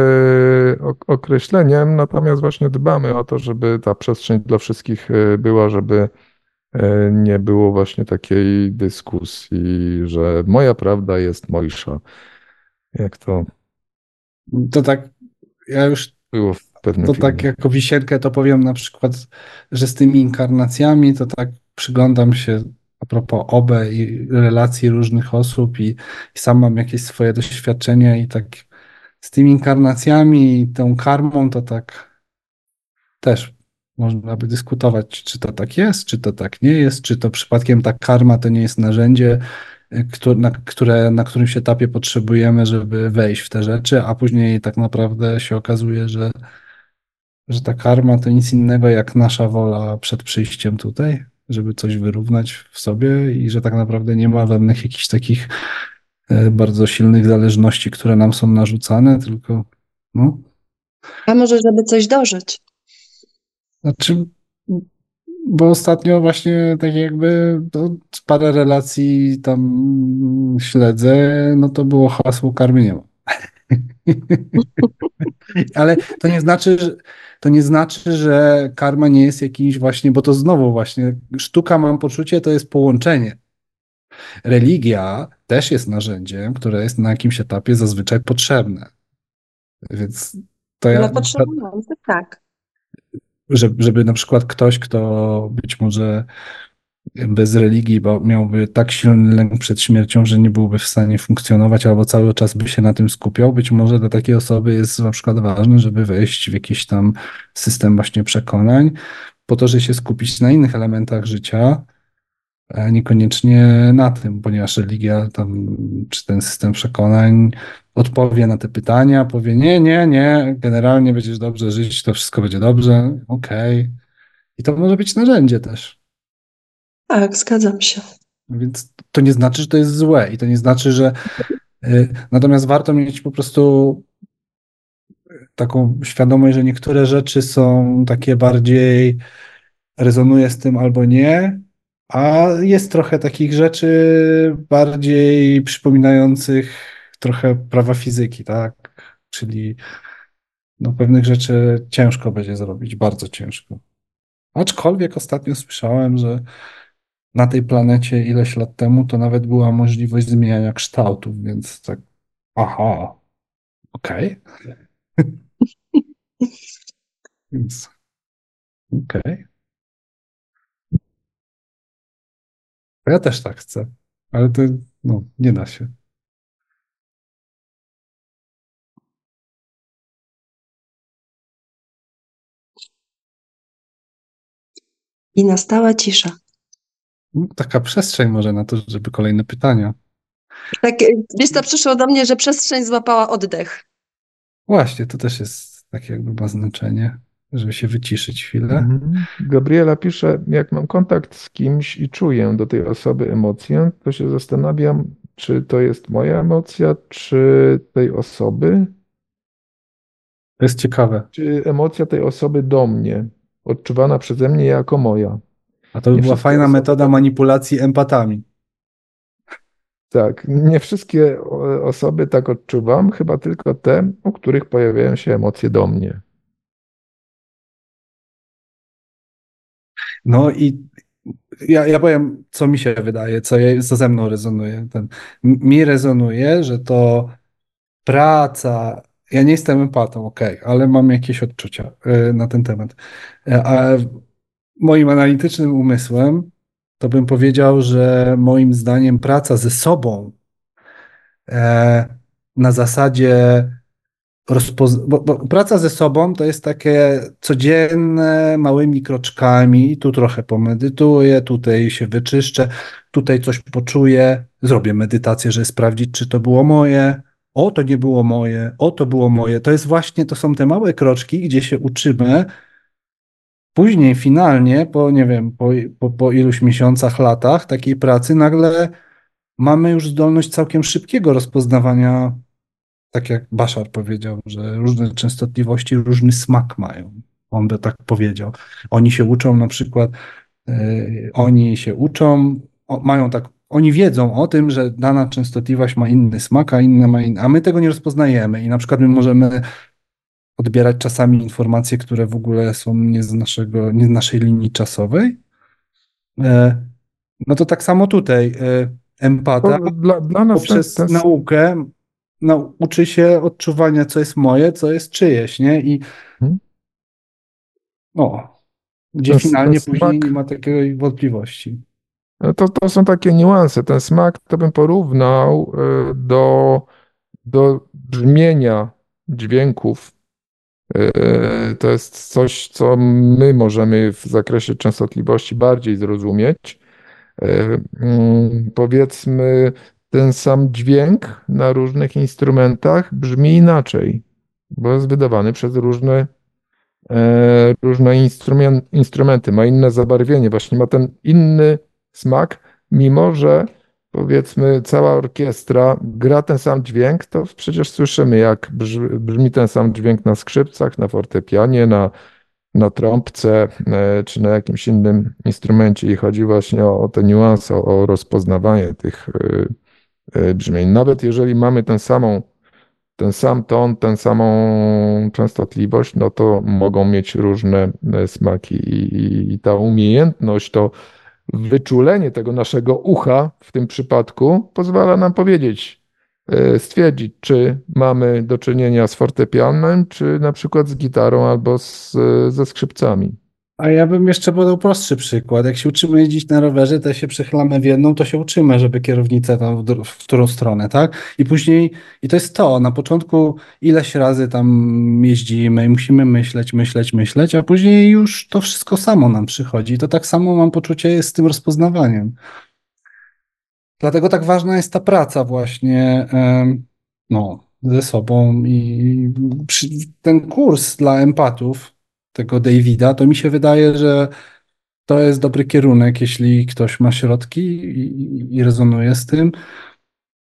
określeniem, natomiast właśnie dbamy o to, żeby ta przestrzeń dla wszystkich e, była, żeby nie było właśnie takiej dyskusji, że moja prawda jest mojsza. Jak to To tak, ja już było w pewnym To filmie. tak jako wisienkę to powiem na przykład, że z tymi inkarnacjami to tak przyglądam się a propos OBE i relacji różnych osób i, i sam mam jakieś swoje doświadczenia i tak z tymi inkarnacjami i tą karmą to tak też można by dyskutować, czy to tak jest, czy to tak nie jest, czy to przypadkiem ta karma to nie jest narzędzie, które, na, które, na którymś etapie potrzebujemy, żeby wejść w te rzeczy, a później tak naprawdę się okazuje, że że ta karma to nic innego jak nasza wola przed przyjściem tutaj, żeby coś wyrównać w sobie i że tak naprawdę nie ma żadnych jakichś takich e, bardzo silnych zależności, które nam są narzucane, tylko no. A może żeby coś dożyć? Znaczy, bo ostatnio właśnie tak jakby parę relacji tam śledzę, no to było hasło karmy nie ma. Ale to nie znaczy, że to nie znaczy, że karma nie jest jakimś właśnie, bo to znowu właśnie sztuka, mam poczucie, to jest połączenie. Religia też jest narzędziem, które jest na jakimś etapie zazwyczaj potrzebne. Więc to ja. Dla potrzebujących, tak. Żeby, żeby na przykład ktoś, kto być może bez religii, bo miałby tak silny lęk przed śmiercią, że nie byłby w stanie funkcjonować, albo cały czas by się na tym skupiał. Być może dla takiej osoby jest na przykład ważne, żeby wejść w jakiś tam system właśnie przekonań, po to, żeby się skupić na innych elementach życia, niekoniecznie na tym, ponieważ religia tam, czy ten system przekonań odpowie na te pytania, powie nie, nie, nie, generalnie będziesz dobrze żyć, to wszystko będzie dobrze, okej. Okay. I to może być narzędzie też. Tak, zgadzam się. Więc to nie znaczy, że to jest złe i to nie znaczy, że. Y, natomiast warto mieć po prostu taką świadomość, że niektóre rzeczy są takie bardziej rezonuje z tym albo nie, a jest trochę takich rzeczy bardziej przypominających trochę prawa fizyki, tak? Czyli no, pewnych rzeczy ciężko będzie zrobić, bardzo ciężko. Aczkolwiek ostatnio słyszałem, że na tej planecie ileś lat temu to nawet była możliwość zmieniania kształtów, więc tak, aha, okej. Okay. więc, okej. Okay. Ja też tak chcę, ale to, no, nie da się. I nastała cisza. Taka przestrzeń może na to, żeby kolejne pytania. Tak, wiesz co, przyszło do mnie, że przestrzeń złapała oddech. Właśnie, to też jest takie jakby ma znaczenie, żeby się wyciszyć chwilę. Mhm. Gabriela pisze, jak mam kontakt z kimś i czuję do tej osoby emocję, to się zastanawiam, czy to jest moja emocja, czy tej osoby. To jest ciekawe. Czy emocja tej osoby do mnie, odczuwana przeze mnie jako moja. A to by była fajna osoby... metoda manipulacji empatami. Tak, nie wszystkie osoby tak odczuwam, chyba tylko te, u których pojawiają się emocje do mnie. No i ja, ja powiem, co mi się wydaje, co, co ze mną rezonuje. Ten, mi rezonuje, że to praca. Ja nie jestem empatą, ok, ale mam jakieś odczucia y, na ten temat. Y, a moim analitycznym umysłem, to bym powiedział, że moim zdaniem praca ze sobą e, na zasadzie bo, bo, praca ze sobą to jest takie codzienne, małymi kroczkami. Tu trochę pomedytuję, tutaj się wyczyszczę, tutaj coś poczuję, zrobię medytację, żeby sprawdzić, czy to było moje. O, to nie było moje, o, to było moje. To jest właśnie, to są te małe kroczki, gdzie się uczymy Później, finalnie, po nie wiem, po, po, po iluś miesiącach, latach takiej pracy, nagle mamy już zdolność całkiem szybkiego rozpoznawania, tak jak Bashar powiedział, że różne częstotliwości różny smak mają. On by tak powiedział. Oni się uczą na przykład, yy, oni się uczą, o, mają tak, oni wiedzą o tym, że dana częstotliwość ma inny smak, a inna ma inny, a my tego nie rozpoznajemy i na przykład my możemy odbierać czasami informacje, które w ogóle są nie z, naszego, nie z naszej linii czasowej. E, no to tak samo tutaj e, empata dla, dla nas poprzez ten, ten... naukę nauczy się odczuwania, co jest moje, co jest czyjeś, nie? I hmm? gdzie finalnie później smak... nie ma takiej wątpliwości. To, to są takie niuanse. Ten smak to bym porównał e, do, do brzmienia dźwięków E, to jest coś, co my możemy w zakresie częstotliwości bardziej zrozumieć. E, mm, powiedzmy, ten sam dźwięk na różnych instrumentach brzmi inaczej, bo jest wydawany przez różne, e, różne instrumenty, ma inne zabarwienie, właśnie ma ten inny smak, mimo że powiedzmy cała orkiestra gra ten sam dźwięk, to przecież słyszymy, jak brzmi ten sam dźwięk na skrzypcach, na fortepianie, na, na trąbce e, czy na jakimś innym instrumencie i chodzi właśnie o, o te niuanse, o rozpoznawanie tych e, e, brzmień. Nawet jeżeli mamy ten samą ten sam ton, tę samą częstotliwość, no to mogą mieć różne smaki i, i, i ta umiejętność to wyczulenie tego naszego ucha w tym przypadku pozwala nam powiedzieć, e, stwierdzić, czy mamy do czynienia z fortepianem, czy na przykład z gitarą albo z, ze skrzypcami. A ja bym jeszcze podał prostszy przykład. Jak się uczymy jeździć na rowerze, to się przechylamy w jedną, to się uczymy, żeby kierownica tam w, w którą stronę, tak? I później, i to jest to, na początku ileś razy tam jeździmy i musimy myśleć, myśleć, myśleć, a później już to wszystko samo nam przychodzi. I to tak samo mam poczucie jest z tym rozpoznawaniem. Dlatego tak ważna jest ta praca właśnie, no, ze sobą i ten kurs dla empatów, tego Davida, to mi się wydaje, że to jest dobry kierunek, jeśli ktoś ma środki i, i rezonuje z tym,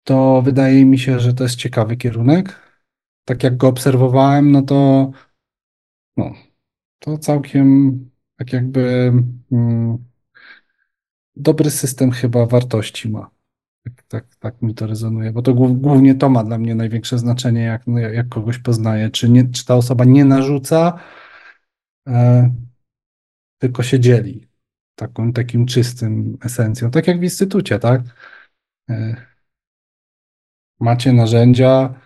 to wydaje mi się, że to jest ciekawy kierunek. Tak jak go obserwowałem, no to no, to całkiem tak jakby mm, dobry system chyba wartości ma. Tak, tak, tak mi to rezonuje, bo to głównie to ma dla mnie największe znaczenie, jak, jak kogoś poznaję. Czy, nie, czy ta osoba nie narzuca, E, tylko się dzieli takim czystym esencją. Tak jak w instytucie, tak? E, macie narzędzia,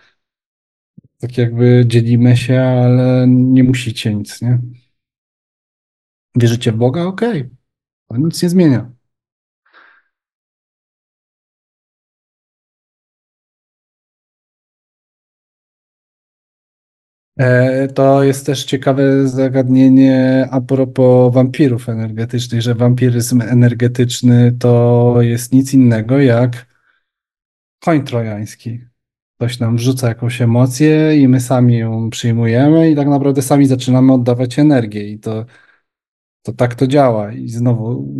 tak jakby dzielimy się, ale nie musicie nic, nie? Wierzycie w Boga? Okej. Okay. To nic nie zmienia. To jest też ciekawe zagadnienie a propos wampirów energetycznych, że wampiryzm energetyczny to jest nic innego jak koń trojański. Ktoś nam wrzuca jakąś emocję i my sami ją przyjmujemy i tak naprawdę sami zaczynamy oddawać energię i to, to tak to działa. I znowu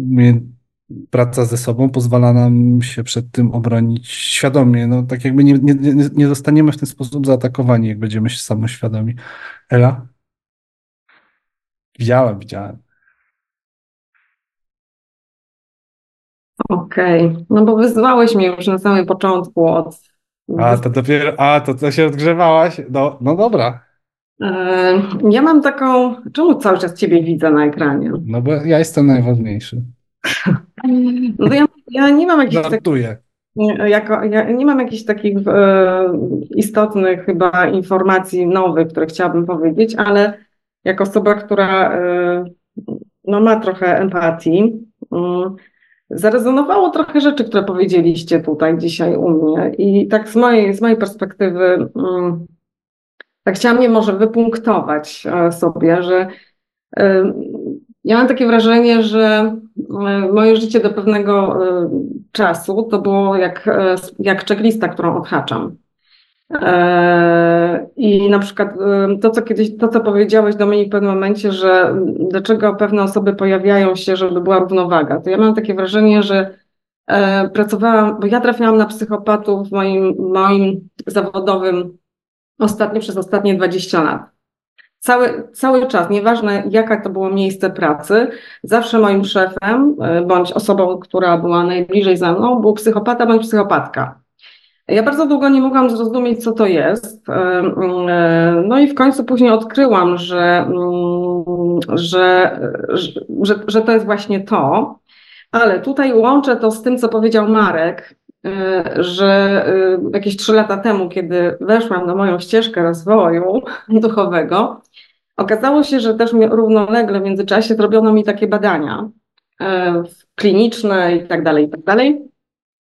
praca ze sobą pozwala nam się przed tym obronić świadomie. No, tak jakby nie, nie, nie zostaniemy w ten sposób zaatakowani, jak będziemy się samoświadomi. Ela? Widziałem, widziałem. Okej, okay. no bo wyzwałeś mnie już na samym początku od... A, to dopiero, a, to, to się odgrzewałaś? No, no dobra. E, ja mam taką, czemu cały czas ciebie widzę na ekranie? No bo ja jestem najważniejszy. No ja, ja nie mam jakichś takich. Jako, ja nie mam jakichś takich e, istotnych chyba informacji nowych, które chciałabym powiedzieć, ale jako osoba, która e, no, ma trochę empatii, mm, zarezonowało trochę rzeczy, które powiedzieliście tutaj dzisiaj u mnie. I tak z mojej, z mojej perspektywy, mm, tak chciałam je może wypunktować e, sobie, że e, ja mam takie wrażenie, że e, moje życie do pewnego e, czasu to było jak, e, jak checklista, którą odhaczam. I na przykład to, co kiedyś, to, co powiedziałeś do mnie w pewnym momencie, że dlaczego pewne osoby pojawiają się, żeby była równowaga, to ja mam takie wrażenie, że pracowałam, bo ja trafiałam na psychopatów w moim, moim zawodowym ostatnio przez ostatnie 20 lat. Cały, cały czas, nieważne jaka to było miejsce pracy, zawsze moim szefem e, bądź osobą, która była najbliżej ze mną, był psychopata bądź psychopatka. Ja bardzo długo nie mogłam zrozumieć, co to jest. E, e, no i w końcu później odkryłam, że, mm, że, że, że to jest właśnie to. Ale tutaj łączę to z tym, co powiedział Marek, że jakieś trzy lata temu, kiedy weszłam na moją ścieżkę rozwoju duchowego, Okazało się, że też równolegle w międzyczasie zrobiono mi takie badania e, kliniczne i tak dalej, i tak dalej.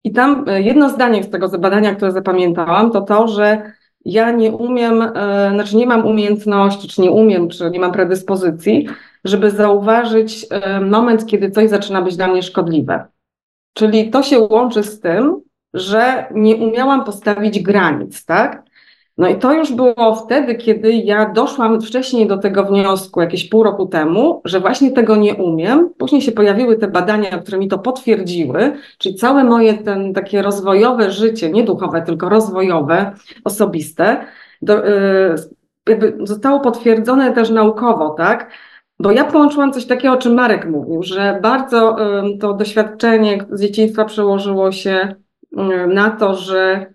I tam jedno zdanie z tego badania, które zapamiętałam, to to, że ja nie umiem, znaczy nie mam umiejętności, czy nie umiem, czy nie mam predyspozycji, żeby zauważyć moment, kiedy coś zaczyna być dla mnie szkodliwe. Czyli to się łączy z tym, że nie umiałam postawić granic, tak? No i to już było wtedy, kiedy ja doszłam wcześniej do tego wniosku, jakieś pół roku temu, że właśnie tego nie umiem. Później się pojawiły te badania, które mi to potwierdziły, czyli całe moje ten takie rozwojowe życie, nie duchowe, tylko rozwojowe, osobiste, do, yy, jakby zostało potwierdzone też naukowo, tak? Bo ja połączyłam coś takiego, o czym Marek mówił, że bardzo to doświadczenie z dzieciństwa przełożyło się na to, że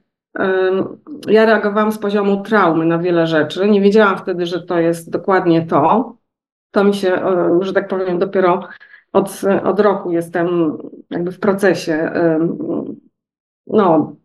ja reagowałam z poziomu traumy na wiele rzeczy. Nie wiedziałam wtedy, że to jest dokładnie to. To mi się, że tak powiem, dopiero od, od roku jestem jakby w procesie no,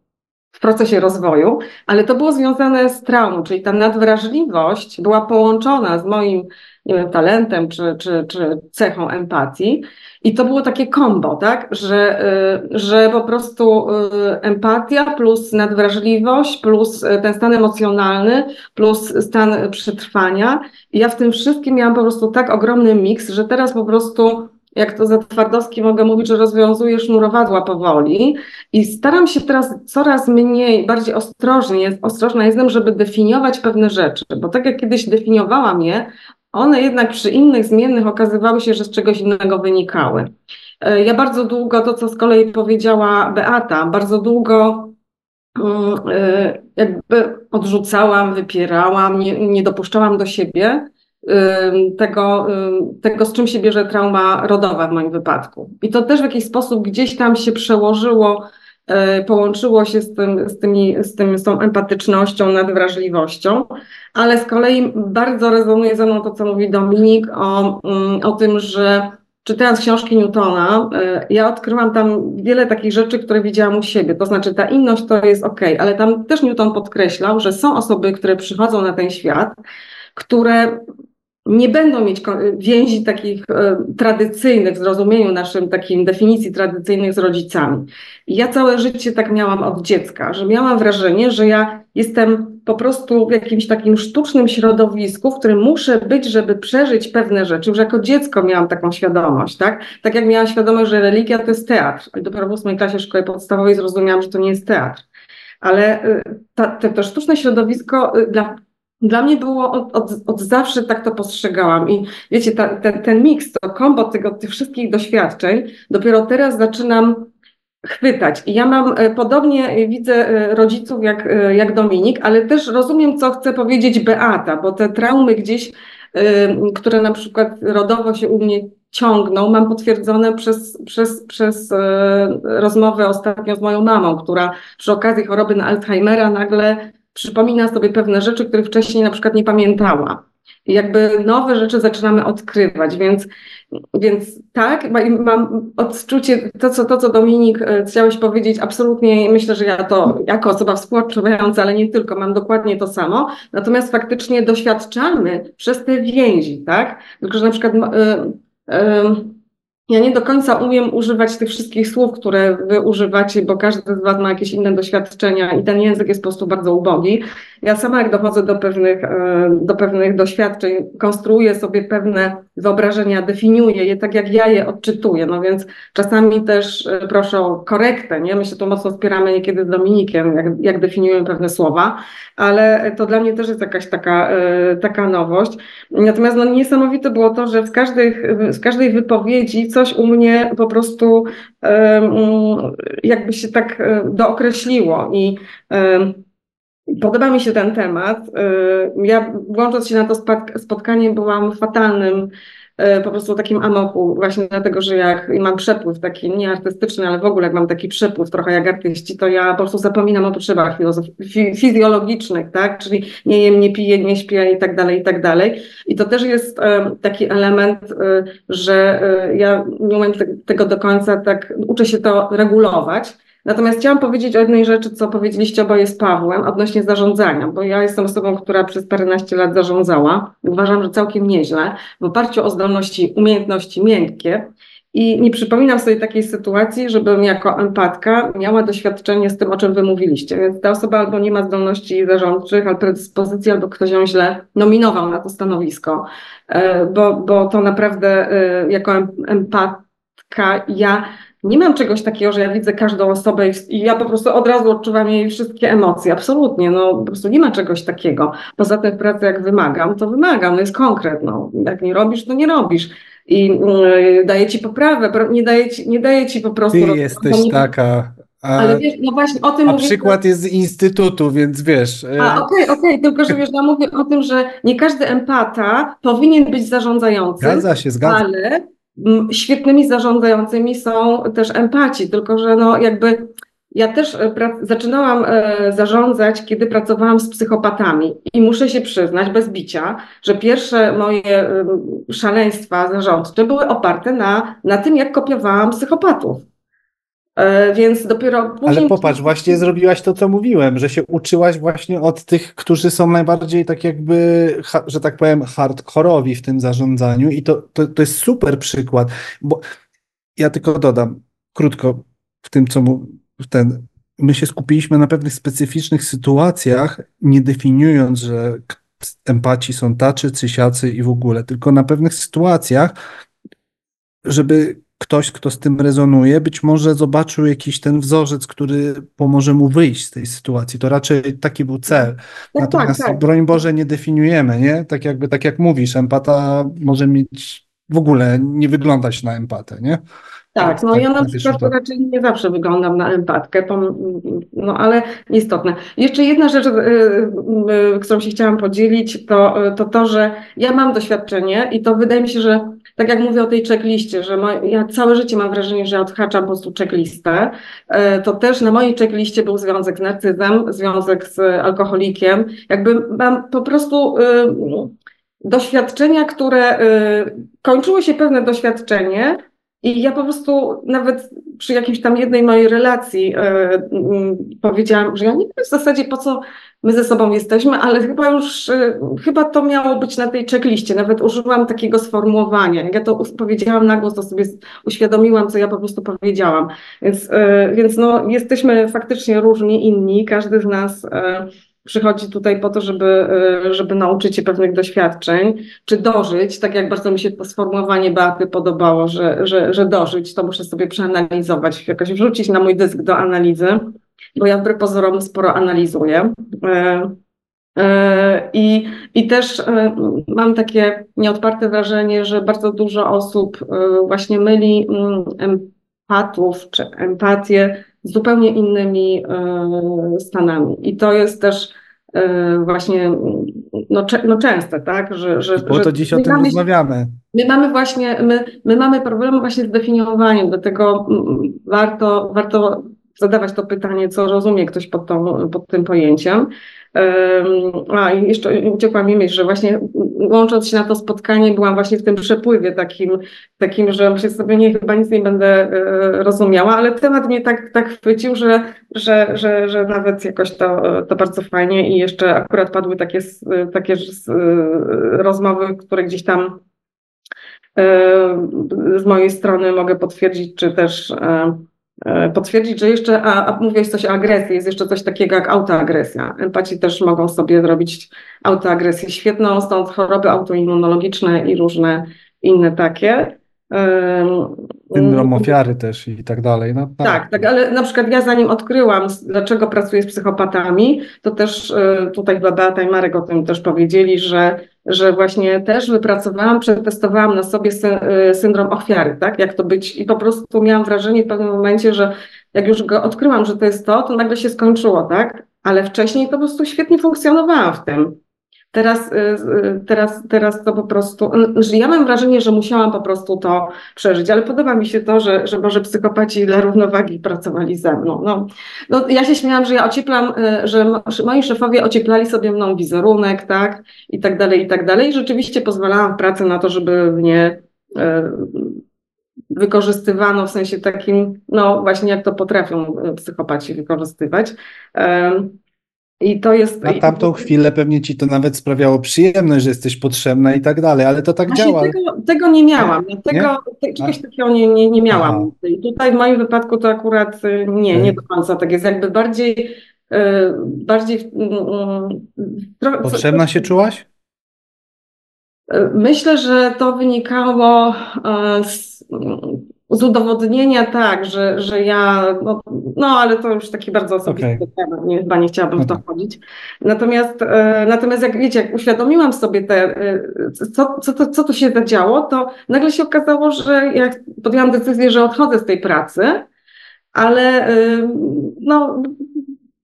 w procesie rozwoju, ale to było związane z traumą, czyli ta nadwrażliwość była połączona z moim nie wiem, talentem czy, czy, czy cechą empatii. I to było takie kombo, tak? Że, y, że po prostu y, empatia plus nadwrażliwość, plus y, ten stan emocjonalny, plus stan przetrwania. I ja w tym wszystkim miałam po prostu tak ogromny miks, że teraz po prostu jak to za Twardowski mogę mówić, że rozwiązuję sznurowadła powoli i staram się teraz coraz mniej, bardziej ostrożnie, ostrożna jestem, żeby definiować pewne rzeczy, bo tak jak kiedyś definiowałam je, one jednak przy innych zmiennych okazywały się, że z czegoś innego wynikały. E, ja bardzo długo, to co z kolei powiedziała Beata, bardzo długo mm, e, jakby odrzucałam, wypierałam, nie, nie dopuszczałam do siebie tego, tego, z czym się bierze trauma rodowa w moim wypadku. I to też w jakiś sposób gdzieś tam się przełożyło, połączyło się z, tym, z, tymi, z, tym, z tą empatycznością, nadwrażliwością, ale z kolei bardzo rezonuje ze mną to, co mówi Dominik o, o tym, że czytając książki Newtona, e, ja odkryłam tam wiele takich rzeczy, które widziałam u siebie. To znaczy, ta inność to jest ok, ale tam też Newton podkreślał, że są osoby, które przychodzą na ten świat, które nie będą mieć więzi takich e, tradycyjnych w zrozumieniu naszym takim definicji tradycyjnych z rodzicami. I ja całe życie tak miałam od dziecka, że miałam wrażenie, że ja jestem po prostu w jakimś takim sztucznym środowisku, w którym muszę być, żeby przeżyć pewne rzeczy. Już jako dziecko miałam taką świadomość, tak? Tak jak miałam świadomość, że religia to jest teatr. I dopiero w ósmej klasie szkoły podstawowej zrozumiałam, że to nie jest teatr. Ale e, ta, to, to sztuczne środowisko e, dla dla mnie było od, od, od zawsze tak to postrzegałam. I wiecie, ta, ten, ten miks, to kombo tego, tych wszystkich doświadczeń, dopiero teraz zaczynam chwytać. I ja mam e, podobnie, widzę e, rodziców jak, e, jak Dominik, ale też rozumiem, co chce powiedzieć Beata, bo te traumy gdzieś, które na przykład rodowo się u mnie ciągną, mam potwierdzone przez, przez, przez rozmowę ostatnio z moją mamą, która przy okazji choroby na Alzheimera nagle przypomina sobie pewne rzeczy, których wcześniej na przykład nie pamiętała. I jakby nowe rzeczy zaczynamy odkrywać, więc, więc tak, mam odczucie, to co, to co Dominik e, chciałeś powiedzieć, absolutnie myślę, że ja to jako osoba współodczuwająca, ale nie tylko, mam dokładnie to samo, natomiast faktycznie doświadczamy przez te więzi, tak, tylko że na przykład yy, yy, ja nie do końca umiem używać tych wszystkich słów, które wy używacie, bo każdy z was ma jakieś inne doświadczenia i ten język jest po prostu bardzo ubogi. Ja sama jak dochodzę do pewnych, e, do pewnych doświadczeń, konstruuję sobie pewne wyobrażenia, definiuję je tak, jak ja je odczytuję, no więc czasami też e, proszę o korektę, nie? My się tu mocno spieramy niekiedy z Dominikiem, jak, jak definiujemy pewne słowa, ale to dla mnie też jest jakaś taka, e, taka nowość. Natomiast no, niesamowite było to, że z każdej, z każdej wypowiedzi coś u mnie po prostu jakby się tak dookreśliło i Podoba mi się ten temat. Y, ja włącząc się na to spotkanie byłam fatalnym y, po prostu takim amoku, właśnie dlatego, że jak mam przepływ taki nie artystyczny, ale w ogóle jak mam taki przepływ trochę jak artyści, to ja po prostu zapominam o potrzebach fizjologicznych, tak? Czyli nie jem, nie piję, nie śpię i tak dalej, i tak dalej. I to też jest y, taki element, że ja nie umiem tego do końca tak, uczę się to regulować. Natomiast chciałam powiedzieć o jednej rzeczy, co powiedzieliście oboje z Pawłem odnośnie zarządzania, bo ja jestem osobą, która przez paręnaście lat zarządzała. Uważam, że całkiem nieźle, w oparciu o zdolności, umiejętności miękkie. I nie przypominam sobie takiej sytuacji, żebym jako empatka miała doświadczenie z tym, o czym wy mówiliście. Więc ta osoba albo nie ma zdolności zarządczych, albo predyspozycji, albo ktoś ją źle nominował na to stanowisko. E, bo, bo to naprawdę e, jako empatka ja nie mam czegoś takiego, że ja widzę każdą osobę i ja po prostu od razu odczuwam jej wszystkie emocje. Absolutnie, no po prostu nie ma czegoś takiego. Poza tym w pracy jak wymagam, to wymagam, no jest konkret, no. Jak nie robisz, to nie robisz. I yy, daje ci poprawę, nie daje ci, nie daje ci po prostu... Ty jesteś nie... taka... A, ale wiesz, no właśnie o tym a mówię. przykład jest z instytutu, więc wiesz. E, a okej, okay, okej, okay, tylko że wiesz, ja mówię o tym, że nie każdy empata powinien być zarządzający. Zgadza się, zgadza. Ale świetnymi zarządzającymi są też empaci, tylko że no jakby ja też e, zaczynałam e, zarządzać, kiedy pracowałam z psychopatami i muszę się przyznać bez bicia, że pierwsze moje szaleństwa zarządcze były oparte na, na tym, jak kopiowałam psychopatów. E, więc dopiero później... Ale popatrz, właśnie zrobiłaś to, co mówiłem, że się uczyłaś właśnie od tych, którzy są najbardziej tak jakby, że tak powiem, hardkorowi w tym zarządzaniu i to, to, to jest super przykład, bo ja tylko dodam krótko w tym, co mu, ten, my się skupiliśmy na pewnych specyficznych sytuacjach, nie definiując, że empaci są tacy, cysiacy i w ogóle, tylko na pewnych sytuacjach, żeby ktoś, kto z tym rezonuje, być może zobaczył jakiś ten wzorzec, który pomoże mu wyjść z tej sytuacji. To raczej taki był cel. Tak, tak Natomiast tak, tak. broń Boże nie definiujemy, nie? Tak jakby, tak jak mówisz, empata może mieć w ogóle nie wyglądać na empatę, nie? Tak, no tak, ja na przykład raczej nie zawsze wyglądam na empatkę, no ale istotne. Jeszcze jedna rzecz, y, y, którą się chciałam podzielić, to, to to, że ja mam doświadczenie i to wydaje mi się, że tak jak mówię o tej checkliście, że ja całe życie mam wrażenie, że odhaczam po prostu checklistę, e, to też na mojej checkliście był związek z narcyzem, związek z alkoholikiem. Jakby mam po prostu y, doświadczenia, które kończyło się pewne doświadczenie, i ja po prostu nawet przy jakiejś tam jednej mojej relacji yy, yy, powiedziałam, że ja nie wiem w zasadzie po co my ze sobą jesteśmy, ale chyba już, yy, chyba to miało być na tej checkliście. Nawet użyłam takiego sformułowania. Jak ja to powiedziałam na głos, to sobie uświadomiłam, co ja po prostu powiedziałam. Więc, więc no, jesteśmy faktycznie różni, inni. Każdy z nas przychodzi tutaj po to, żeby, e, żeby nauczyć się pewnych doświadczeń, czy dożyć, tak jak bardzo mi się to sformułowanie Beaty podobało, że, że, że dożyć, to muszę sobie przeanalizować, jakoś wrzucić na mój dysk do analizy, bo ja wbrew pozorom sporo analizuję. E, e, I, I też mam takie nieodparte wrażenie, że bardzo dużo osób właśnie myli mm, empatów czy empatię z zupełnie innymi e, stanami. I to jest też e, właśnie no, no częste, tak? Że, że, po to że dziś o tym mamy, rozmawiamy. My mamy właśnie, my, my mamy problemy właśnie z definiowaniem, dlatego warto, warto zadawać to pytanie, co rozumie ktoś pod, tą, pod tym pojęciem. A i jeszcze uciekła mi myśl, że właśnie łącząc się na to spotkanie, byłam właśnie w tym przepływie takim, takim że myślę sobie, nie, chyba nic nie będę e, rozumiała, ale temat mnie tak, tak chwycił, że, że, że, że nawet jakoś to, to bardzo fajnie i jeszcze akurat padły takie, takie rozmowy, które gdzieś tam e, z mojej strony mogę potwierdzić, czy też e, potwierdzić, że jeszcze, a, a mówiłeś coś o agresji, jest jeszcze coś takiego jak autoagresja. Empaci też mogą sobie zrobić autoagresję świetną, stąd choroby autoimmunologiczne i różne inne takie. Syndrom ofiary też i tak dalej. No, tak. tak, tak, ale na przykład ja zanim odkryłam, dlaczego pracuję z psychopatami, to też e, tutaj chyba Beata i Marek o tym też powiedzieli, że, że właśnie też wypracowałam, przetestowałam na sobie e, syndrom ofiary, tak, jak to być i po prostu miałam wrażenie w pewnym momencie, że jak już go odkryłam, że to jest to, to nagle się skończyło, tak, ale wcześniej to po prostu świetnie funkcjonowałam w tym. Teraz, y, y, teraz, teraz to po prostu, że ja mam wrażenie, że musiałam po prostu to przeżyć, ale podoba mi się to, że, że może psychopaci dla równowagi pracowali ze mną. No, no, ja się śmiałam, że ja ocieplam, y, że moi szefowie ocieplali sobie mną wizerunek, tak, i tak dalej, i tak dalej. I rzeczywiście pozwalałam w pracy na to, żeby mnie wykorzystywano w sensie takim, no właśnie jak to potrafią psychopaci wykorzystywać. I to jest. Na tamtą chwilę pewnie ci to nawet sprawiało przyjemność, że jesteś potrzebna i tak dalej, ale to tak Właśnie działa. Tego, tego nie miałam. Tego, nie? czegoś takiego nie, nie, nie miałam. Aha. I tutaj w moim wypadku to akurat y, nie, nie do końca tak jest. Jakby bardziej. Y, bardziej trochę, Potrzebna się czułaś? Y, myślę, że to wynikało z z udowodnienia tak, że, że ja, no, no ale to już taki bardzo osobisty okay. temat, nie, chyba nie chciałabym w to wchodzić. Natomiast, e, natomiast jak wiecie, jak uświadomiłam sobie te, e, co, co, to, co tu się zadziało, to nagle się okazało, że ja podjęłam decyzję, że odchodzę z tej pracy, ale e, no,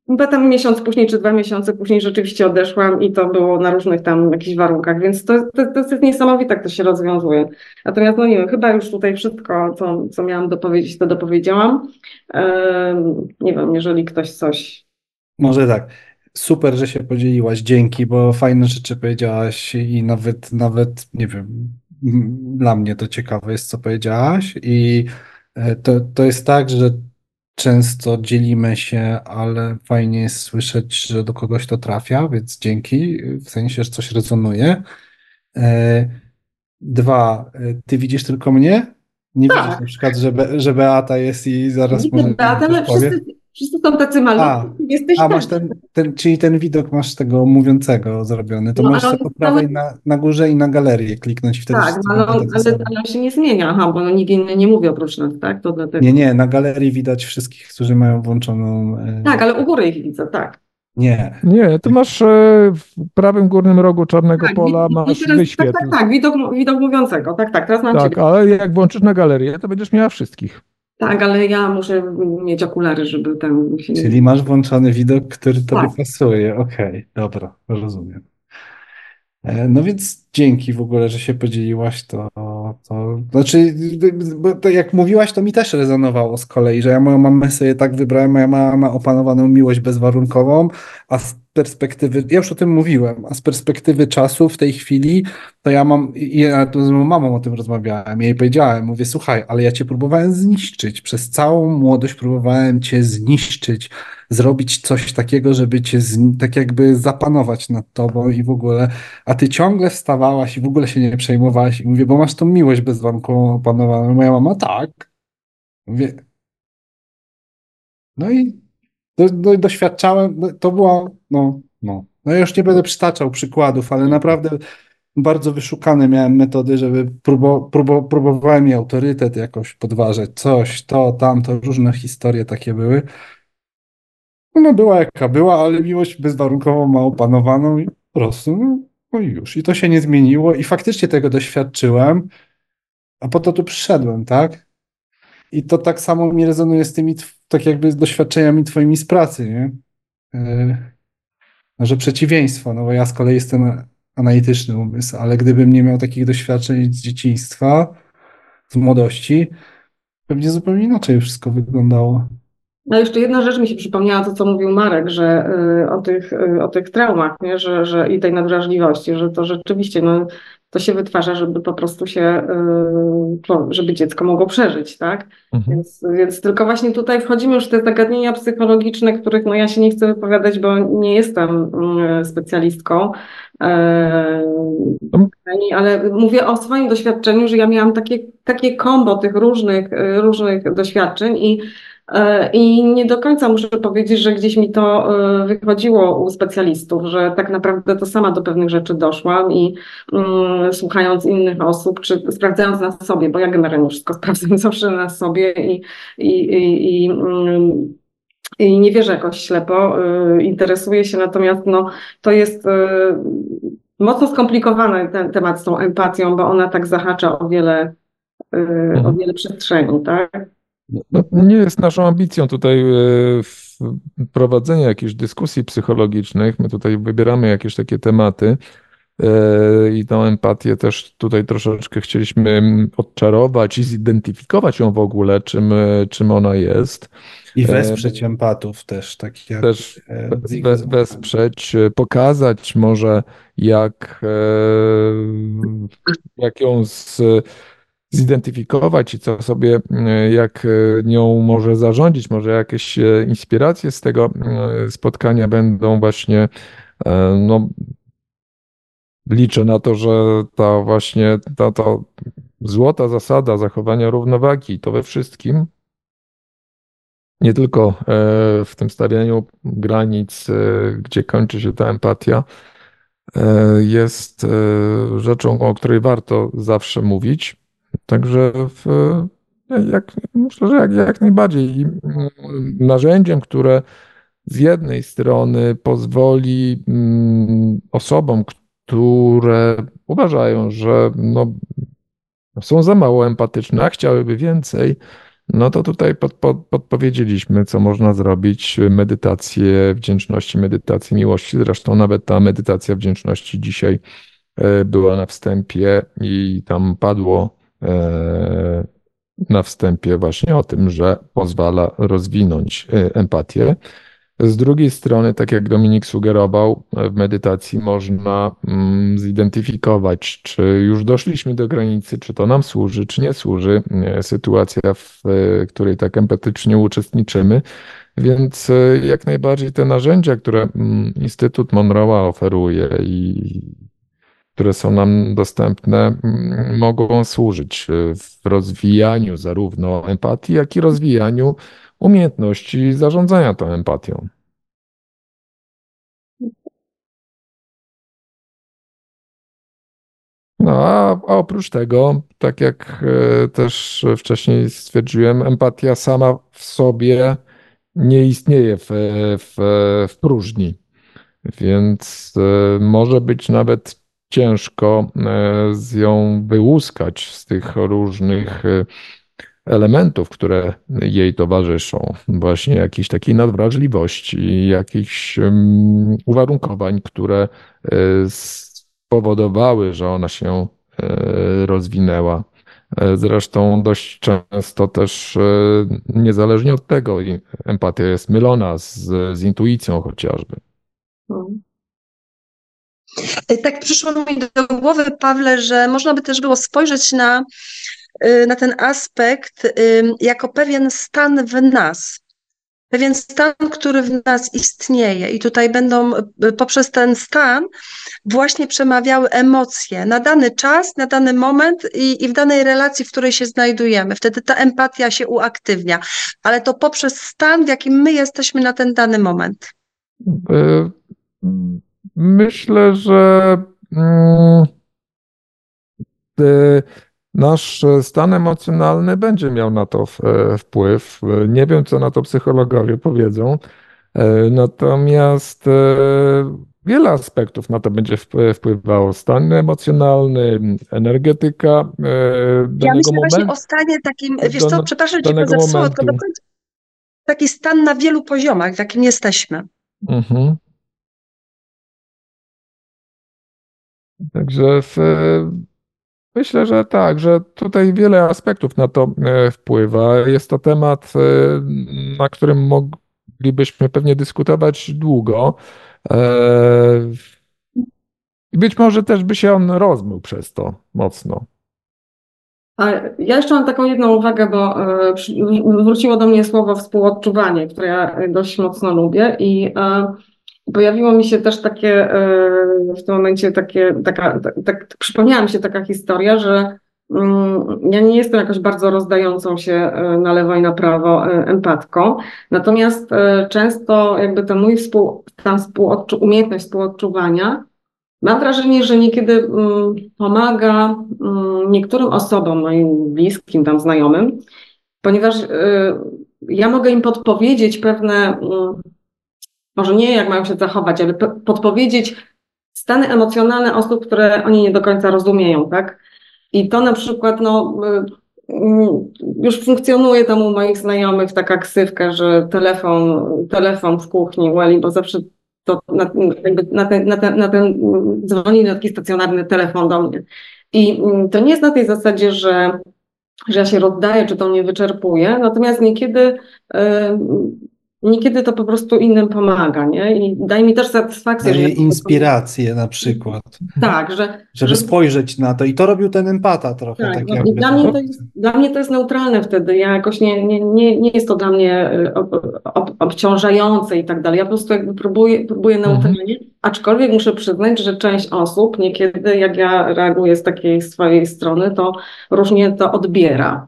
Potem miesiąc później, czy dwa miesiące później rzeczywiście odeszłam i to było na różnych tam jakichś warunkach, więc to, to, to jest niesamowite, jak to się rozwiązuje. Natomiast, no nie wiem, chyba już tutaj wszystko, co, co miałam dopowiedzieć, to dopowiedziałam. Nie wiem, jeżeli ktoś coś... Może tak. Super, że się podzieliłaś, dzięki, bo fajne rzeczy powiedziałaś i nawet, nawet, nie wiem, dla mnie to ciekawe jest, co powiedziałaś i e, to, to jest tak, że często dzielimy się, ale fajnie jest słyszeć, że do kogoś to trafia, więc dzięki, w sensie, że coś rezonuje. E, dwa, e, ty widzisz tylko mnie? Nie Tak. widzisz na przykład, że, Be, że Beata jest i zaraz Widzę może Beatę, ale wszyscy, wszyscy są tacy malutki. Jesteś A tak. masz ten, ten, czyli ten widok masz tego mówiącego zrobiony, to No, możesz sobie po prawej cały- na, na górze i na galerię kliknąć i wtedy Tak, ale tacy ale, ale on się nie zmienia, aha, bo no, nikt inny nie mówi oprócz nas, tak? To dlatego. Nie, nie, na galerii widać wszystkich, którzy mają włączoną... e, Tak, ale u góry ich widzę, tak. Nie, Nie, ty masz e, w prawym górnym rogu czarnego Tak, pola, wi- masz teraz, tak, wyświetl. tak, tak, widok, widok mówiącego, tak, tak, teraz mam Tak, ciebie. ale jak włączysz na galerię, to będziesz miała wszystkich. Tak, ale ja muszę mieć okulary, żeby ten czyli masz włączony widok, który tobie Tak. pasuje. Okej, dobra, rozumiem. E, No więc dzięki w ogóle, że się podzieliłaś, to, to znaczy, bo to jak mówiłaś, to mi też rezonowało z kolei, że ja moją mamę sobie tak wybrałem, moja mama ma opanowaną miłość bezwarunkową, a z perspektywy, ja już o tym mówiłem, a z perspektywy czasu w tej chwili, to ja mam, ja tu z moją mamą o tym rozmawiałem, jej powiedziałem, mówię, słuchaj, ale ja cię próbowałem zniszczyć, przez całą młodość próbowałem cię zniszczyć, zrobić coś takiego, żeby cię z, tak jakby zapanować nad tobą i w ogóle, a ty ciągle i w ogóle się nie przejmowałaś i mówię, bo masz tą miłość bezwarunkową opanowaną. Moja mama, tak. Mówię, no i do, do, doświadczałem, no, to była, no, no. No ja już nie będę przytaczał przykładów, ale naprawdę bardzo wyszukane miałem metody, żeby próbo, próbo, próbowałem jej autorytet jakoś podważać, coś, to, tamto, różne historie takie były. Ona była jaka była, ale miłość bezwarunkową ma opanowaną i po prostu, no, no i już. I to się nie zmieniło i faktycznie tego doświadczyłem, a po to tu przyszedłem, tak? I to tak samo mi rezonuje z tymi, tak jakby z doświadczeniami twoimi z pracy, nie? Yy, że przeciwieństwo, no bo ja z kolei jestem analityczny umysł, ale gdybym nie miał takich doświadczeń z dzieciństwa, z młodości, pewnie zupełnie inaczej wszystko wyglądało. No jeszcze jedna rzecz mi się przypomniała, to co mówił Marek, że y, o tych, y, o tych traumach, nie? Że, że i tej nadwrażliwości, że to rzeczywiście no, to się wytwarza, żeby po prostu się, y, żeby dziecko mogło przeżyć, tak? Więc, więc tylko właśnie tutaj wchodzimy już w te zagadnienia psychologiczne, których no ja się nie chcę wypowiadać, bo nie jestem y, specjalistką. E, ale mówię o swoim doświadczeniu, że ja miałam takie, takie kombo tych różnych, y, różnych doświadczeń i I nie do końca muszę powiedzieć, że gdzieś mi to e, wychodziło u specjalistów, że tak naprawdę to sama do pewnych rzeczy doszłam i mm, słuchając innych osób, czy sprawdzając na sobie, bo ja generalnie wszystko sprawdzam zawsze na sobie i, i, i, i mm, i nie wierzę jakoś ślepo, y, interesuję się, natomiast no, to jest y, mocno skomplikowany ten temat z tą empatią, bo ona tak zahacza o wiele, y, o wiele przestrzeni, tak? No, nie jest naszą ambicją tutaj e, prowadzenie jakichś dyskusji psychologicznych. My tutaj wybieramy jakieś takie tematy e, i tą empatię też tutaj troszeczkę chcieliśmy mm, odczarować i zidentyfikować ją w ogóle, czym, e, czym ona jest. I wesprzeć empatów też, tak jak Też we- wesprzeć, pokazać może, jak, jak ją z, zidentyfikować i co sobie, e, jak e, nią może zarządzić, może jakieś e, inspiracje z tego spotkania będą właśnie, no, liczę na to, że ta właśnie, ta, ta złota zasada zachowania równowagi, to we wszystkim, nie tylko w tym stawianiu granic, gdzie kończy się ta empatia, jest rzeczą, o której warto zawsze mówić. Także w, jak, myślę, że jak, jak najbardziej. Mm, narzędziem, które z jednej strony pozwoli mm, osobom, które uważają, że no, są za mało empatyczne, a chciałyby więcej, no to tutaj pod, pod, podpowiedzieliśmy, co można zrobić. Medytację wdzięczności, medytację miłości. Zresztą nawet ta medytacja wdzięczności dzisiaj e, była na wstępie i tam padło e, na wstępie właśnie o tym, że pozwala rozwinąć e, empatię. Z drugiej strony, tak jak Dominik sugerował, w medytacji można mm, zidentyfikować, czy już doszliśmy do granicy, czy to nam służy, czy nie służy sytuacja, w której tak empatycznie uczestniczymy. Więc e, jak najbardziej te narzędzia, które mm, Instytut Monroe'a oferuje i które są nam dostępne, mm, mogą służyć e, w rozwijaniu zarówno empatii, jak i rozwijaniu umiejętności zarządzania tą empatią. No, a, oprócz tego, tak jak e, też wcześniej stwierdziłem, empatia sama w sobie nie istnieje w, w, w próżni. Więc e, może być nawet ciężko e, z ją wyłuskać z tych różnych e, elementów, które jej towarzyszą. Właśnie jakiejś takiej nadwrażliwości, jakichś uwarunkowań, które spowodowały, że ona się rozwinęła. Zresztą dość często też e, niezależnie od tego empatia jest mylona z, z intuicją chociażby. Hmm. Tak przyszło mi do głowy, Pawle, że można by też było spojrzeć na, y, na ten aspekt y, jako pewien stan w nas pewien stan, który w nas istnieje, i tutaj będą y, poprzez ten stan właśnie przemawiały emocje na dany czas, na dany moment i, i w danej relacji, w której się znajdujemy. Wtedy ta empatia się uaktywnia, ale to poprzez stan, w jakim my jesteśmy na ten dany moment. Y, myślę, że. Mm, y, nasz stan emocjonalny będzie miał na to e, wpływ. Nie wiem, co na to psychologowie powiedzą, e, natomiast e, wiele aspektów na to będzie wpływało. Stan emocjonalny, energetyka Ja myślę momentu, właśnie o stanie takim, wiesz co, przepraszam cię, zepsuło, tylko do końca. Taki stan na wielu poziomach, w jakim jesteśmy. Mhm. Także w, Myślę, że tak, że tutaj wiele aspektów na to e, wpływa. Jest to temat, e, na którym moglibyśmy pewnie dyskutować długo. E, I być może też by się on rozmył przez to mocno. A ja jeszcze mam taką jedną uwagę, bo wróciło do mnie słowo współodczuwanie, które ja dość mocno lubię i Pojawiło mi się też takie e, w tym momencie takie, taka, tak, tak, przypomniała mi się taka historia, że mm, ja nie jestem jakoś bardzo rozdającą się e, na lewo i na prawo e, empatką, natomiast często jakby ten mój współ, tam współodczu, umiejętność współodczuwania, mam wrażenie, że niekiedy mm, pomaga mm, niektórym osobom, moim bliskim, tam znajomym, ponieważ ja mogę im podpowiedzieć pewne może nie jak mają się zachować, ale podpowiedzieć stany emocjonalne osób, które oni nie do końca rozumieją, tak? I to na przykład, no, y, już funkcjonuje tam u moich znajomych taka ksywka, że telefon, telefon w kuchni Wally, bo zawsze to na, na, ten, na, ten, na ten dzwoni taki stacjonarny telefon do mnie. I mm, to nie jest na tej zasadzie, że, że ja się rozdaję, czy to mnie wyczerpuje, natomiast niekiedy y, niekiedy to po prostu innym pomaga, nie? I daje mi też satysfakcję. Daje że inspirację na przykład. Tak, że... Żeby że... spojrzeć na to. I to robił ten empata trochę. Tak, tak jakby. Dla, mnie to jest, dla mnie to jest neutralne wtedy. Ja jakoś nie, nie, nie, nie jest to dla mnie e, ob, ob, obciążające i tak dalej. Ja po prostu jakby próbuję, próbuję mhm. neutralnie, mhm. aczkolwiek muszę przyznać, że część osób niekiedy, jak ja reaguję z takiej swojej strony, to różnie to odbiera.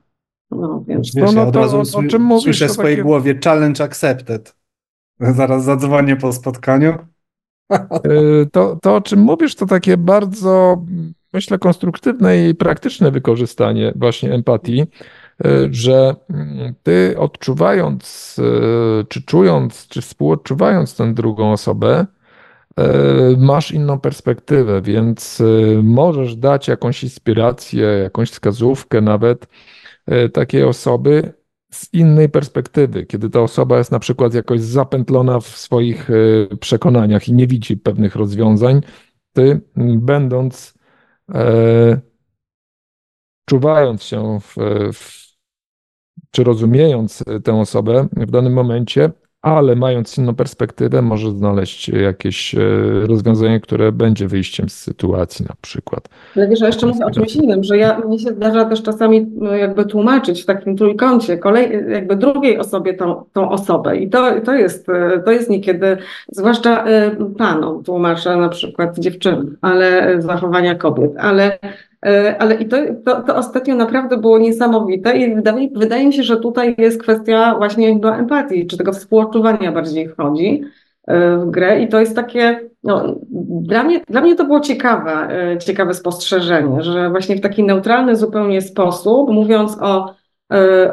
No, więc Wiesz, no, no, ja od razu o, o czym mówisz, słyszę w swojej takie... głowie challenge accepted. Zaraz zadzwonię po spotkaniu. Y, to, to, o czym mówisz, to takie bardzo, myślę, konstruktywne i praktyczne wykorzystanie właśnie empatii, y, że mm, ty odczuwając, y, czy czując, czy współodczuwając tę drugą osobę, masz inną perspektywę, więc możesz dać jakąś inspirację, jakąś wskazówkę nawet, takiej osoby z innej perspektywy, kiedy ta osoba jest na przykład jakoś zapętlona w swoich e, przekonaniach i nie widzi pewnych rozwiązań, ty będąc, e, czuwając się w, w, czy rozumiejąc tę osobę w danym momencie, ale mając inną perspektywę, może znaleźć jakieś e, rozwiązanie, które będzie wyjściem z sytuacji na przykład. Ale wiesz, ja jeszcze mówię o czymś innym, że ja, mnie się zdarza też czasami no, jakby tłumaczyć w takim trójkącie kolej, jakby drugiej osobie tą, tą osobę. I to, to, jest, e, to jest niekiedy, zwłaszcza e, panom tłumaczę na przykład dziewczyn, ale zachowania kobiet, ale ale i to, to, to, ostatnio naprawdę było niesamowite i wydaje, wydaje mi się, że tutaj jest kwestia właśnie jakby empatii, czy tego współodczuwania bardziej wchodzi e, w grę. I to jest takie, no, dla, mnie, dla mnie to było ciekawe, e, ciekawe spostrzeżenie, że właśnie w taki neutralny zupełnie sposób, mówiąc o E,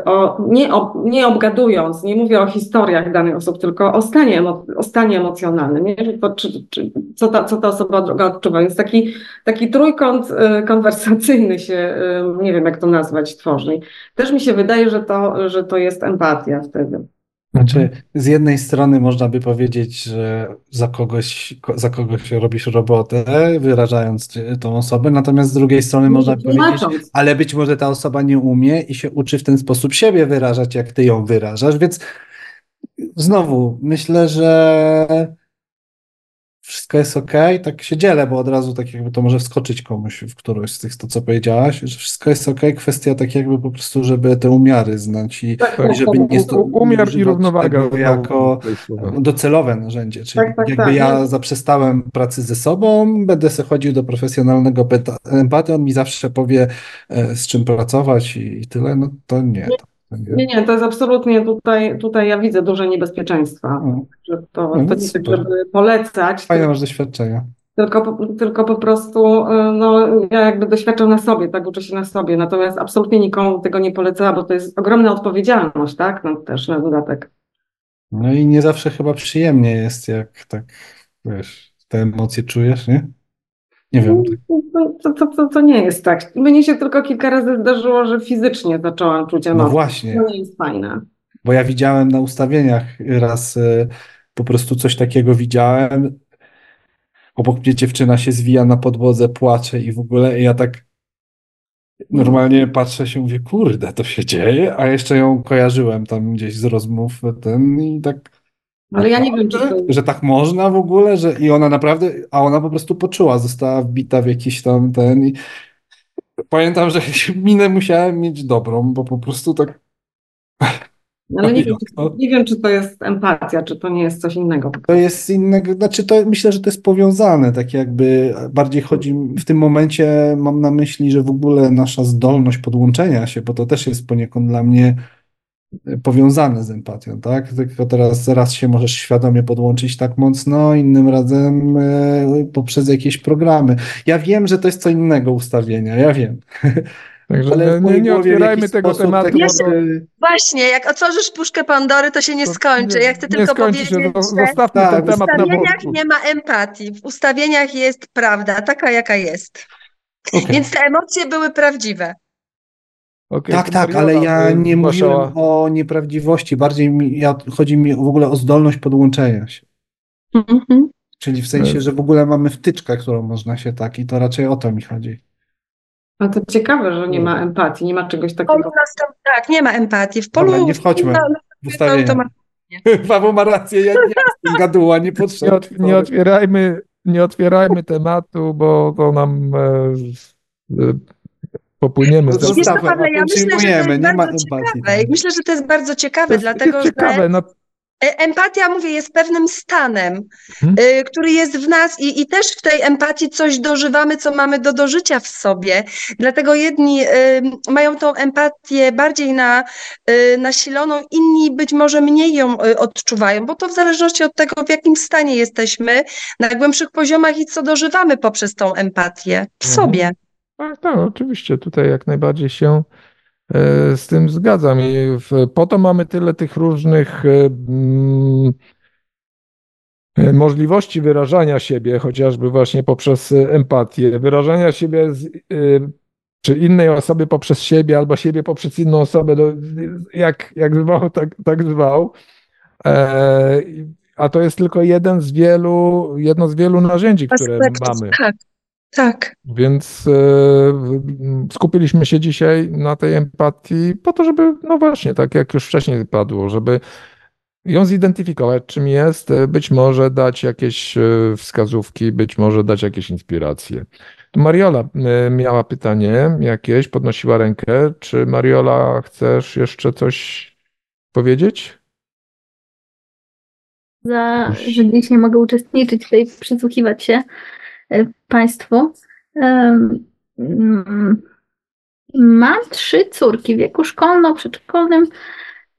o, nie, o, nie obgadując, nie mówię o historiach danych osób, tylko o stanie, o stanie emocjonalnym, nie? Czy, czy, co, ta, co ta osoba odczuwa. Jest taki, taki trójkąt e, konwersacyjny się, e, nie wiem jak to nazwać, tworzy. Też mi się wydaje, że to, że to jest empatia wtedy. Znaczy, z jednej strony można by powiedzieć, że za kogoś, za kogoś robisz robotę, wyrażając tą osobę, natomiast z drugiej strony można by powiedzieć, ale być może ta osoba nie umie i się uczy w ten sposób siebie wyrażać, jak ty ją wyrażasz, więc znowu myślę, że wszystko jest ok, tak się dzielę, bo od razu tak jakby to może wskoczyć komuś w którąś z tych, to co powiedziałaś, że wszystko jest ok, kwestia tak jakby po prostu, żeby te umiary znać i, tak, i żeby nie sto, Umiar i równowaga jako docelowe narzędzie, czyli tak, tak, jakby tak. ja zaprzestałem pracy ze sobą, będę sobie chodził do profesjonalnego empaty, on mi zawsze powie e, z czym pracować i, i tyle, no to nie. Nie, nie, to jest absolutnie tutaj, tutaj ja widzę duże niebezpieczeństwa. Że to, no, to nie żeby polecać. Fajne masz doświadczenia. Tylko, tylko po prostu y, no, ja jakby doświadczam na sobie, tak uczę się na sobie. Natomiast absolutnie nikomu tego nie polecała, bo to jest ogromna odpowiedzialność, tak? No, też na dodatek. No i nie zawsze chyba przyjemnie jest, jak tak, wiesz, te emocje czujesz, nie? Nie wiem. To, to, to, to, nie jest tak. Mnie się tylko kilka razy zdarzyło, że fizycznie zaczęłam czuć emocje. No właśnie. To nie jest fajne. Bo ja widziałem na ustawieniach raz y, po prostu coś takiego widziałem. Obok mnie dziewczyna się zwija na podłodze, płacze i w ogóle i ja tak normalnie patrzę się, mówię, kurde, to się dzieje, a jeszcze ją kojarzyłem tam gdzieś z rozmów ten i tak ale ja nie wiem, czy to... Że tak można w ogóle, że i ona naprawdę, a ona po prostu poczuła, została wbita w jakiś tam ten i pamiętam, że minę musiałem mieć dobrą, bo po prostu tak... Ale nie wiem, czy, nie wiem, czy to jest empatia, czy to nie jest coś innego. To jest innego, znaczy to myślę, że to jest powiązane, tak jakby bardziej chodzi, w tym momencie mam na myśli, że w ogóle nasza zdolność podłączenia się, bo to też jest poniekąd dla mnie powiązane z empatią, tak? Tylko teraz raz się możesz świadomie podłączyć tak mocno, innym razem e, poprzez jakieś programy. Ja wiem, że to jest co innego ustawienia, ja wiem. Także Ale nie, nie otwierajmy tego tematu. Ja się, właśnie, jak otworzysz puszkę Pandory, to się nie skończy. Ja chcę tylko powiedzieć, się, zostawmy tak, ten temat w ustawieniach nie ma empatii. W ustawieniach jest prawda, taka jaka jest. Okay. Więc te emocje były prawdziwe. Okay, tak, tak, ale ja nie mówiłem o nieprawdziwości. Bardziej mi, ja, chodzi mi w ogóle o zdolność podłączenia się. Mm -hmm. Czyli w sensie, że w ogóle mamy wtyczkę, którą można się tak, i to raczej o to mi chodzi. No to ciekawe, że nie ma empatii, nie ma czegoś takiego. tak, nie ma empatii. W polu. Dobra, nie wchodźmy w ustawienie. Paweł ma rację, ja nie jestem gaduła, nie potrzeba. Nie, nie, otwierajmy, nie otwierajmy tematu, bo to nam e, e, popłyniemy. No, Wiesz co, Pawle, ja myślę, że to jest bardzo ciekawe. Myślę, że to jest bardzo ciekawe, jest, dlatego jest ciekawe, że... No e, empatia, mówię, jest pewnym stanem, hmm. y, który jest w nas i, i też w tej empatii coś dożywamy, co mamy do dożycia w sobie. Dlatego jedni y, mają tą empatię bardziej na, y, nasiloną, inni być może mniej ją odczuwają, bo to w zależności od tego, w jakim stanie jesteśmy, na głębszych poziomach i co dożywamy poprzez tą empatię w hmm. sobie. Tak, tak, oczywiście tutaj jak najbardziej się e, z tym zgadzam. I po to mamy tyle tych różnych e, mm, e, możliwości wyrażania siebie, chociażby właśnie poprzez empatię, wyrażania siebie z, czy innej osoby poprzez siebie, albo siebie poprzez inną osobę, jak, jak zwał, tak, tak zwał. A to jest tylko jeden z wielu, jedno z wielu narzędzi, które mamy. Tak, tak. Więc e, skupiliśmy się dzisiaj na tej empatii po to, żeby, no właśnie, tak jak już wcześniej padło, żeby ją zidentyfikować, czym jest, być może dać jakieś wskazówki, być może dać jakieś inspiracje. Tu Mariola miała pytanie jakieś, podnosiła rękę. Czy Mariola chcesz jeszcze coś powiedzieć? Za, że dzisiaj mogę uczestniczyć tutaj, przysłuchiwać się Państwu. Mm, mam trzy córki w wieku szkolno-przedszkolnym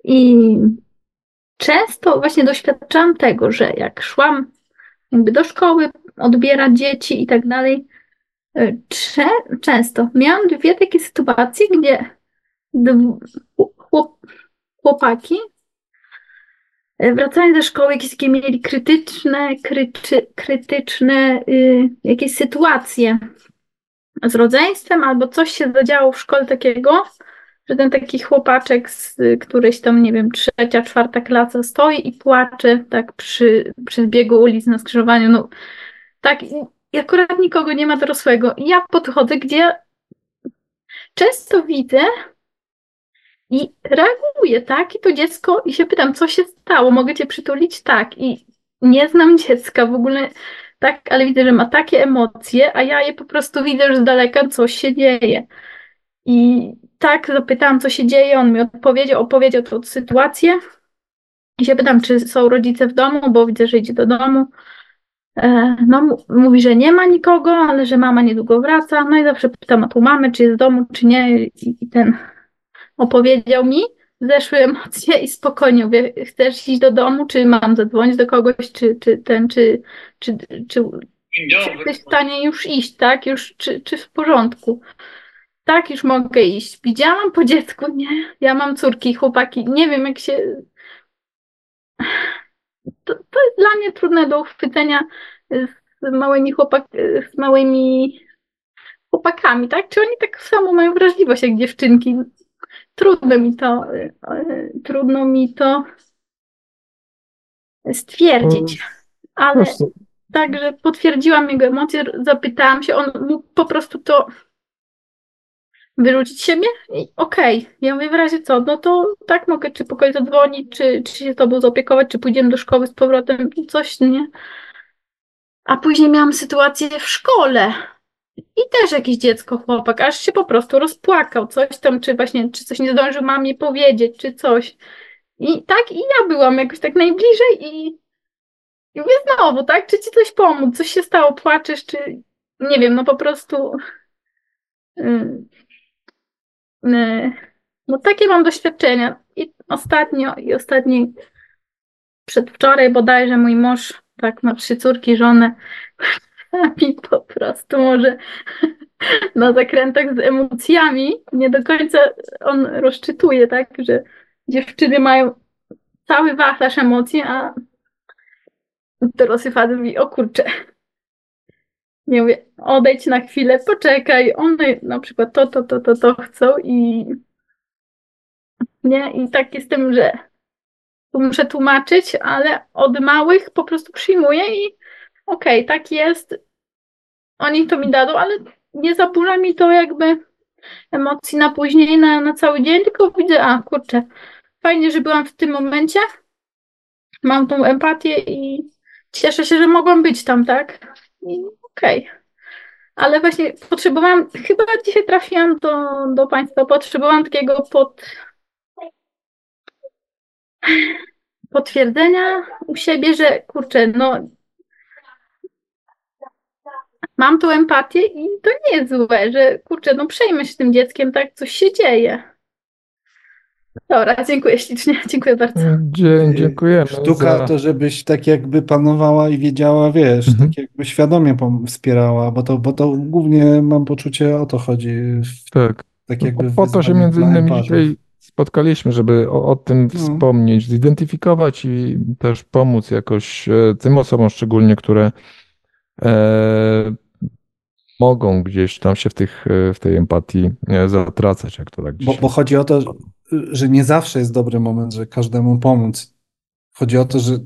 i często właśnie doświadczałam tego, że jak szłam jakby do szkoły, odbierać dzieci i tak dalej, e, często miałam dwie takie sytuacje, gdzie chłopaki e, wracając ze szkoły jakieś mieli krytyczne, kryczy, krytyczne y, jakieś sytuacje z rodzeństwem albo coś się zadziało w szkole takiego, że ten taki chłopaczek z tam, nie wiem, trzecia, czwarta klasa stoi i płacze tak przy, przy biegu ulic na skrzyżowaniu. No, tak, i akurat nikogo nie ma dorosłego. Ja podchodzę, gdzie często widzę i reaguję, tak? I to dziecko, i się pytam, co się stało? Mogę cię przytulić? Tak. I nie znam dziecka w ogóle, tak, ale widzę, że ma takie emocje, a ja je po prostu widzę, że z daleka coś się dzieje. I tak zapytałam, co się dzieje, on mi odpowiedział, opowiedział tą sytuację. I się pytam, czy są rodzice w domu, bo widzę, że idzie do domu. E, no, mówi, że nie ma nikogo, ale że mama niedługo wraca. No i zawsze pytam o tą mamę, czy jest w domu, czy nie. I ten opowiedział mi, zeszły emocje i spokojnie mówię, chcesz iść do domu, czy mam zadzwonić do kogoś, czy, czy ten, czy, czy, czy, czy jesteś w stanie już iść, tak? Już, czy, czy w porządku tak, już mogę iść. Widziałam po dziecku, nie? Ja mam córki, chłopaki, nie wiem jak się... To, to jest dla mnie trudne do uchwycenia z małymi chłopak, z małymi chłopakami, tak? Czy oni tak samo mają wrażliwość jak dziewczynki? Trudno mi to, trudno mi to stwierdzić, ale także potwierdziłam jego emocje, zapytałam się, on mógł po prostu to wyrzucić siebie i okej. Okay. Ja mówię w razie co, no to tak mogę czy pokoju zadzwonić, czy, czy się tobą zaopiekować, czy pójdziemy do szkoły z powrotem, coś, nie? A później miałam sytuację w szkole i też jakieś dziecko, chłopak, aż się po prostu rozpłakał, coś tam, czy właśnie, czy coś nie zdążył mamie powiedzieć, czy coś. I tak, i ja byłam jakoś tak najbliżej i, i mówię znowu, tak, czy ci coś pomóc, coś się stało, płaczesz, czy nie wiem, no po prostu... Yy Y, no takie mam doświadczenia. I ostatnio, i ostatni, przedwczoraj bodajże mój mąż, tak, ma trzy córki, żonę, mi po prostu może na zakrętach z emocjami, nie do końca on rozczytuje, tak, że dziewczyny mają cały wachlarz emocji, a dorosły facet mówi, o kurczę, nie mówię, odejdź na chwilę, poczekaj, one na przykład to, to, to, to, to chcą i nie, i tak jestem, że muszę tłumaczyć, ale od małych po prostu przyjmuję i okej, okay, tak jest, oni to mi dadzą, ale nie zaburza mi to jakby emocji na później, na, na cały dzień, tylko widzę, a kurczę, fajnie, że byłam w tym momencie, mam tą empatię i cieszę się, że mogłam być tam, tak? Okej. Okay. Ale właśnie potrzebowałam, chyba dzisiaj trafiłam do, do Państwa, potrzebowałam takiego pod, potwierdzenia u siebie, że kurczę, no mam tu empatię i to nie jest złe, że kurczę, no przejmę się tym dzieckiem, tak, coś się dzieje. Dobra, dziękuję ślicznie, dziękuję bardzo. Dzie dziękujemy. Sztuka za... to, żebyś tak jakby panowała i wiedziała, wiesz, mhm. tak jakby świadomie wspierała, bo to, bo to głównie mam poczucie o to chodzi. Tak. tak jakby po to się między innymi dzisiaj spotkaliśmy, żeby o, o tym no. wspomnieć, zidentyfikować i też pomóc jakoś e, tym osobom szczególnie, które e, mogą gdzieś tam się w, tych, e, w tej empatii e, zatracać, jak to tak bo, bo chodzi o to, że nie zawsze jest dobry moment, że każdemu pomóc. Chodzi o to, że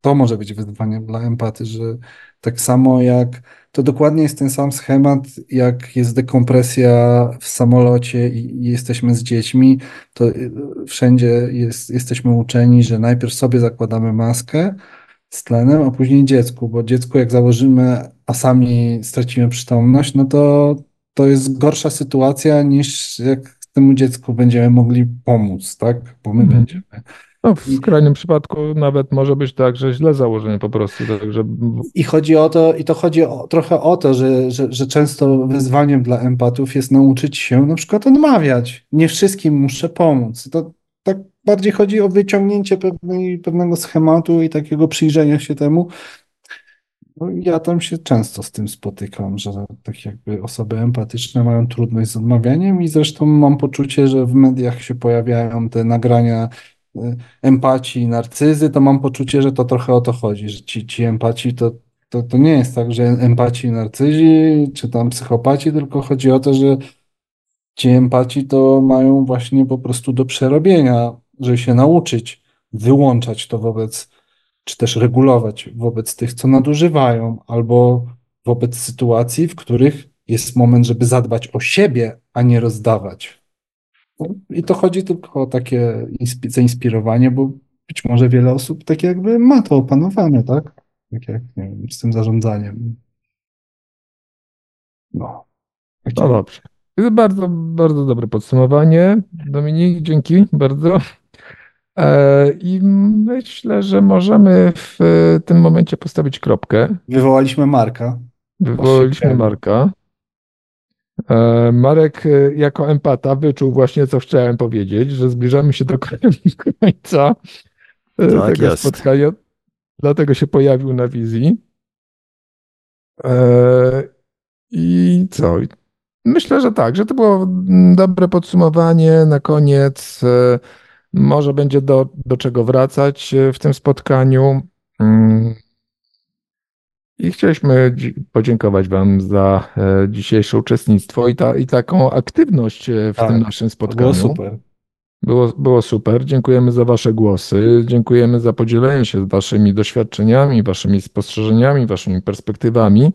to może być wyzwaniem dla empaty, że tak samo jak to dokładnie jest ten sam schemat, jak jest dekompresja w samolocie i, jesteśmy z dziećmi, to y, wszędzie jest, jesteśmy uczeni, że najpierw sobie zakładamy maskę z tlenem, a później dziecku, bo dziecku jak założymy, a sami stracimy przytomność, no to to jest gorsza sytuacja niż jak temu dziecku będziemy mogli pomóc, tak? Bo my Mhm. będziemy. No, w skrajnym przypadku nawet może być tak, że źle założenie po prostu, także I chodzi o to, i to chodzi o, trochę o to, że, że, że często wyzwaniem dla empatów jest nauczyć się na przykład odmawiać. Nie wszystkim muszę pomóc. To tak bardziej chodzi o wyciągnięcie pewnej, pewnego schematu i takiego przyjrzenia się temu. No, ja tam się często z tym spotykam, że tak jakby osoby empatyczne mają trudność z odmawianiem i zresztą mam poczucie, że w mediach się pojawiają te nagrania y, empatii, narcyzy, to mam poczucie, że to trochę o to chodzi, że ci, ci empaci to, to, to nie jest tak, że empaci i narcyzi, czy tam psychopaci, tylko chodzi o to, że ci empaci to mają właśnie po prostu do przerobienia, żeby się nauczyć wyłączać to wobec, czy też regulować wobec tych, co nadużywają, albo wobec sytuacji, w których jest moment, żeby zadbać o siebie, a nie rozdawać. No, I to chodzi tylko o takie inspi- zainspirowanie, bo być może wiele osób tak jakby ma to opanowane, tak? Tak jak, nie wiem, z tym zarządzaniem. No. no dobrze. To jest bardzo, bardzo dobre podsumowanie. Dominik, dzięki bardzo. E, I myślę, że możemy w tym momencie postawić kropkę. Wywołaliśmy Marka. Wywołaliśmy Marka. E, Marek, e, jako empata, wyczuł właśnie, co chciałem powiedzieć, że zbliżamy się do końca e, Tak tego jest. spotkania. Dlatego się pojawił na wizji. E, I co? Myślę, że tak, że to było dobre podsumowanie. Na koniec e, może będzie do, do czego wracać e, w tym spotkaniu. Mm. I chcieliśmy dzi- podziękować Wam za e, dzisiejsze uczestnictwo i, ta, i taką aktywność e, w Tak, tym naszym spotkaniu. było super. Było, było super. Dziękujemy za Wasze głosy. Dziękujemy za podzielenie się Waszymi doświadczeniami, Waszymi spostrzeżeniami, Waszymi perspektywami,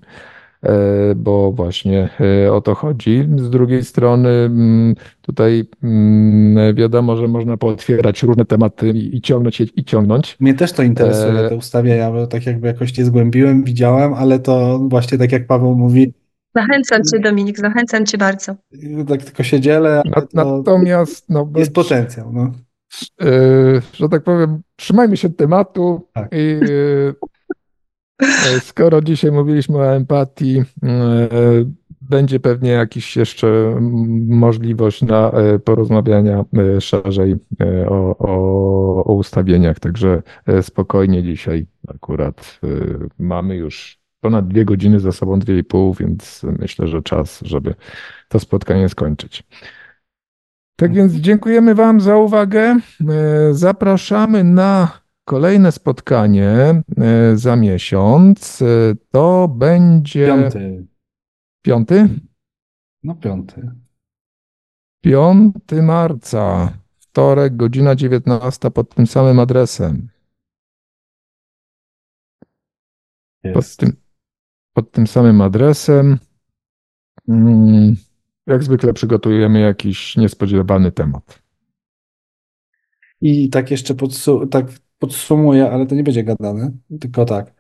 bo właśnie e, o to chodzi. Z drugiej strony, mm, tutaj mm, wiadomo, że można pootwierać różne tematy i, ciągnąć je i ciągnąć. Mnie też to interesuje, E, te ustawienia, bo tak jakby jakoś nie zgłębiłem, widziałem, ale to właśnie tak jak Paweł mówi, Zachęcam cię, Dominik, zachęcam cię bardzo. tak tylko się dzielę, Natomiast, no, jest potencjał. No. e, że tak powiem, trzymajmy się tematu Tak. i e, skoro dzisiaj mówiliśmy o empatii, e, będzie pewnie jakiś jeszcze możliwość na e, porozmawiania e, szerzej e, o, o, o ustawieniach, także e, spokojnie dzisiaj akurat e, mamy już ponad dwie godziny za sobą, dwie i pół, więc myślę, że czas, żeby to spotkanie skończyć. Tak więc dziękujemy Wam za uwagę. E, Zapraszamy na kolejne spotkanie e, za miesiąc. E, To będzie Piąty. piąty? No piąty. 5 marca, wtorek, godzina 19 pod tym samym adresem. Pod tym, pod tym samym adresem. Mm, Jak zwykle przygotujemy jakiś niespodziewany temat. I tak jeszcze podsu tak podsumuję, ale to nie będzie gadane, tylko tak.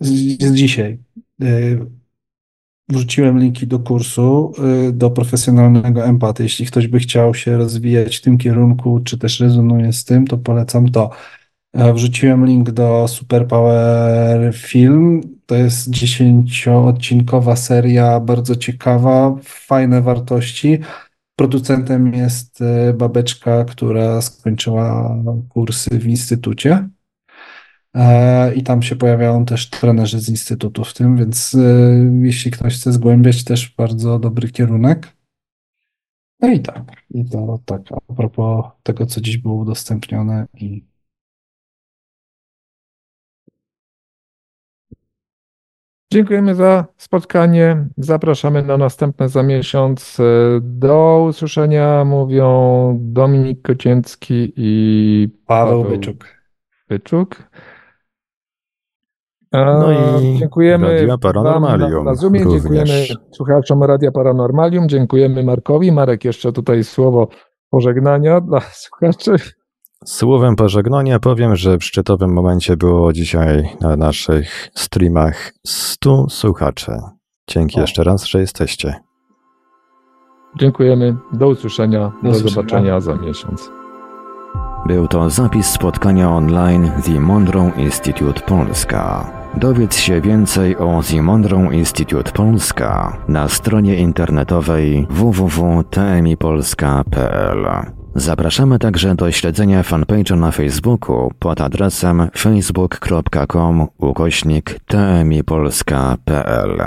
Z, z dzisiaj. Y, Wrzuciłem linki do kursu, y, do profesjonalnego empaty. Jeśli ktoś by chciał się rozwijać w tym kierunku, czy też rezonuje z tym, to polecam to. E, Wrzuciłem link do Superpower Film. To jest dziesięcioodcinkowa seria, bardzo ciekawa, fajne wartości. Producentem jest e, babeczka, która skończyła kursy w instytucie. E, I tam się pojawiają też trenerzy z instytutu w tym, więc e, jeśli ktoś chce zgłębiać, też bardzo dobry kierunek. No i tak, i to tak a propos tego, co dziś było udostępnione i Dziękujemy za spotkanie. Zapraszamy na następne za miesiąc. Do usłyszenia mówią Dominik Kocięcki i Paweł Paweł Byczuk. Pyczuk. No i dziękujemy Radia Paranormalium na, na Zoomie, również. dziękujemy słuchaczom Radia Paranormalium, dziękujemy Markowi. Marek, jeszcze tutaj słowo pożegnania dla słuchaczy. Słowem pożegnania powiem, że w szczytowym momencie było dzisiaj na naszych streamach 100 słuchaczy. Dzięki O. jeszcze raz, że jesteście. Dziękujemy, do usłyszenia, do, usłyszenia. zobaczenia za miesiąc. Był to zapis spotkania online The Monroe Institute Polska. Dowiedz się więcej o The Monroe Institute Polska na stronie internetowej www.tmipolska.pl. Zapraszamy także do śledzenia fanpage'a na Facebooku pod adresem facebook.com ukośnik tmipolska.pl.